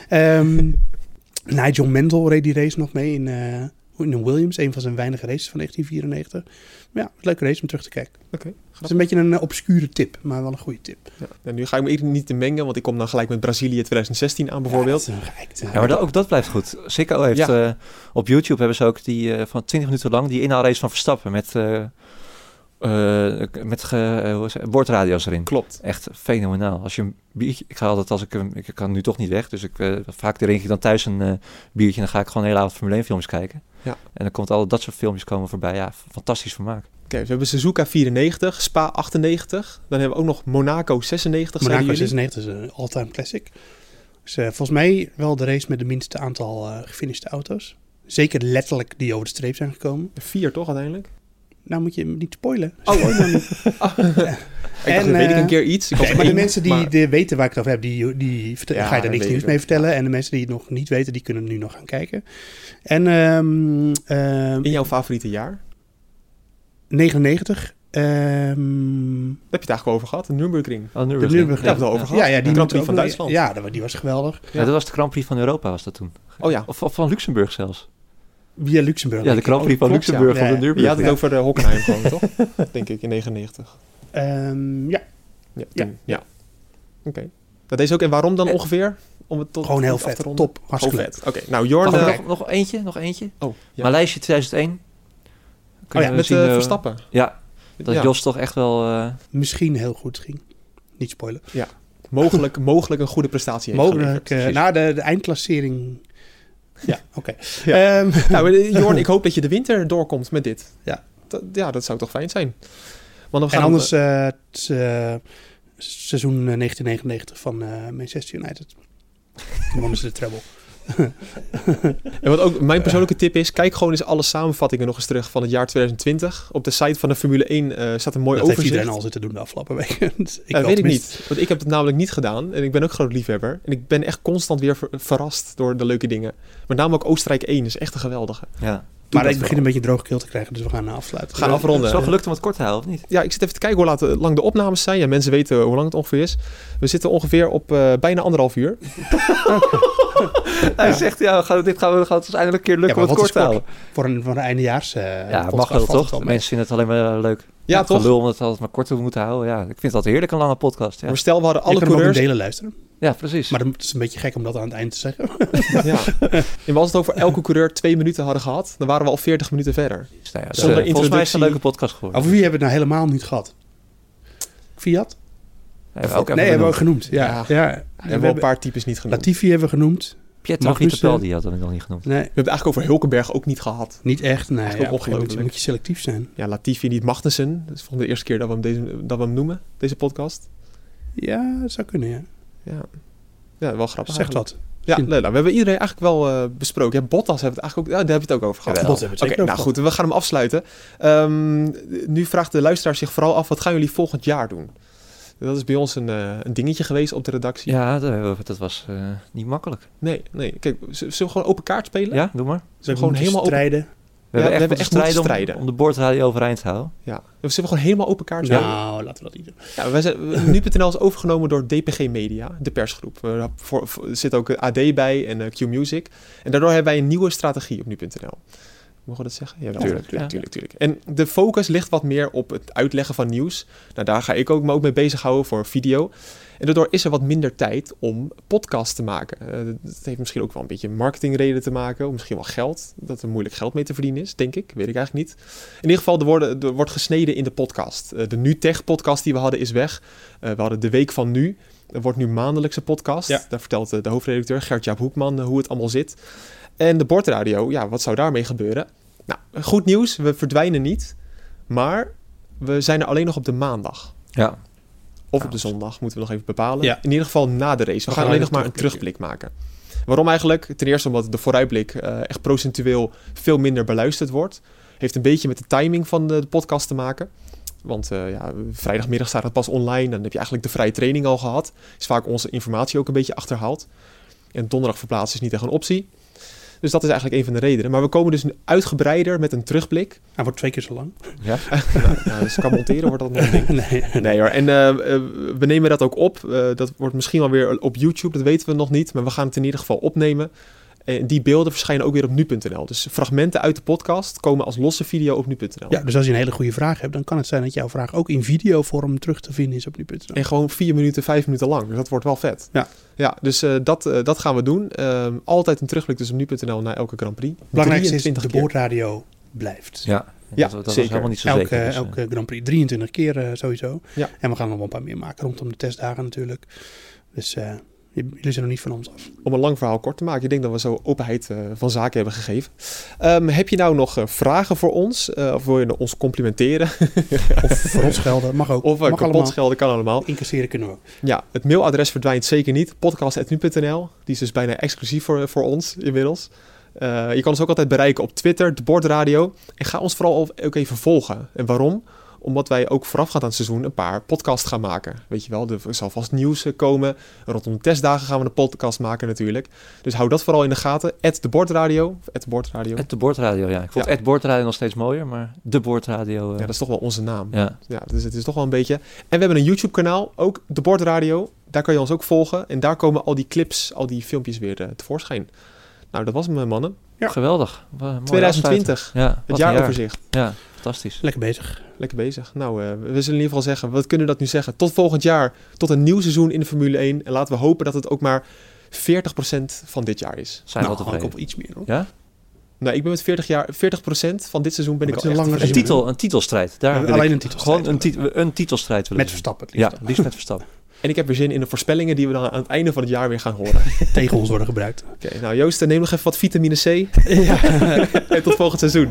S7: Ehm [laughs] Nigel Mansell reed die race nog mee in, eh, in een Williams, een van zijn weinige races van 1994. Maar ja, een leuke race om terug te kijken.
S5: Oké,
S7: Het is een beetje een eh, obscure tip, maar wel een goede tip.
S5: Ja. En nu ga ik me even niet te mengen, want ik kom dan gelijk met Brazilië 2016 aan bijvoorbeeld.
S7: Ja, dat is een geëikt,
S6: Ja, maar dat, ook dat blijft goed. Ziggo heeft
S5: Ja.
S6: eh, op YouTube hebben ze ook die eh, van 20 minuten lang die inhaalrace van Verstappen met, eh met ge, boordradio's erin.
S5: Klopt.
S6: Echt fenomenaal. Als je een biertje, ik ga altijd als ik hem, ik kan nu toch niet weg, dus ik eh, vaak drink ik dan thuis een eh, biertje en dan ga ik gewoon de hele avond Formule 1 films kijken.
S5: Ja.
S6: En dan komt al dat soort filmpjes komen voorbij. Ja, fantastisch vermaak.
S5: Oké, we hebben Suzuka 94, Spa 98. Dan hebben we ook nog Monaco 96,
S7: Monaco
S5: zeiden jullie.
S7: 96 is een all-time classic. Dus eh, volgens mij wel de race met de minste aantal eh gefinishte auto's. Zeker letterlijk die over de streep zijn gekomen.
S5: Vier toch uiteindelijk?
S7: Nou moet je hem niet spoilen.
S5: Oh,
S7: Spoil [laughs] nou.
S5: Ik
S7: En,
S5: weet ik
S7: eh,
S5: een keer iets. Ik was
S7: Nee, maar de mensen die
S5: maar-
S7: weten waar ik het over heb, die, die
S5: Ja,
S7: ga je daar niks nieuws mee vertellen. En de mensen die het nog niet weten, die kunnen nu nog gaan kijken. En ehm, ehm,
S5: In jouw favoriete jaar?
S7: 99. ehm,
S5: Daar heb je het eigenlijk over gehad, de Nürburgring.
S6: Oh,
S7: de
S6: Nürburgring.
S7: Nürburgring.
S5: Ja, hebben we het over gehad.
S7: Ja, ja, die
S5: De Grand Prix van Duitsland.
S7: Ja, die was geweldig.
S6: Ja. dat was de Grand Prix van Europa was dat toen.
S5: Oh ja.
S6: Of, of van Luxemburg zelfs.
S7: Via Luxemburg.
S6: Ja, de. Grand Prix van
S5: klopt, ja.
S6: Luxemburg
S7: Ja,
S6: van de
S7: ja.
S5: Je
S6: Nürburgring.
S5: had het over de Hockenheim gewoon, [laughs] toch? Denk ik, in 99.
S7: Ehm, ja,
S5: Ja.
S7: Ja.
S5: ja. Oké. Dat deze ook. En waarom dan ongeveer? Om het tot
S7: gewoon heel
S5: te
S7: vet. Top.
S5: Gewoon
S7: Hartstikke
S5: vet. Oké, nou Jorn...
S6: Ik
S5: eh,
S6: nog, nog eentje, nog eentje.
S5: oh, ja.
S6: Maleisië 2001. Kun
S7: ja,
S6: je
S5: met
S6: zien,
S5: eh,
S6: eh,
S5: Verstappen.
S6: Ja, dat
S5: Ja.
S6: Jos toch echt wel... eh,
S7: Misschien heel goed ging. Niet spoilen.
S5: Mogelijk, [laughs] mogelijk een goede prestatie heeft
S7: Mogelijk. eh na de, de eindklassering. Ja, oké. Ehm, [laughs]
S5: Nou, eh, Jorn, ik hoop dat je de winter doorkomt met dit.
S7: Ja.
S5: Dat, ja, dat zou toch fijn zijn. Want dan
S7: en
S5: gaan
S7: anders
S5: we,
S7: eh, het eh, seizoen eh, 1999 van eh, Manchester United. [laughs] Dan wonnen ze de treble.
S5: En wat ook mijn persoonlijke tip is, kijk gewoon eens alle samenvattingen nog eens terug van het jaar 2020. Op de site van de Formule 1 eh, staat een mooi
S7: dat heeft
S5: overzicht.
S7: iedereen al zitten doen de afgelopen weken. [laughs] Dus
S5: Ik
S7: wel
S5: weet ik niet, want ik heb het namelijk niet gedaan. En ik ben ook groot liefhebber. En ik ben echt constant weer ver- verrast door de leuke dingen. Met name ook Oostenrijk 1 is echt een geweldige.
S6: Ja.
S5: Doe
S7: Maar ik begin een beetje droge keel te krijgen, dus we gaan afsluiten.
S5: We gaan afronden.
S6: Zo gelukt om het kort te houden, of niet?
S5: Ja, ik zit even te kijken hoe laat- hoe lang de opnames zijn. Ja, mensen weten hoe lang het ongeveer is. We zitten ongeveer op eh, bijna anderhalf uur. [laughs]
S6: Hij zegt, ja, we gaan, dit gaan we, gaat het dus eindelijk een keer lukken
S7: Ja,
S6: om het
S7: wat
S6: kort
S7: is
S6: te houden.
S7: Voor een, voor een eindejaars eh,
S6: Ja, mag wel
S7: het
S6: toch?
S7: wel.
S6: Mensen vinden het alleen maar eh, leuk.
S5: Ja, toch?
S6: Lul om het altijd maar kort te moeten houden. Ja, ik vind het altijd heerlijk, een lange podcast. Ja,
S5: Maar stel, we hadden alle coureurs...
S7: delen luisteren.
S6: Ja precies.
S7: Maar het is een beetje gek om dat aan het eind te zeggen. [laughs]
S5: Ja. [laughs] En als het over elke coureur twee minuten hadden gehad, dan waren we al 40 minuten verder.
S6: Dus, nou ja, dus,
S5: Zonder
S6: eh, volgens mij is het een leuke podcast geworden.
S7: Over wie hebben we het nou helemaal niet gehad? Fiat?
S6: Ja, hebben we
S7: nee, hebben we ook
S6: genoemd.
S7: Ja,
S5: Ja.
S7: ja.
S5: We hebben wel een paar types niet genoemd.
S7: Latifi hebben we genoemd.
S6: Pietro
S7: Magnussen.
S6: Fittipaldi had ik nog niet genoemd.
S7: Nee,
S5: We hebben het eigenlijk over Hulkenberg ook niet gehad.
S7: niet echt. Nee, ja,
S5: ongelooflijk.
S7: moet je selectief zijn.
S5: Ja, Latifi niet Magnussen. Dat is volgens de eerste keer dat we hem, deze, dat we hem noemen, deze podcast.
S7: Ja, dat zou kunnen, ja.
S5: Ja, ja wel grappig.
S7: Zegt
S5: eigenlijk.
S7: wat.
S5: Ja, nou, we hebben iedereen eigenlijk wel eh, besproken. Ja, Bottas hebben het eigenlijk ook, ja, daar heb je het ook over gehad.
S7: Hebben het
S5: Oké, nou goed, we gaan hem afsluiten. Ehm, nu vraagt de luisteraar zich vooral af, wat gaan jullie volgend jaar doen? Dat is bij ons een, eh, een dingetje geweest op de redactie.
S6: Ja, dat, dat was eh, niet makkelijk.
S5: Nee, nee. Kijk, zullen we gewoon open kaart spelen?
S6: Ja, doe maar.
S5: Zullen we gewoon helemaal open,
S7: strijden.
S6: We
S5: Ja,
S6: hebben
S5: we
S6: echt
S5: hebben
S6: moeten
S5: echt moeten
S6: strijden, om-
S5: strijden.
S6: Om, de boordradio overeind te houden.
S5: ja. We zullen gewoon helemaal open kaart spelen.
S7: Nou, laten we dat niet doen.
S5: Ja, wij zijn, we- Nu.nl is overgenomen door DPG Media, de persgroep. Er zit ook AD bij en eh, Q Music. En daardoor hebben wij een nieuwe strategie op Nu.nl. Mogen we dat zeggen? Ja, natuurlijk.
S6: ja.
S5: tuurlijk, tuurlijk. En de focus ligt wat meer op het uitleggen van nieuws. Nou, daar ga ik ook me ook mee bezighouden voor video. En daardoor is er wat minder tijd om podcasts te maken. Eh, dat heeft misschien ook wel een beetje marketingreden te maken. Of misschien wel geld. Dat er moeilijk geld mee te verdienen is, denk ik. Weet ik eigenlijk niet. In ieder geval, er, worden, er wordt gesneden in de podcast. Eh, de NuTech-podcast die we hadden is weg. Eh, we hadden de Week van Nu. Er wordt nu maandelijkse podcast.
S7: Ja.
S5: Daar vertelt de hoofdredacteur Gert-Jaap Hoekman hoe het allemaal zit. En de bordradio, ja, wat zou daarmee gebeuren? Nou, goed nieuws, we verdwijnen niet. Maar we zijn er alleen nog op de maandag.
S6: Ja.
S5: Of op de zondag, moeten we nog even bepalen.
S7: Ja.
S5: In ieder geval na de race. We
S7: We
S5: gaan alleen nog maar een terugblik maken. Waarom eigenlijk? Ten eerste omdat de vooruitblik eh, echt procentueel veel minder beluisterd wordt. Heeft een beetje met de timing van de, de podcast te maken. Want eh, ja, vrijdagmiddag staat het pas online. Dan heb je eigenlijk de vrije training al gehad. Is vaak onze informatie ook een beetje achterhaald. En donderdag verplaatsen is niet echt een optie. Dus dat is eigenlijk een van de redenen. Maar we komen dus uitgebreider met een terugblik.
S7: Hij wordt twee keer zo lang.
S6: Ja. [laughs]
S5: nou, nou, dus kan monteren wordt dat nog een ding. [laughs]
S7: nee,
S5: Nee hoor, en eh, eh, we nemen dat ook op. Eh, dat wordt misschien wel weer op YouTube, dat weten we nog niet. Maar we gaan het in ieder geval opnemen. En die beelden verschijnen ook weer op nu.nl. Dus fragmenten uit de podcast komen als losse video op nu.nl.
S7: Ja, dus als je een hele goede vraag hebt, dan kan het zijn dat jouw vraag ook in videovorm terug te vinden is op nu.nl.
S5: En gewoon vier minuten, vijf minuten lang. Dus dat wordt wel vet.
S7: Ja.
S5: Ja, dus eh, dat, eh, dat gaan we doen. Ehm, altijd een terugblik dus op nu.nl na elke Grand Prix.
S7: Belangrijkste is,
S5: 23
S7: de
S5: keer.
S7: boordradio blijft.
S6: Ja,
S5: Ja,
S6: dat, dat
S5: zeker.
S6: helemaal niet zo
S7: Elke,
S6: zeker. dus, eh,
S7: elke Grand Prix 23 keer eh, sowieso.
S5: Ja.
S7: En we gaan nog wel een paar meer maken rondom de testdagen natuurlijk. Dus eh, jullie zijn nog niet van ons af.
S5: Om een lang verhaal kort te maken. Ik denk dat we zo openheid eh, van zaken hebben gegeven. Ehm, heb je nou nog eh, vragen voor ons? Eh, of wil je ons complimenteren?
S7: Of [laughs] voor ons gelden, mag ook.
S5: Of
S7: mag
S5: kapot
S7: allemaal.
S5: schelden, kan allemaal.
S7: Incasseren kunnen we ook.
S5: Ja, het mailadres verdwijnt zeker niet. Podcast.nu.nl. Die is dus bijna exclusief voor, voor ons inmiddels. Je kan ons ook altijd bereiken op Twitter, de Bordradio. En ga ons vooral ook even volgen. En waarom? Omdat wij ook voorafgaand aan het seizoen een paar podcasts gaan maken. Weet je wel, er zal vast nieuws eh, komen. Rondom de testdagen gaan we een podcast maken natuurlijk. Dus hou dat vooral in de gaten. At de Bordradio. At de Bordradio.
S6: Het de boordradio, ja. Ik vond
S5: Ja.
S6: het boordradio nog steeds mooier, maar de boordradio... eh,
S5: Ja, dat is toch wel onze naam.
S6: ja.
S5: Ja, dus het is toch wel een beetje. En we hebben een YouTube-kanaal, ook de Bordradio. Daar kan je ons ook volgen. En daar komen al die clips, al die filmpjes weer eh, tevoorschijn. Nou, dat was eh, mannen.
S7: Ja.
S6: Geweldig. Wa- mooie
S5: 2020,
S6: afsluiting. Ja,
S5: het jaaroverzicht.
S6: Ja, fantastisch.
S7: Lekker bezig.
S5: Lekker bezig. Nou, eh, we zullen in ieder geval zeggen, wat kunnen we dat nu zeggen? Tot volgend jaar, tot een nieuw seizoen in de Formule 1. En laten we hopen dat het ook maar 40% van dit jaar is.
S6: Zijn
S7: nou, ook
S6: tevreden.
S7: op iets meer hoor.
S6: Ja?
S5: Nou, ik ben met 40 jaar, 40% van dit seizoen ben ik
S7: Maar
S5: al
S7: een lange
S6: Een, titel, een titelstrijd. Daar
S7: Ja, alleen
S6: ik
S7: een titelstrijd
S6: Gewoon een, tit- een titelstrijd willen
S7: Met. Verstappen. het liefst
S6: Ja, liefst met Verstappen. [laughs]
S5: En ik heb weer zin in de voorspellingen die we dan aan het einde van het jaar weer gaan horen. [laughs]
S7: Tegen ons worden gebruikt.
S5: Oké, nou Joost, neem nog even wat vitamine C. [laughs] en tot volgend seizoen.